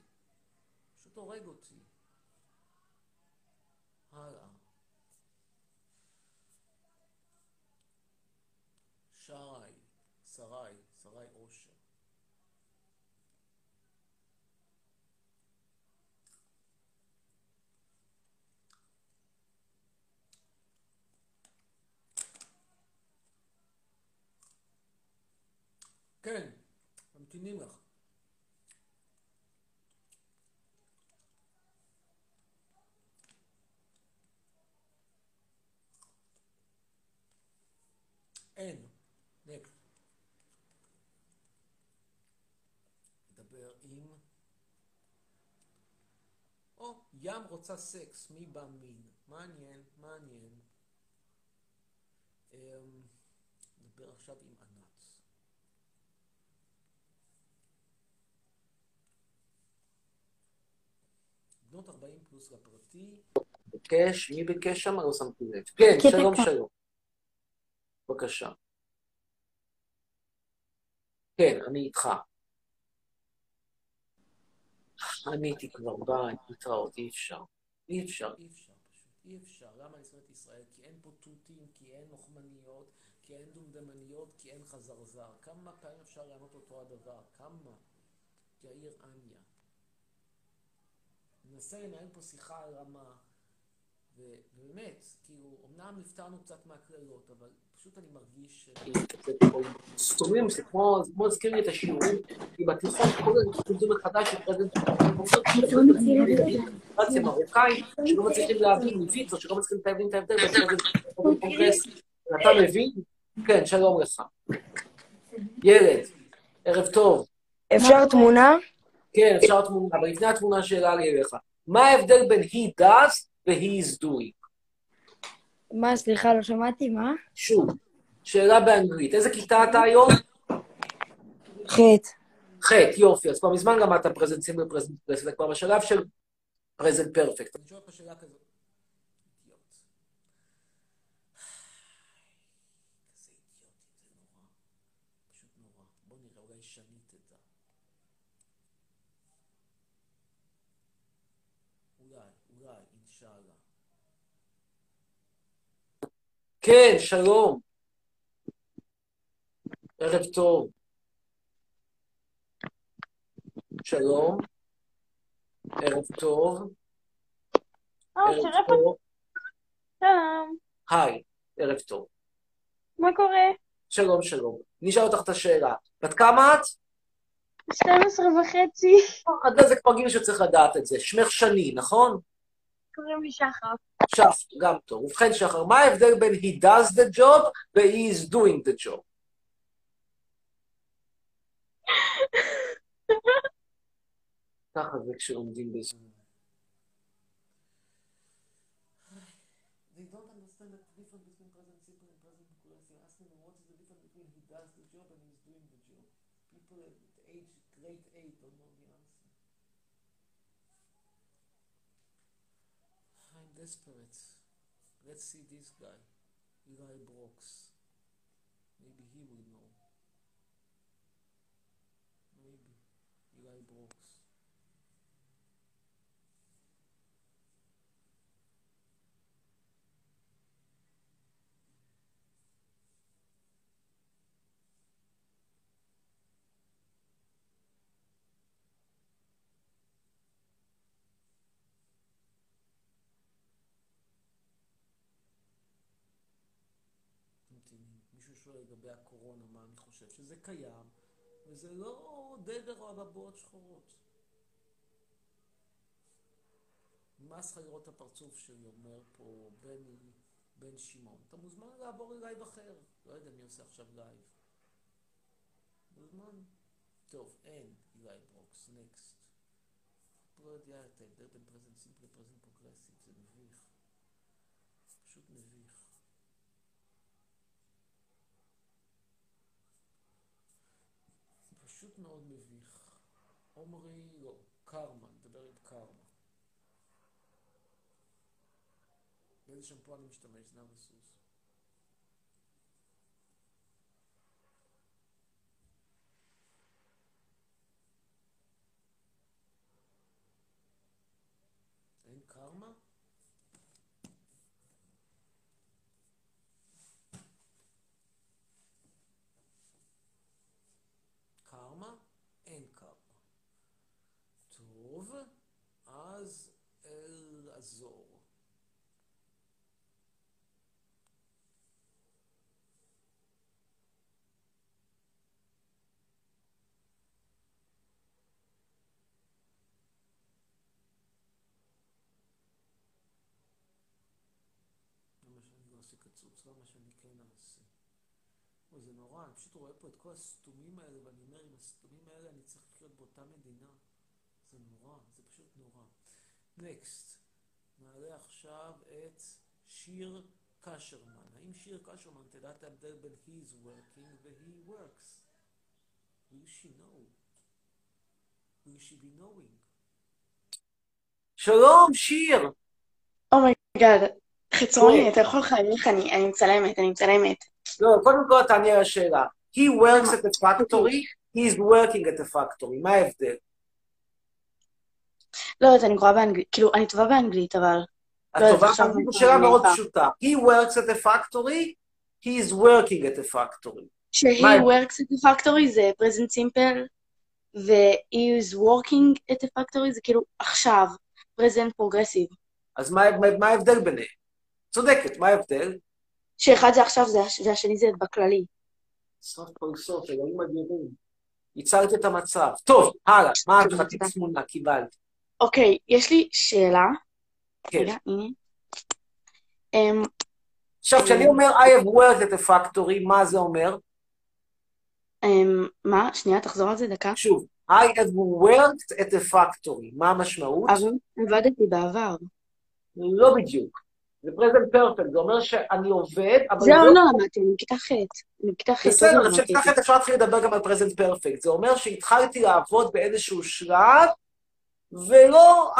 פשוט הורג אותי. הלאה. שרי, שרי, שרי אושר. כן, ממתינים לך. אין. נקסט. נדבר עם... או, ים רוצה סקס, מי בא מין? מעניין, מעניין. אמ, נדבר עכשיו עם בנות 40 פלוס לפרטי. ביקש, מי ביקש שם? לא שמתי לב. כן, כן, שלום. שלום. בבקשה. כן, אני איתך. עניתי כבר, ביי, להתראות, אי אפשר. אי אפשר. אי אפשר פשוט, אי אפשר. למה אני שונא את ישראל? כי אין פה תותים, כי אין לוחמניות, כי אין דומדמניות, כי אין חזרזר. כמה פעמים אפשר לענות אותו הדבר? כמה? יאיר אניה. ננסה לנהל פה שיחה על רמה, ו- ובאמת, כאילו, אמנם נפטרנו קצת מהקללות, אבל פשוט אני מרגיש ש... סתומים, זה כמו, זה כמו להזכיר לי את השיעורים, כי בתיכון כל הזמן חוזרים מחדש, אחרי זה זה מרוקאי, שלא מצליחים להבין או שלא מצליחים להבין את ההבדל, ואחרי זה עוברים קונגרס, אתה מבין? כן, שלום לך. ילד, ערב טוב. אפשר תמונה? כן, אפשר תמונה, אבל לפני התמונה שאלה לי אליך. מה ההבדל בין he does ו-he is doing? מה, סליחה, לא שמעתי, מה? שוב, שאלה באנגלית. איזה כיתה אתה היום? חטא. ח', יופי. אז כבר מזמן למדת פרזנט סימבל פרזנט פרזנט, כבר בשלב של פרזנט פרפקט. אני שואל אותך שאלה כזאת. אידיוט. איזה אידיוטים, זה נורא. פשוט נורא. בוא נראה, אולי שנית תדע. אולי, אולי, אינשאללה. כן, שלום. ערב טוב. שלום. ערב טוב. אה, ערב שרף טוב. שלום. היי, ערב טוב. מה קורה? שלום, שלום. אני אשאל אותך את השאלה. בת כמה את? 12 וחצי. עד זה כבר גיל שצריך לדעת את זה. שמך שני, נכון? קוראים לי שחר. שף, גם טוב. ובכן, שחר, מה ההבדל בין he does the job ו-he is doing the job? *laughs* ככה זה כשלומדים בזה. Desperate. Let's see this guy, Eli Brooks. Maybe he will שואל לגבי הקורונה, מה אני חושב? שזה קיים, וזה לא דבר או אבעבועות שחורות. נמאס לך לראות את הפרצוף שלי, אומר פה בני, בן שמעון. אתה מוזמן לעבור ל live אחר. לא יודע מי עושה עכשיו live. מוזמן. טוב, אין אילי ברוקס, next. לא יודע את ההבדל בין present simple progressive, זה מביך. פשוט מביך. פשוט מאוד מביך. עומרי, לא, קרמה, נדבר עם קרמה. באיזה שמפו אני משתמש? זנב וסוס. לעזור. למה שאני לא אעשה קצוץ? למה שאני כן אעשה? אוי, זה נורא, אני פשוט רואה פה את כל הסתומים האלה, ואני אומר, עם הסתומים האלה אני צריך לחיות באותה מדינה. זה נורא, זה פשוט נורא. next, נעלה עכשיו את שיר קשרמן. האם שיר קשרמן תדע את ההבדל בין he is working ו-he works? will she know? will she be knowing? שלום, שיר. oh my God, חצרוני, אתה יכול לחייך, אני אני מצלמת, אני מצלמת. לא, קודם כל תענה על השאלה. He works at the factory, he is working at the factory. מה ההבדל? לא יודעת, אני גרועה באנגלית, כאילו, אני טובה באנגלית, אבל... לא יודעת, טובה? עכשיו אני אני שאלה מאוד. פשוטה. He works at the factory, he is working at the factory. ש-he works at the factory זה present simple, ו-he is working at the factory זה כאילו עכשיו, present progressive. אז מה מה- מה ההבדל ביניהם? צודקת, מה ההבדל? שאחד זה עכשיו והשני זה בכללי. סוף כל סוף, אלוהים אדירים. ייצרת את המצב. טוב, הלאה, מה את חצי תמונה קיבלת? אוקיי, יש לי שאלה. כן. רגע, הנה. אמ, עכשיו, כשאני אומר I have worked at a factory, מה זה אומר? אמ, מה? שנייה, תחזור על זה דקה. שוב, I have worked at a factory, מה המשמעות? אבל עבדתי בעבר. לא בדיוק. זה present perfect, זה אומר שאני עובד, אבל זהו, לא... למדתי, אני בכיתה ח'. אני בכיתה ח'. בסדר, אני חושב את זה. אפשר להתחיל לדבר גם על present perfect. זה אומר שהתחלתי לעבוד באיזשהו שלב, ולא,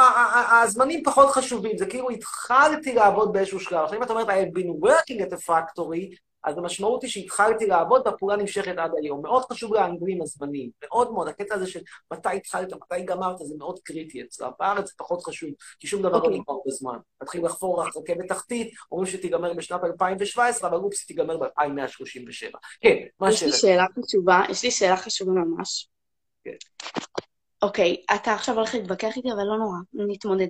הזמנים פחות חשובים, זה כאילו התחלתי לעבוד באיזשהו שלב. עכשיו אם את אומרת I have been working at a factory, אז המשמעות היא שהתחלתי לעבוד והפעולה נמשכת עד היום. מאוד חשוב לאנגלים הזמנים, מאוד מאוד, הקטע הזה של מתי התחלת, מתי גמרת, זה מאוד קריטי אצלם. בארץ זה פחות חשוב, כי שום דבר לא אוקיי. נגמר בזמן. מתחיל לחפור לך רכבת תחתית, אומרים שתיגמר בשנת 2017, אבל אופס, תיגמר ב-2137. כן, מה יש לי השאלה? שאלה חשובה, יש לי שאלה חשובה ממש. כן. אוקיי, אתה עכשיו הולך להתווכח איתי, אבל לא נורא, נתמודד.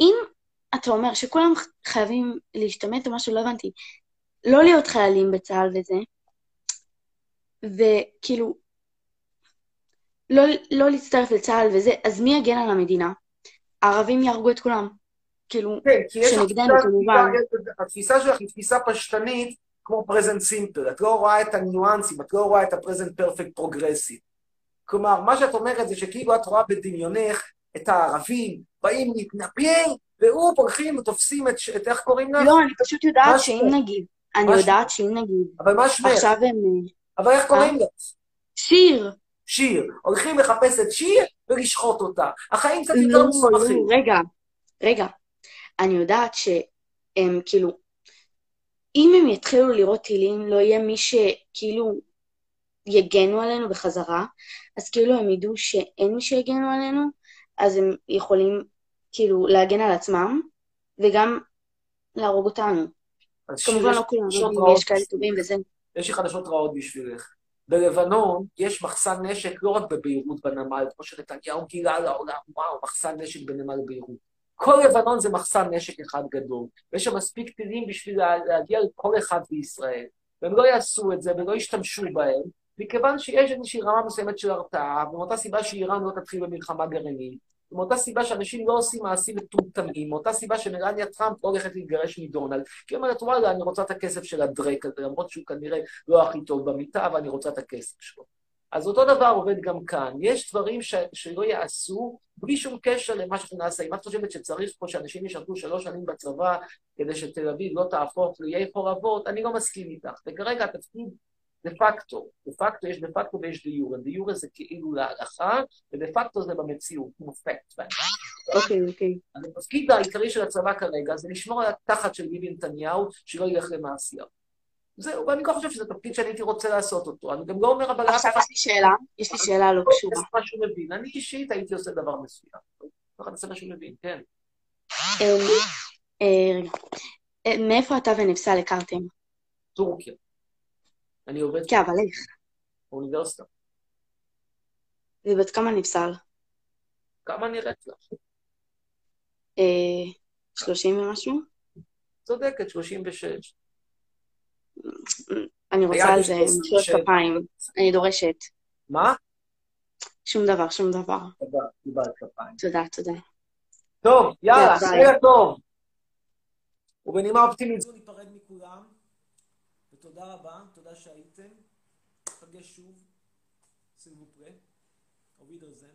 אם אתה אומר שכולם חייבים להשתמט או משהו, לא הבנתי, לא להיות חיילים בצה"ל וזה, וכאילו, לא, לא להצטרף לצה"ל וזה, אז מי יגן על המדינה? הערבים יהרגו את כולם. כאילו, כן, שנגדנו כמובן. התפיסה שלך היא תפיסה פשטנית, כמו present simple. את לא רואה את הניואנסים, את לא רואה את ה-present perfect progressive. כלומר, מה שאת אומרת זה שכאילו את רואה בדמיונך את הערבים באים להתנפל, והוא הולכים ותופסים את, את איך קוראים לך? לא, אני פשוט יודעת שאם? נגיד, אני יודעת שאם נגיד, אבל מה שמך? עכשיו הם... אה, אבל איך קוראים לך? שיר. שיר. הולכים לחפש את שיר ולשחוט אותה. החיים קצת לא, יותר לא, מסובכים. רגע, רגע. אני יודעת שהם כאילו, אם הם יתחילו לירות טילים, לא יהיה מי שכאילו יגנו עלינו בחזרה, אז כאילו הם ידעו שאין מי שיגנו עלינו, אז הם יכולים כאילו להגן על עצמם, וגם להרוג אותנו. כמובן לא כולם, יש כאלה טובים וזה. יש לי חדשות רעות בשבילך. בלבנון יש מחסן נשק לא רק בביירות בנמל, כמו שנתניהו גילה לעולם, וואו, מחסן נשק בנמל ביירות. כל לבנון זה מחסן נשק אחד גדול, ויש שם מספיק טילים בשביל לה- להגיע לכל אחד בישראל. והם לא יעשו את זה ולא ישתמשו בהם, מכיוון שיש איזושהי רמה מסוימת של הרתעה, ומאותה סיבה שאיראן לא תתחיל במלחמה גרעינית, ומאותה סיבה שאנשים לא עושים מעשים מטומטמים, מאותה סיבה שמלניה טראמפ לא הולכת להתגרש מדונלד, כי היא אומרת, וואלה, אני רוצה את הכסף של הדרק הזה, למרות שהוא כנראה לא הכי טוב במיטה, אבל אני רוצה את הכסף שלו. אז אותו דבר עובד גם כאן. יש דברים ש... שלא יעשו בלי שום קשר למה שאנחנו נעשה. אם את חושבת שצריך פה שאנשים ישרתו שלוש שנים בצבא כדי שתל אביב לא תהפוך לעיי חורבות, אני לא מסכים איתך. וכרגע התפקיד דה פקטו, דה פקטו יש דה פקטו ויש דה יורה. דה יורה זה כאילו להלכה, ודה פקטו זה במציאות, כמו פקט. אוקיי, אוקיי. אז התפקיד העיקרי של הצבא כרגע זה לשמור על התחת של ביבי נתניהו, שלא ילך למעשייה. זהו, ואני לא חושב שזה תפקיד שאני הייתי רוצה לעשות אותו. אני גם לא אומר, אבל... עכשיו יש לי שאלה, יש לי שאלה לא קשורה. מה שהוא מבין. אני אישית הייתי עושה דבר מסוים. כל אחד עושה מה שהוא מבין, כן. אמ, אה. אה, מאיפה אתה ונפסל הכרתם? טורקיה. אני עובד כן, אבל איך? באוניברסיטה. ובת כמה נפסל? כמה נראית לך? אה, 30 ומשהו. צודקת, 36. אני רוצה על זה 13, מחיאות. כפיים. אני דורשת. מה? שום דבר, שום דבר. תודה, קיבלת כפיים. תודה, תודה. טוב, יאללה. לילה טוב. ובנימה אופטימית זו ניפרד מכולם, ותודה רבה, תודה שהייתם. ניפגש שוב, סילבו פרה, אובידרזן.